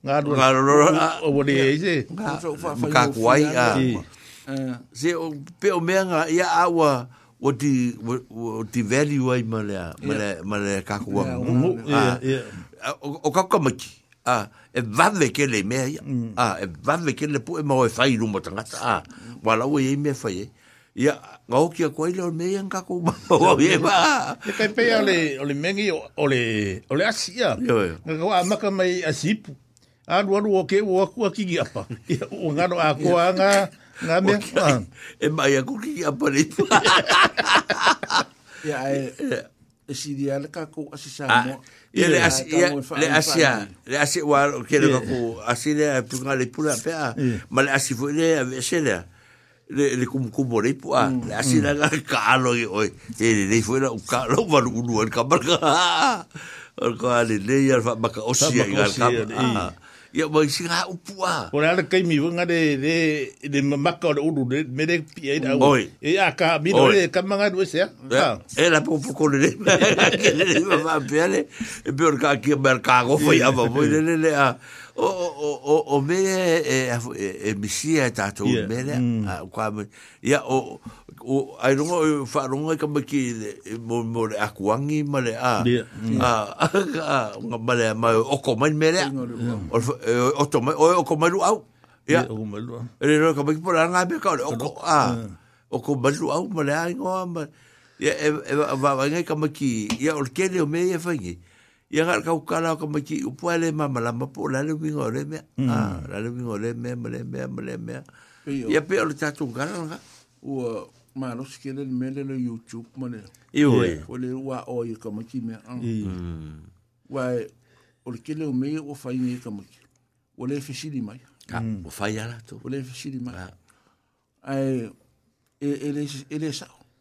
nga do nga do o bodi e se ka kwai a se o pe o me nga ya awa o di o di value ai male male male ka kwa mo o ka ka maki a e vave ke le me mm. a ah, e vave ke le po e mo e fai lu motanga a wala o e me fai ya nga o ki a kwai le me nga ka kwa o e ba e ka pe ya le o le e mengi o le o le asia nga ka ma ka mai asipu anu anu oke, ke aku ki apa iya. o oh, ngano a anga nga me e mai aku apa ni ya e si dia le ka asisa mo ya le as le asia ya, le asia wa ke le ko asile tu nga le pula pe ma le asi fo le asile le le kum kum bore a ah. hmm, le asi la ka lo e oi e le fo la ka lo va unu al ka ka al ah. ka le le ya fa ba osia Ya mai singa u pua o le kai mi wanga de de de maka o uru de me de pia ida o e a ka mi do le ka manga do se e la po po ko le le ma pele e ka ki merkago foi ava foi le le a o o o o o me e e e me si e ta to me le a qua me ya o o ai no fa no ka me ki mo mo a kuangi ma le a a a nga ma le ma o ko me me le o o to ma o o ko au ya o me lu au e no ka me pora por anga me ka o o a o ko me lu au ma le a ngo ma ya e va wangai ka me ya o ke le me e fa ngi ia ka kau kala ka maki upua le mamalama po la le winga le mea ah, la le winga o le mea me mm. ah, le mea ma le mea ia pea o le tatou gala laga ua malosi le lemea le le youtube ma le ioe o le ua o ia ka maki mea ah. mm. uae o le kele o mea ua faiga ia ka maki mm. ua lē fesili mai ua fai a latou ua lē di mai ai e, e lē e saʻo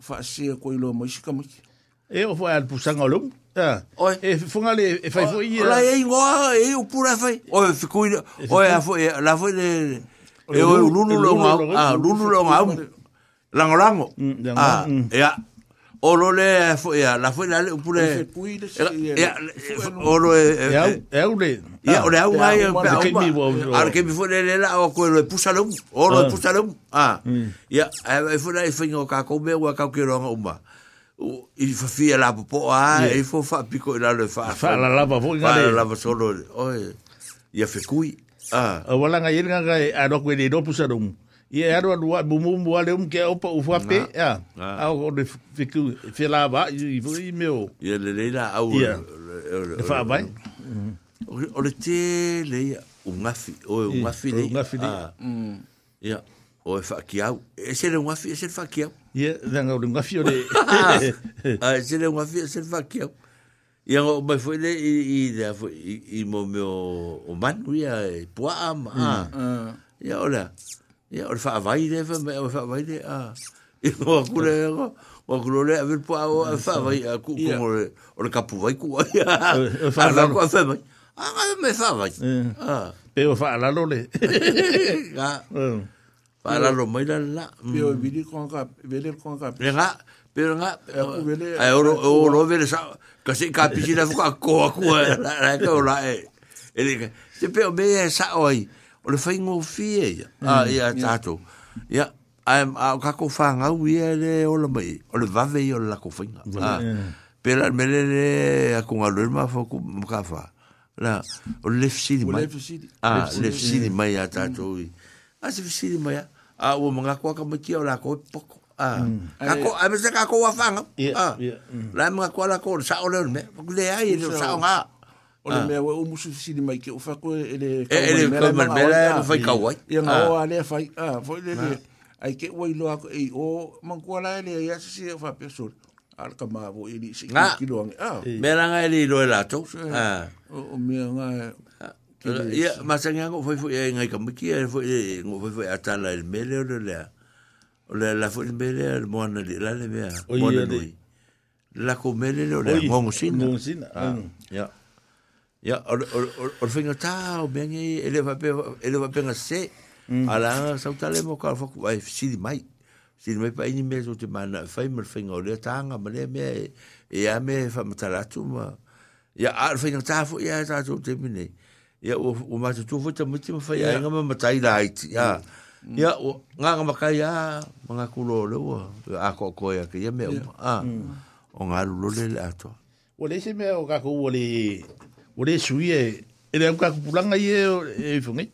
faasia koe iloa mai sikamaki e o fai alpusaga o lou e fefoga le e fai foʻi lai ai goa e upula fai oe fikui oe a foʻi la foʻi le e oe e lulu leoga lulu leoga aumu lagolago a mm, mm, mm. ea o lo le ya la fue la pure ya o lo ya le ya o le au mai ar que me fue le la o lo ah. lo ah. mm. o lo lo uh, ah ya fue la fue no ka come o ka que lo uma il el la ah fue fa pico la le fa fa la la fa la la solo oi ya fe ah o la le ngay a lo que do puso ia e aro anua mumumu ale um ke opa u fape ya au o de fiku fela ba i vui meu ia le leila au de fa bai o le te le un afi o e un afi le un afi ya o fa ki au e se le un afi e se fa ki au ia dan o le un afi o le a ah, e se le un afi e se fa ki au ia o mai foi le i i de i mo meu o manu ia e poama mm. ah ya mm. ora Ia, ora wha awai re, wha mea, ora wha awai re, a. I ngō akure e ngō, o akuro re, a wil pua o, a wha awai, a ku, ku ngore, ora ka puwai ku ai, a wha kua wha mai. A ngā e me wha awai. Pe o wha alalo le. Ka. Wha alalo mai la la. Mm. Pe o vili kong ka, vele kong ka. Re ngā, pe o ngā, a oro, oro vele sa, kasi ka pisi la fuka ko akua, la e ka o la e. E le ka, se pe o me e sa o ai, o le whaingo fie ia, a mm, ia tātou. Ia, a o kako whanga ui e le o la mai, o le vave i o le lako whainga. Pera me le le a kunga lue ma fo ku mka wha. La, o le fisiri mai. O le fisiri. A, le fisiri mai a tātou i. A, le fisiri mai a. A, o mga kua ka mai kia o lako e poko. A, mm. kako, a me se kako wa whanga. Ia, ia. Mm. La, mga kua lako, sa o leo me, kule ai, e sa o ngā. Ia, ia. o le ah. mea o musu sini mai ke o fa ko ele ele ko mal mela fai ka wai ia nga o ale fai ah foi le ah, ah. ai ke wai lo ko e o man ko la ele ia se e se fa pesol al ka ma vo ele se ki lo ah mela nga ele lo la to ah o mea nga ia masanga ko foi foi e nga ka miki foi e ngo foi foi atala el mele o le o le la foi mele el mona le la le mea mona le la ko mele le mongo sina mongo sina ah mm, ya ya or or or, or fingo ta o bien e ele va pe ele va pega se mm. ala sa tale mo ka fo ai si di mai si di mai pa ini mezo te man fa mo fingo le ta nga me me e a me fa matala ma ya ar fingo ta fo ya ta e tu te mine ya o o ma tu fo te mo te fa ya nga ma tai la ai ya mm. Mm. ya o nga nga ma ya manga kulo le wo a ko ko ya ke ya me o a o nga lu le ato Wale se me o kakou wale o le sui e e le amka kupulanga i e e fungi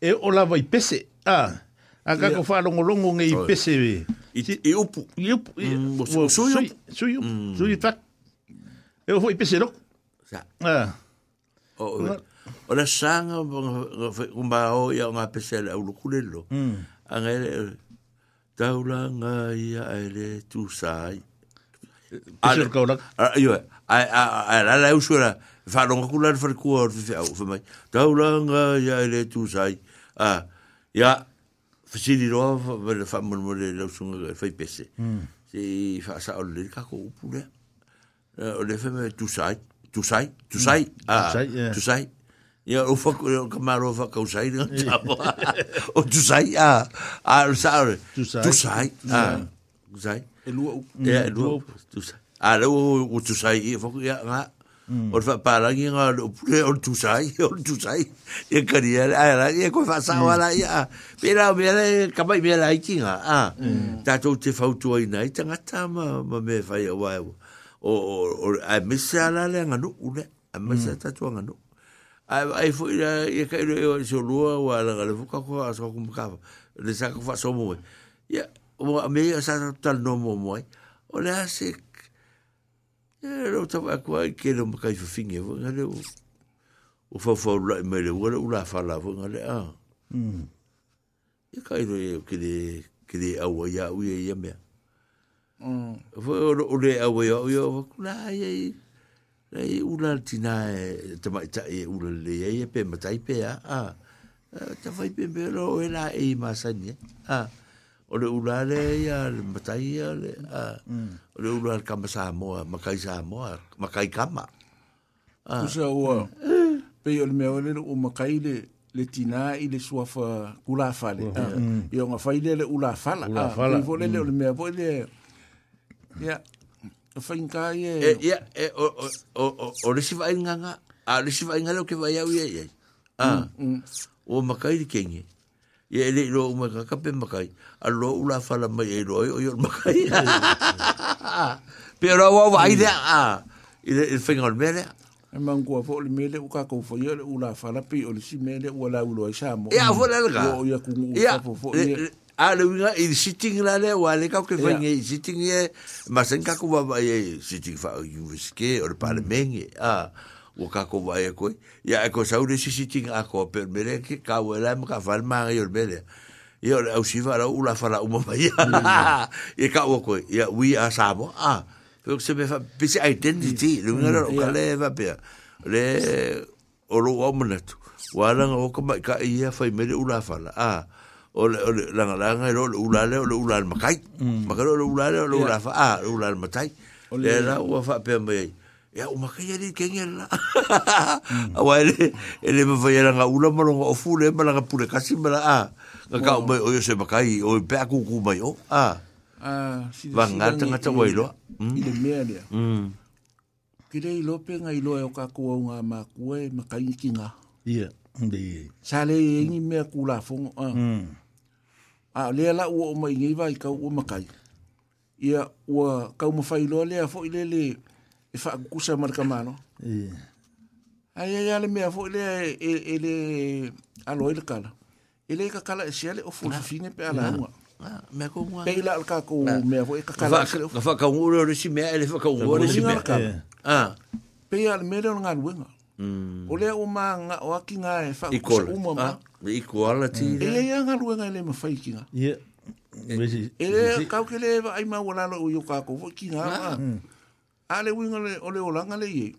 e o lava i pese a a kako wha longolongo nge i pese e i upu i upu sui upu sui upu sui tak e o fo i pese roko a o la sanga kumba o ia o ngā pese le au lukulelo a ngere taulanga ia ele tu sai Pese roko lak? Ia, a la usura, whanonga kula na wharikua o whiwhi au whamai. Tauranga ia ele tūsai. Ah, ia, whasiri roa whare whamanmore lausunga whai pese. Se whaasa o lere kako upu lea. O le whamai tūsai. Tūsai, tūsai, tūsai. Ia, o whaku, o kamaro whakausai nga tapo. O tūsai, a, a, o saore. Tūsai. Tūsai, a, tūsai. E lua upu. E lua upu, tūsai. A, lua o tūsai, e whaku ia ngā. Mm. Ora fa para ngi nga o pure o tu sai o tu sai e karia e mm. a era e ko fa sa wala ya pera o mere ka mai mere ai ki nga a ta mm. to te fa tu ai nai tanga ta ma me fa ya wa o o o a misa la le nga no ule a misa ta tu nga no ai ai fo ira e ka ira e o so lua wa la ga le fu ka ko a so ku ka le sa ku fa so mo ya o me sa ta no mo mo ai o le a se e lo tava qua che lo mai finge vo o o fa mai le ora ora fa ngale a mm e kai lo che de che au ya u ye me mm vo o au ya u ya na ye le u tina e te e u le e pe mai pe a ta vai pe lo e e ma sa a o le ula le ia le matai ia le a o le ula le kama Samoa makai Samoa makai kama usa ua pei o le mea ole o makai le le tina i le suafa kulafa le i onga fai le le ulafala ulafala i le le mea po le ia fainka ia ia o le siva inganga a le siva inganga o ke vai au ia ia o makai le kengi ye ele lo uma ka kape makai a lo ula fala mai e roi o yor makai pero wa wa ide a ile il fingol mele e mangu fo le mele u ka ko fo ye ula fala pi o le si mele u la ulo e sa mo ia e fo le ga o ia ku u ya. fo fo a le winga il sitting la le wa le ka ke vinga ya. ye sitting e masen ka ku va ye sitting fa université o le parlement mm. a ah. wo ka ko vai e e ko ya ko sa u de si si ting a ko per mere ke ka u e la m ka fal ma yo mere yo au si va u la fala u ma ya e ka u ko ya wi a sa bo a ko se be fa bi si identity mm. lu nga ro ka mm, le va pe le o lo o mona tu wa la o ka ka ia fa mere u la fala a o le o le la la nga ro u la le o le u la ma kai ma mm. ka ro u la le o le u la fa a u la ma tai le la u fa pe mai ya o ma kaya ni kenya la awa ele ele me vaya la ngula ma longa ofu le ma la pure kasi ma la a ah, ka ka mai o se makai o pe aku ku mai o a ah. a ah, si ngata ngata wai lo mm. i le mea lea mm. kire i lope nga i loa e o ka kua unga ma kua e makai ki nga ia sa le e ingi mea ku la fongo a mm. a lea la ua o mai ngiva i ka ua makai ia ua ka umafai loa lea fo i le le e fa kusa e mar kamano eh ai ai ale me fo ele ele e, alo ele kala ele ka kala e sele o fo fine pe ala ah me ko ngwa pe ila ka ko me e fo ka kala sele fa ka ngwa ro si me ele fa ka ngwa ro si me ah pe ala me ro ngwa ngwa Mm. Ole o ma nga o aki e fa o se ma. Ah, i ala ti. E le ia nga nga ele me fa iki nga. Ie. E le kau ke le ai ma wala lo u yu kako. Fa Ah, ale winga le ole o langa le ye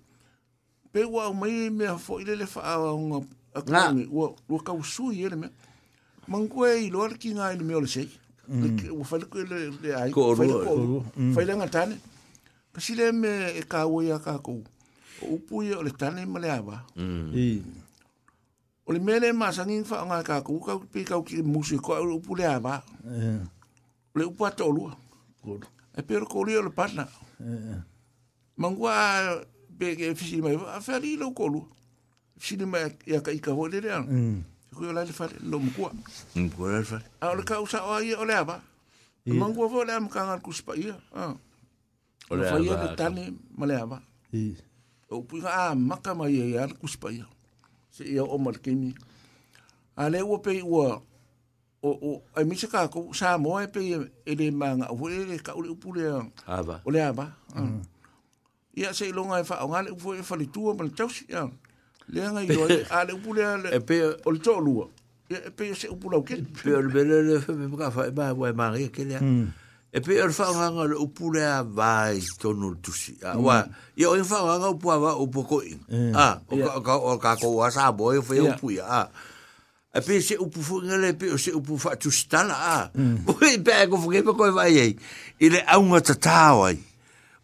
pe wa mai me fo ile le fa a un a kumi wo wo ka usu ye le me mangu e lo arki nga ile me ole sei wo mm. fa le e le le ai ko ro ko fa mm. le ngatane ka sile me e ka wo ya ka ko upu ye ole tane ma le aba mm. i ole mele ma sangin fa nga ka ko ka pe ka ki musiko upu le aba eh. le upu atolu ko e per ko le partner eh, eh mangua pe ke fisi mai a fari lo kolu fisi mai ya kai ka hole re mm ko la mm, fa lo mku mm ko la fa a le ka usa o ye ole aba mangua vo le am ka ngal ku spa ye a ole aba fa ye de tane male aba i o pu ka a maka mai ye ya ku spa ye se ye o mal ke mi a le wo pe wo o o ai mi se ka ko sa mo e pe ele manga o le ka ole upule aba ole aba mm ia se longa e fa o ngale fo e fa le tua mal tau si ya le nga i doi a le upule a le e pe o le tau lua e pe se upula o ke e pe o le bele le fe me paka fa e mai wai mari hmm. e ke le e pe o le fa o nga le upule a vai tonu le tusi a hmm. wa i o le fa hmm. o nga upu a va upu ko in a o ka o ka ko wa sa bo e fe upu ya a e pe se upu fu nga le pe o se upu fa tu stala a o e pe a ko fu ke pe ko e vai e i le a unga tatawai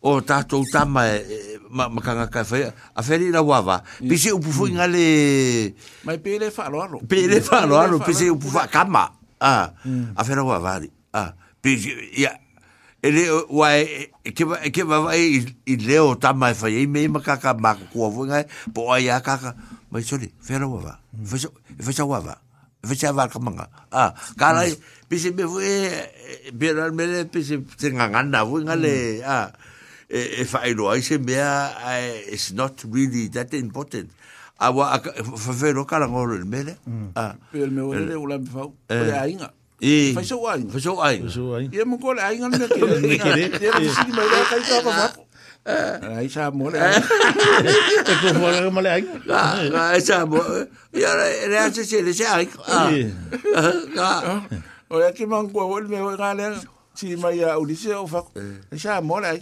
o tātou tāma e, e makanga kai whaia. A whaeri na wawa. Pese upu fu inga mm. Mai pele whaaro aro. Pele mm. whaaro aro. Pese upu wha kama. A mm. a wawa ari. Pese... Ia... E le wae... E ke wawa e i leo tāma e whaia. I mei makaka maka kua fu inga e. Po ai a kaka. Mai sori. E Whaera e wawa. E whaisa wawa. E whaisa wawa kamanga. A. Kālai... Pese me fu e... Pese me fu e... Pese te ngangana le... A. e whaeroa i se mea it's not really that important. A wa whawhero karangoro le mele. Mm. Ah. Pea le mea ore le ula mwhau. Eh. Ole ainga. E. Eh. Fai so ainga. Fai so ainga. Fai so ainga. Ia mungo le ainga le kere. Le kere. Ia le sini mai rea kai tōka wapo. Eh. Ah, ai sa mo le. E ko mo le male ai. Ah, ai sa mo. Ia le a se se le se ai. Ah. Ora ki mango o le me o gale. Si mai a ulise o fa. Ai sa mo le ai.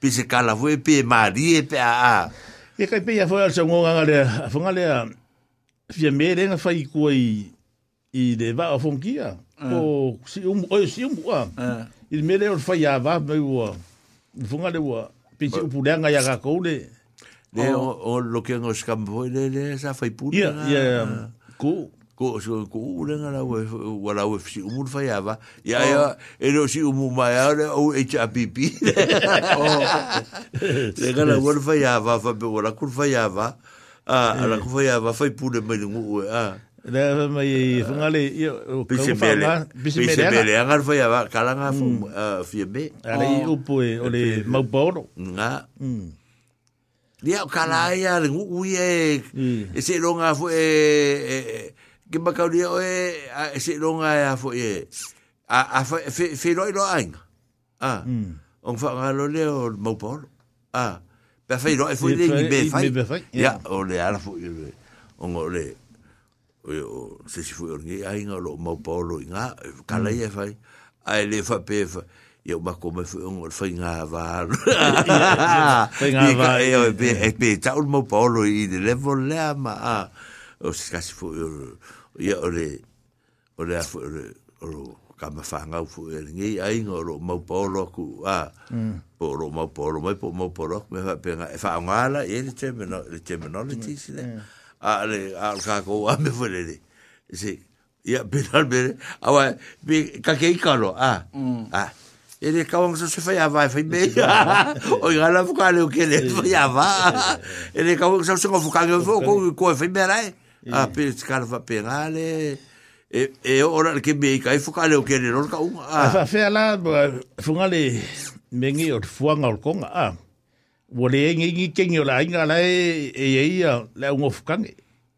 pe se kala foi pe mari e pe a a e kai pe ia foi al songo nga le fo nga le fie me le fa i ku i i de va o fonkia eh. o si um o si um eh. a i me le fa ia va me u fo nga le u pe se u pulen ga ia ga ko le le o lo que nos cambo le le sa fa i pu ia ia eh. ku ko so ko uranga la wala we si umur faiava ya ya oh. ero si umu mai oh. eh. eh. ale o HPP le gala wala faiava fa be wala kur faiava a ala kur faiava fa pule mai ngu a le mai hmm. fungale io pisimele pisimele anga faiava kala nga fu fiebe ale upo ole mau bolo nga Dia kala ia ngu uye ese longa fu e ke makauri o e a se longa e a fo e a a fe fe fe loi lo ang a hmm. on fa nga lo le o mo a pe e fe loi fo le ni be fa ya o le ala fo e on o le o se si fo o ni ai nga lo mo pa lo nga ka la e, hmm. e fa a e le fa pe fa ya ma ko me fo on o fa nga va nga va e be e be ta o mo pa lo i le vo le ma a o se kasi fo ia ore ore a fu ore ore ka ma fa nga fu ere ngi ai nga ro mau pa ku a po ro mau pa ro mai po mau pa me fa pe nga e fa nga la e le te meno le te meno le ti si le mm, mm. a le a ka ko a me fu le si ia be na be a wa be ka ke i ka ro a a e le ka wang sa se fa ya va fa me ya o i la fu ka le o ke le fa ya va e le ka wang sa se ko fu ka ke fu ko ko fa me ra a pe skala fa pengale e e ora ke me kai fo kale o ke le ka un a fa fe ala funga le mengi o fuanga o konga a wole ngi ngi kengi la inga ờ, dạ. dạ, la e e ia la un ofkange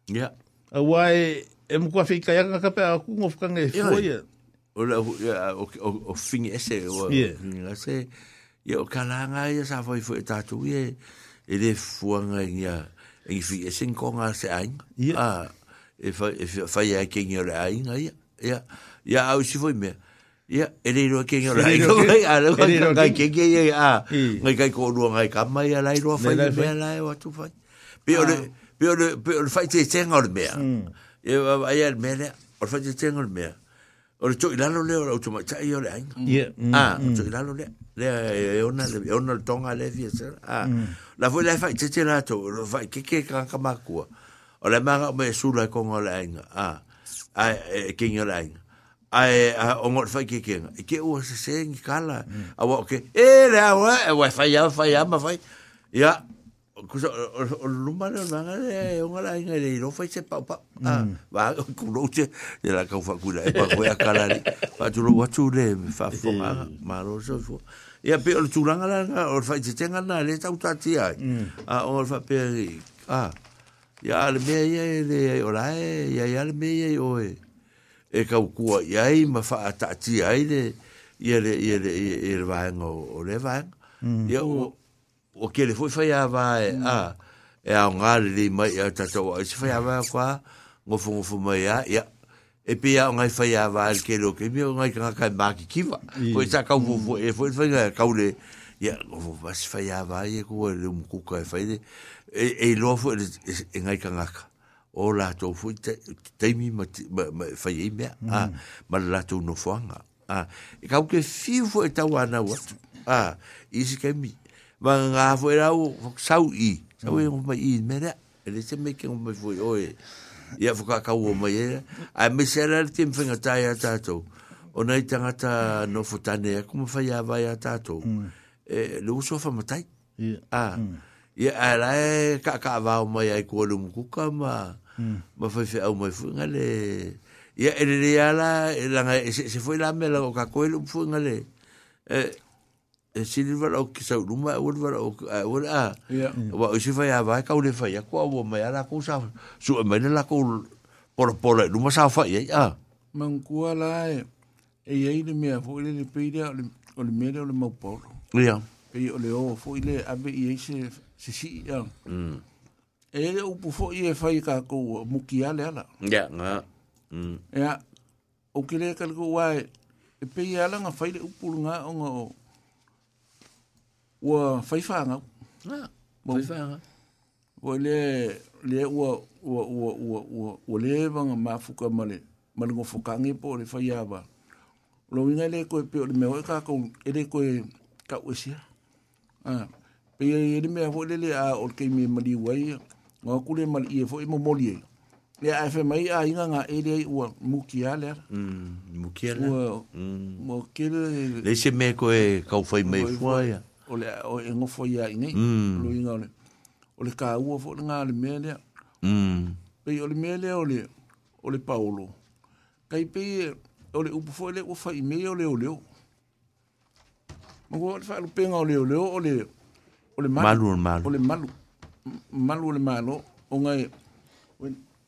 ya a wai e mo kwa fika ya ka pe ku un ofkange fo ia o la o o fingi ese o ngase ia o kalanga ia sa foi foi tatu ia e le fuanga ia e fi e sin konga se ain ya ah, e fa e fa ya ke ngi ra ai ya ya au si foi me ya e le ro ke ngi ra ai ko ai a ro ka e ke ke ye a ngai kai ko ru ngai ka mai ala ro fa ni me ala wa tu fa pe o le pe o le pe hmm. o le fa te tenga o le me ya e ai al me le o fa te tenga o me o le toʻi lalo lea o le automaʻitaʻi ah, e, e o le aiga e, o le toʻi lalo lea lea eona le eona le toga le fiasala a la foʻi lae faʻitete latou o lo faʻikeke kaga makua o le magao mai sula e koga o le aiga a ae kegi o le aiga ae oga o le faʻikekega i ke ua sesegi kala mm. auaʻo ke e le aoa e uae faiama faiama fai ia kusa o luma le na nga le o nga ah, mm. e mm. la nga le ro fa se pa pa va ku lo che de la ka fa ku le pa ku ya ka la pa tu lo wa tu le fa fo ma ma lo so fo ya pe o tu la nga la o fa che tenga na le ta uta ti ai mm. a o fa pe a ya al me ya le o la e ya ya al me ya o e e ka ku ya i ma fa ta ti ai le ya le ya le ya le va ngo o le va ya o o ke le foi fai a vai e, mm. a e a nga le mai a tata o e se fai a vai a kwa ngo fu ngo fu mai a ia e pe a nga fai a vai ke lo ke mi o nga e ka ka ma ki kiva foi sa ka fu fu e foi fai ka le ia ngo fu ba se fai a e ko le mu ku ka fai e e lo fu e nga ka nga ka o la to fu te te mi ma fai me a ma la to no fu nga a e ka ke fi fu e ta wa na wa a isi ke mi va ngā fwe rau sau i sau e ngō mai i mera e le se me ke ngō mai fwe oe ia whakakau o mai e a me se rara te mwhenga tai a tātou o nei tangata no futane a kuma whai a vai a tātou e le uso whamatai a ia a rai ka ka vau mai ai kua lumu kuka ma ma whai whi au mai fwe ngale ia e le reala e langa se fwe la me lango ka koe lumu fwe ngale e e sili wala o ki sau numa o wala o wala a wa o si fai a vai kau le fai a kua o mai ala kau sa su mai le la kau pora pora numa sa fai a man kua la e e ei le mea fo le le peide o le mea o le mau polo ia e o le o fo le ave i e se se si a e le upu fo i e fai ka kau muki ale ala ia nga ia o ki le kalko wai e pei ala nga fai le upu nga o nga o ua faifaaga ah, faifaaga ua le le ua ua ua ua ua ua le vaga mafuka ma le ma le gofokagi po o le faia va loiga le koe pe o le mea oe kakou e le koe kau esia a ah, peia i le mea foʻi lele a o le keimi maliu ai ga ku le mali ie foʻi e momoli ai le a efe mai aiga gaē e leai ua mukia leaamukia mm, leaua ua mm. kele leise mea koe kaufai mai fua ia o le o e ngofo ia i nei mm. luinga o le o le kāua fo Olha le mea mm. pei o le mea lea o le o le paolo kai pei o le upu fo le ua fai mea o leo o ma kua le whaalo penga o leo leo o le o le malu o le malu o le malu malu o le malo o ngai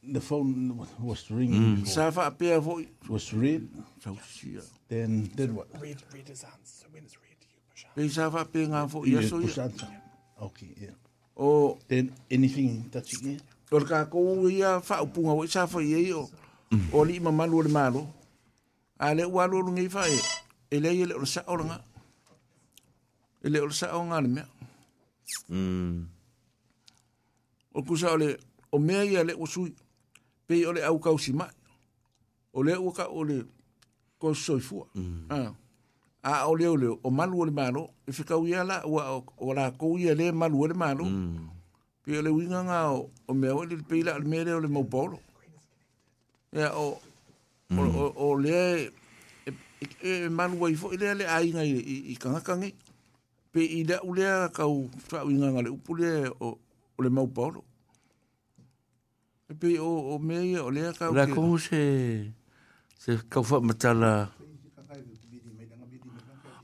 the phone was ringing. Mm. Before. Safa appear for was read. So Then did what? Read, read his hands. The wind Pei sa wha pe ngā fo ia so ia. Ia, Ok, yeah. O... Then, anything that you get? Or ka kou ia wha upunga wai sa wha ia i o. O li ima malu ole malo. A le ua lo rungi wha e. E le ia le ora sa o ranga. E le ora sa o ranga e le mea. Mm. O kusa ole, o mea ia le o sui. Pei ole au kausi mai. O le ua ka ole kosoifua. Mm. Ah a o leo leo, o malu o le e whika ui ala, o la kou ia le malu o le malo, mm. pi o le winga ngā o, o mea o le peila, le mea leo le mau paulo. Ea o, o le e manu wa ifo, ele ale a inga i kangakange, pe i da u lea kau wha winga ngā le upu le o le mo bolo E pe o mea ia o lea kau... La kou se, se kau wha matala... Mm.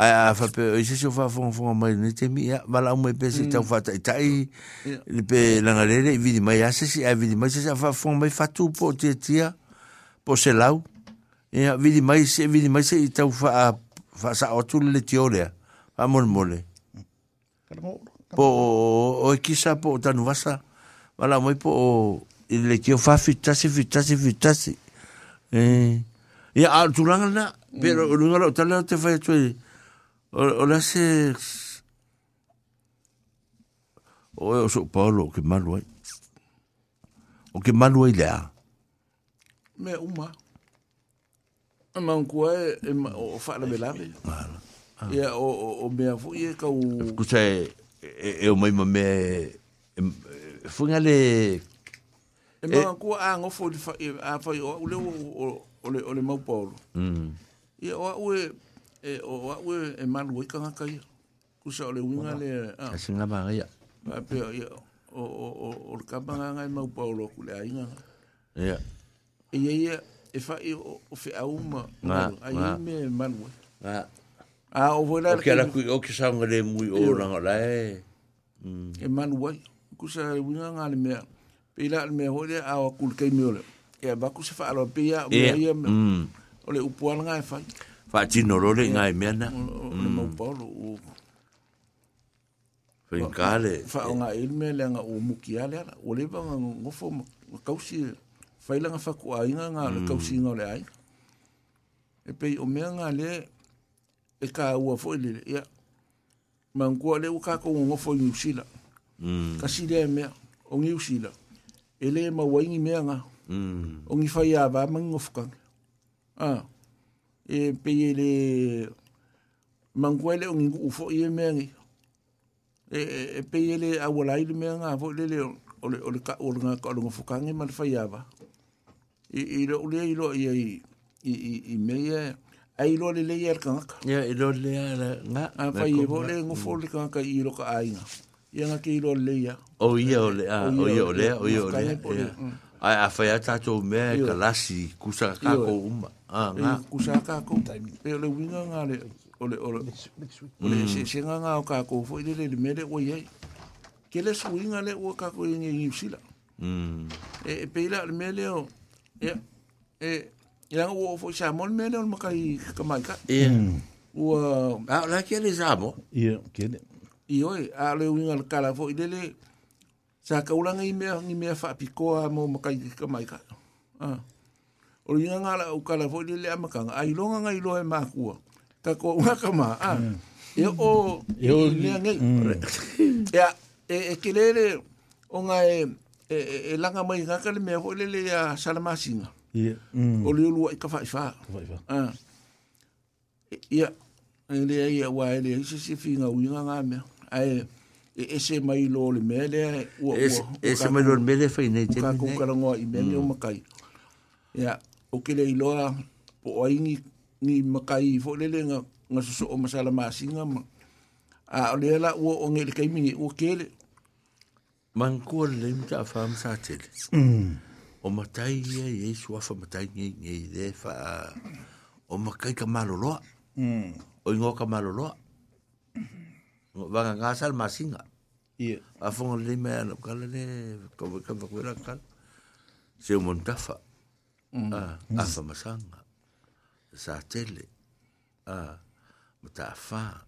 Ay a fape, oye mm. se se yo fa fong fong a may, ne temi ya, wala ome pe se ita ou fa ta ita i, li pe langarele, vidi may a se si, a vidi may se se, fong may fa tou pou te tia, pou selaw, e ya vidi may se, vidi may se ita ou fa, fa sa otou li leti o le a, fa mol mol e. Po o ekisa pou otanou vasa, wala ome po, le tio fa fitasi, fitasi, fitasi, e eh. a tu langa na, pe mm. ou luna la otanou te faya tou e, Olase... O e o so Paulo o ke malu ai. O ke malu ai lea. Me uma. A mankua e, e o whaara me lawe. Ia o, o, o mea fu i e kau... Kusa e, e, e o maima me... E, e, funga le... E mankua a ngofo i a fai o le o le mau Paulo. Ia o a ue... e o aue e malu i kanga kai kusa o le winga le a singa ba ia a pe ia o o o o le kapanga ngai mau paulo ku le ainga ia ia ia e fa i o fe auma ai me malu a a o vola o ke la ku o ke sa ngale mui o ranga la e e malu ai kusa le winga ngale me pe la me ho le a o kul kai me o le ia ba kusa fa alo pe ia o le upuanga e fai fa ti no lo nga i mena no mo mm. polo u fincale fa nga il e me le nga u mu ki ale ala o le ma ka usi fa e ila nga fa ku ai nga nga mm. ka usi nga le ai e pei o me nga le e ka u a fo le ya ma ngo le u mm. ka ko ngo fo ni usila ka si le me o ni usila ele ma wa ni me nga o ni fa ya ba ma ngo fo ah e pei e le mangwele o ufo e mea ngi. E, e, e pei e le awalai le mea ngā le le ole ole ka ole ngā ka ole ngā fukange ma le whaiawa. I, i le ulea i loa i i, i, i, i mea a i le e le i ar kangaka. Ia, yeah, i le a le ngā. A whai e le ngufo le kangaka i loa ka ainga. Ia ngā ke i loa le le ia. O ia o le a, o ia o le o ia o le ai a fai ata to me ka lasi kusa ka ko um ah na kusa ka ko pe le winga ngale ole ole ole mm. se se nga nga ka ko fo ile le mere o ye ke le swinga mm. e, e le o ka ko ni ni sila mm e pe ile le mele o ya e ya nga wo fo sha mon mele o maka i ka mai ka e o a la ke le zabo ye ke le i oi a le winga le kala fo ile le sa ka ulanga i mea ngi mea whaapi koa mo makai ke kamaika. Ah. O nga la au kala fo lele amakanga, ai longa nga i lohe mākua. Ka koa unha kama, ah. Mm. E o, e o, e o, e o, e e ke lele, o nga e e, e, e, langa mai nga kale mea fo lele a salamasinga. Yeah. Mm. Oli ulua i ka whaifa. Ka whaifa. Ah. E, ia, e lea ia wae lea, isa si whinga uinga nga mea. Ae, ah. E ese mai lo le mele o o ese mai lo le mele fai nei te ka ka ngoa i mele o mm. makai ya o ke le i loa po ai ni ni makai fo le le nga so o masala ma singa a le la o o ngel kai mi o ke le man ko le mta fa m sa te mm o matai ye ye so fa matai ye ye de fa o makai ka malo mm o ngo ka malo Wanga ngasal masinga. Ia. A fonga lima ya nop kala ne, kawa kawa kuera kala. Se umon mm. A ah, ah, fa masanga. Sa tele. A ah, mata afa.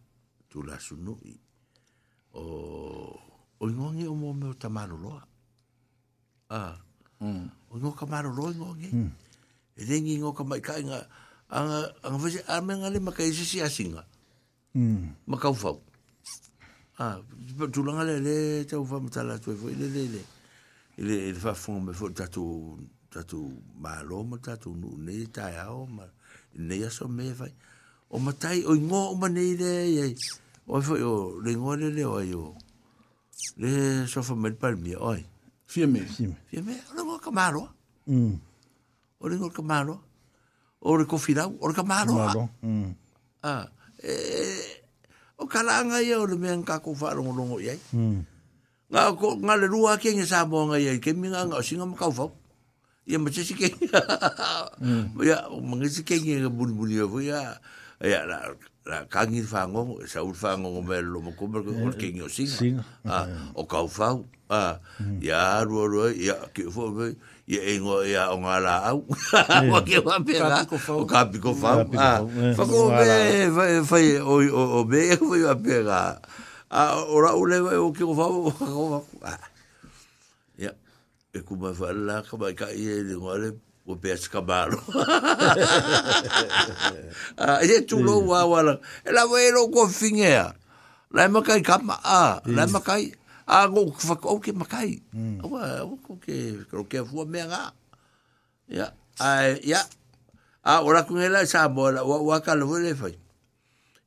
Tula sunui. O o ingongi o mo me o tamano loa. A. Mm. O ingo kamano loa ingongi. Mm. E dengi ingo kamai kainga. Anga anga vese amenga le e asinga. Mm. Makau fau. a tulanga le le tau fa matala tu foi le le le le le fa fon me fo tatu tatu malo ma tatu nu ne tai ao ma ne so me vai o matai o ngo o mane le ye o fo o le ngo le le o yo le so fa me pal mi oi fie me fie me o ngo kamaro mm o ngo kamaro o re kofirau o kamaro ah eh o kalanga ia o le mea ka kou wha rongo rongo iai. Hmm. Nga ko, ngā le rua ke nga sāmoa ngai ai, ke minga nga o singa ma kau whau. Ia ma chesi ke nga. Hmm. Ia, o mangesi ke nga buni buni avu, ia, la kangi fango sa un fango ngo me lo mo kumber ko kon kingo singa o kau fau a ah, mm. ya ro ro ya ki fo be ya engo ya o ngala ah, au o ki va pega o kapi ko fau a ah, eh, fa ko be fa o o o be ko Pe pega a ora ule o ki ko fau o ko ya e kuma fa la ka ba ka ye ngale o pe as kamalo. Ah, e e tu lo wa wala. E la wei lo kwa fingea. E lai makai kama a. Lai makai. A go kwa ke makai. Mm. Awa a go ke kwa ke fua Ya. ah ya. A ora com ela essa bola wa ka lo le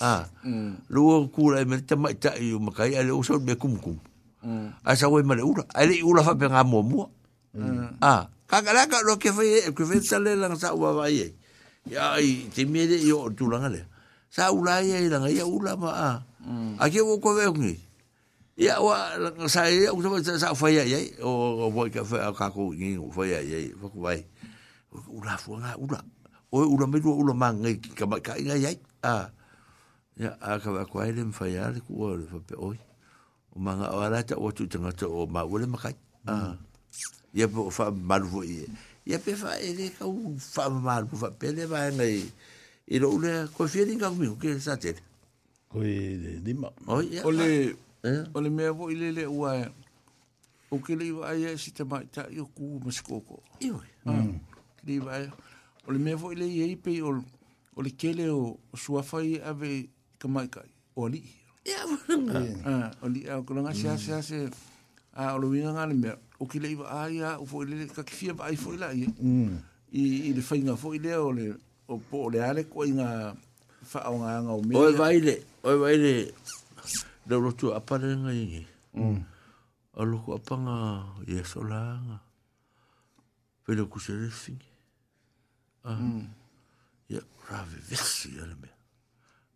a lu ku la me te mai tai ma kai ale o son be kum kum a sa we male ura ale ura fa penga mo mo a ka ka la ka lo ke fe ke fe sale lang sa wa va ye ya i te me de yo tu lang ale sa ula ye lang ya ula ma a a ke wo ko ve ngi ya wa sa ya o sa sa fa ya ye o wo ka fa ka ko ngi fa ya ye fa ko vai ula fu nga ula o ula me ula mangai ka ka ngai ye a ya a ka ba kwa ile mfa ya le kuwa le fa pe oi o manga o ala ta o tu tanga to o ma wole maka a ya pe fa malu vo ye ya pe fa ile ka u fa malu fa pe le ba nei i lo le ko fi ni ka mu ke sa te ko i de di ma o ya o eh? le o le me vo ile le wa e. o ke le wa ya e, si te ma ta yo ku maskoko yo ah, ke le wa e o le me vo ile ye pe o o le kele o suafai ave ka mai kai o li ya wanga ah o li a ko nga Ah, sia se a o lu nga ni me o le iwa a ya o fo le ka ki fia ai fo la i i i le fainga fo le o le o po le ale ko i nga fa o nga nga o me o vai le oi vai le le rotu a pare nga i ni mm a lu ko pa nga ye so la ku se le fing ah ya rave vesi ya le me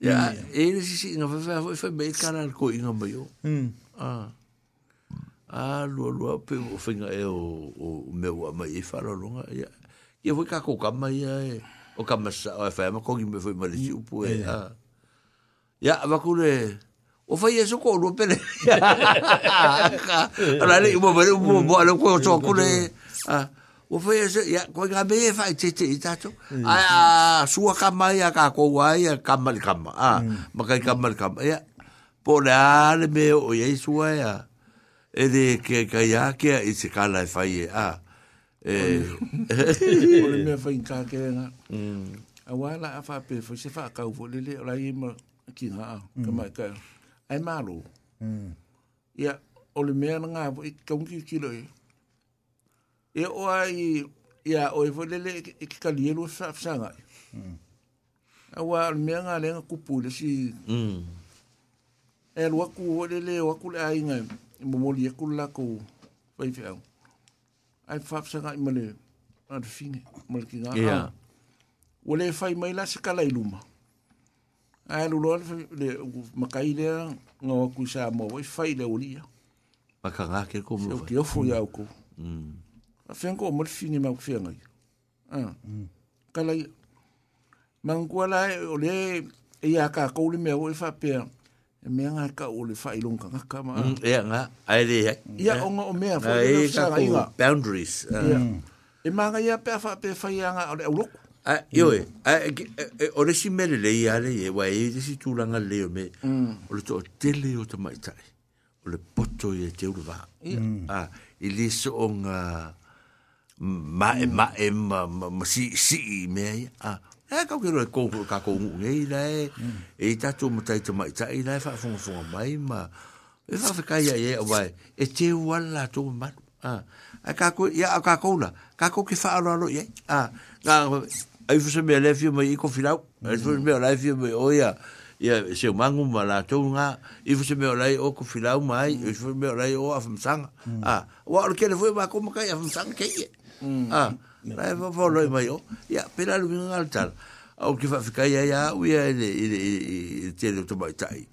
Ja, ene sisi inga fa fa beit kana ko inga mo yo. Mm. Ah. Ah, lo lo pe o finga e o o meu ama e lo nga. Ya. Ye foi ka ko ka ia e. O kama sa o fa ma ko me foi mari si upo e. Ah. Ya, va kule. O fa ye so ko lo pele. Ala le mo mo mo lo ko so kule. Ah. o fai ase, ya, koi ka mei e fai te te i tato. Mm. A, a, sua kama ya ka kou ai, kama kamali kama, a, mm. makai kamali kama, ya. Po le ale me o iei sua e, e ia, e de ke ka ia kea i se kala e fai e, a. E, o le fa fai nka kere nga. Mm. A wala a fai pefo, se fai kau fo, le le o lai ima e ki nga, kama i kaya. Ai maro. Ia, o le mea nga, i kaungi kilo e. Mm e o ai ia o e volele e ki kalielu e fafsanga mm. a wa al mea nga lenga kupu le si mm. e al waku o le le waku le ai ngai i momoli e kula ko vai fi au ai fafsanga i male a te fine male ki ngā yeah. au o le fai mai la se kalai luma a al uloa le, le makai lea ngā waku i sa mo vai e fai le olia Maka ngā kia kumlo vai. Seu kia fuyau kuhu. Mm a fengo ko mo fini ma fe ngai ah kala man ko la o le e ya e ka ko le me o fa pe ah. e me nga ka o le fa i lon ka ka ma e nga a le ya ya o nga o me a fa le sa ga i boundaries e ma ga ya pe fa pe fa ya nga o le o a yo e o le si me le le ya le e wa e le si tu le o me mm. o le to tele o te mai tai o le poto e te urva a ah, so nga uh, まえまえままししめあ e ka ke roi kōku ka kō ngu ngei lai e tato mo taito mai ta i lai whaafunga funga mai ma e whawhikai a e awai e te wala tō manu a ka kō ia a ka kō la ka kō ke whaalo alo iei a ngā ai fusa mea lai fia mai i ko whilau ai fusa mea lai fia mai o ia ia se mangu ma la tō ngā i fusa mea lai o ko whilau mai i fusa mea lai o a whamsanga a wa alo kere fwe ma kō makai a whamsanga kei e Mm. Ah, va va lo mai. Oh. Ya, pela lu ngal altar. Au ki va fika ya ya, u ya ile ile te lo to tai.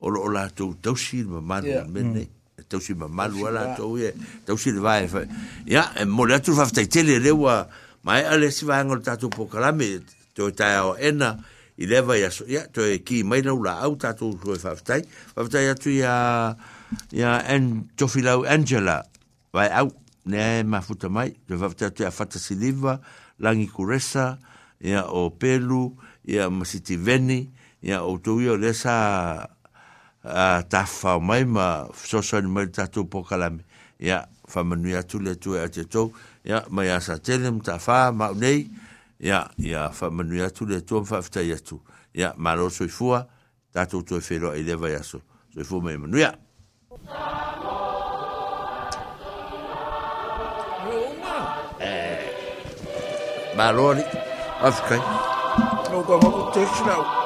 O lo la to to shi ma mm. ma men ne. To shi ma ma lu la to ye. To shi va fa. Ya, e mo la tu va fa te le re wa. Mai ale si va ta tu po kala me. To ta o ena. I leva ya, ya, to e ki mai rau la au tatu koe whaftai. Whaftai tu ya, ya, en, tofilau Angela. Vai au, ne mafuta mai te vavate a fata siliva langi kuresa ia o pelu ia masiti veni ia o tau ia le a tafa mai ma sosa ni mai tatu pokalame ia whamanui atu le tue a te tau ia mai asa tele mta wha mau nei ia ia whamanui atu le tue mwhaftai atu ia maro soifua tatu tue whero ai lewa iaso soifua mai manuia Tamo valores. Ó, fica Não gosto do texto, não.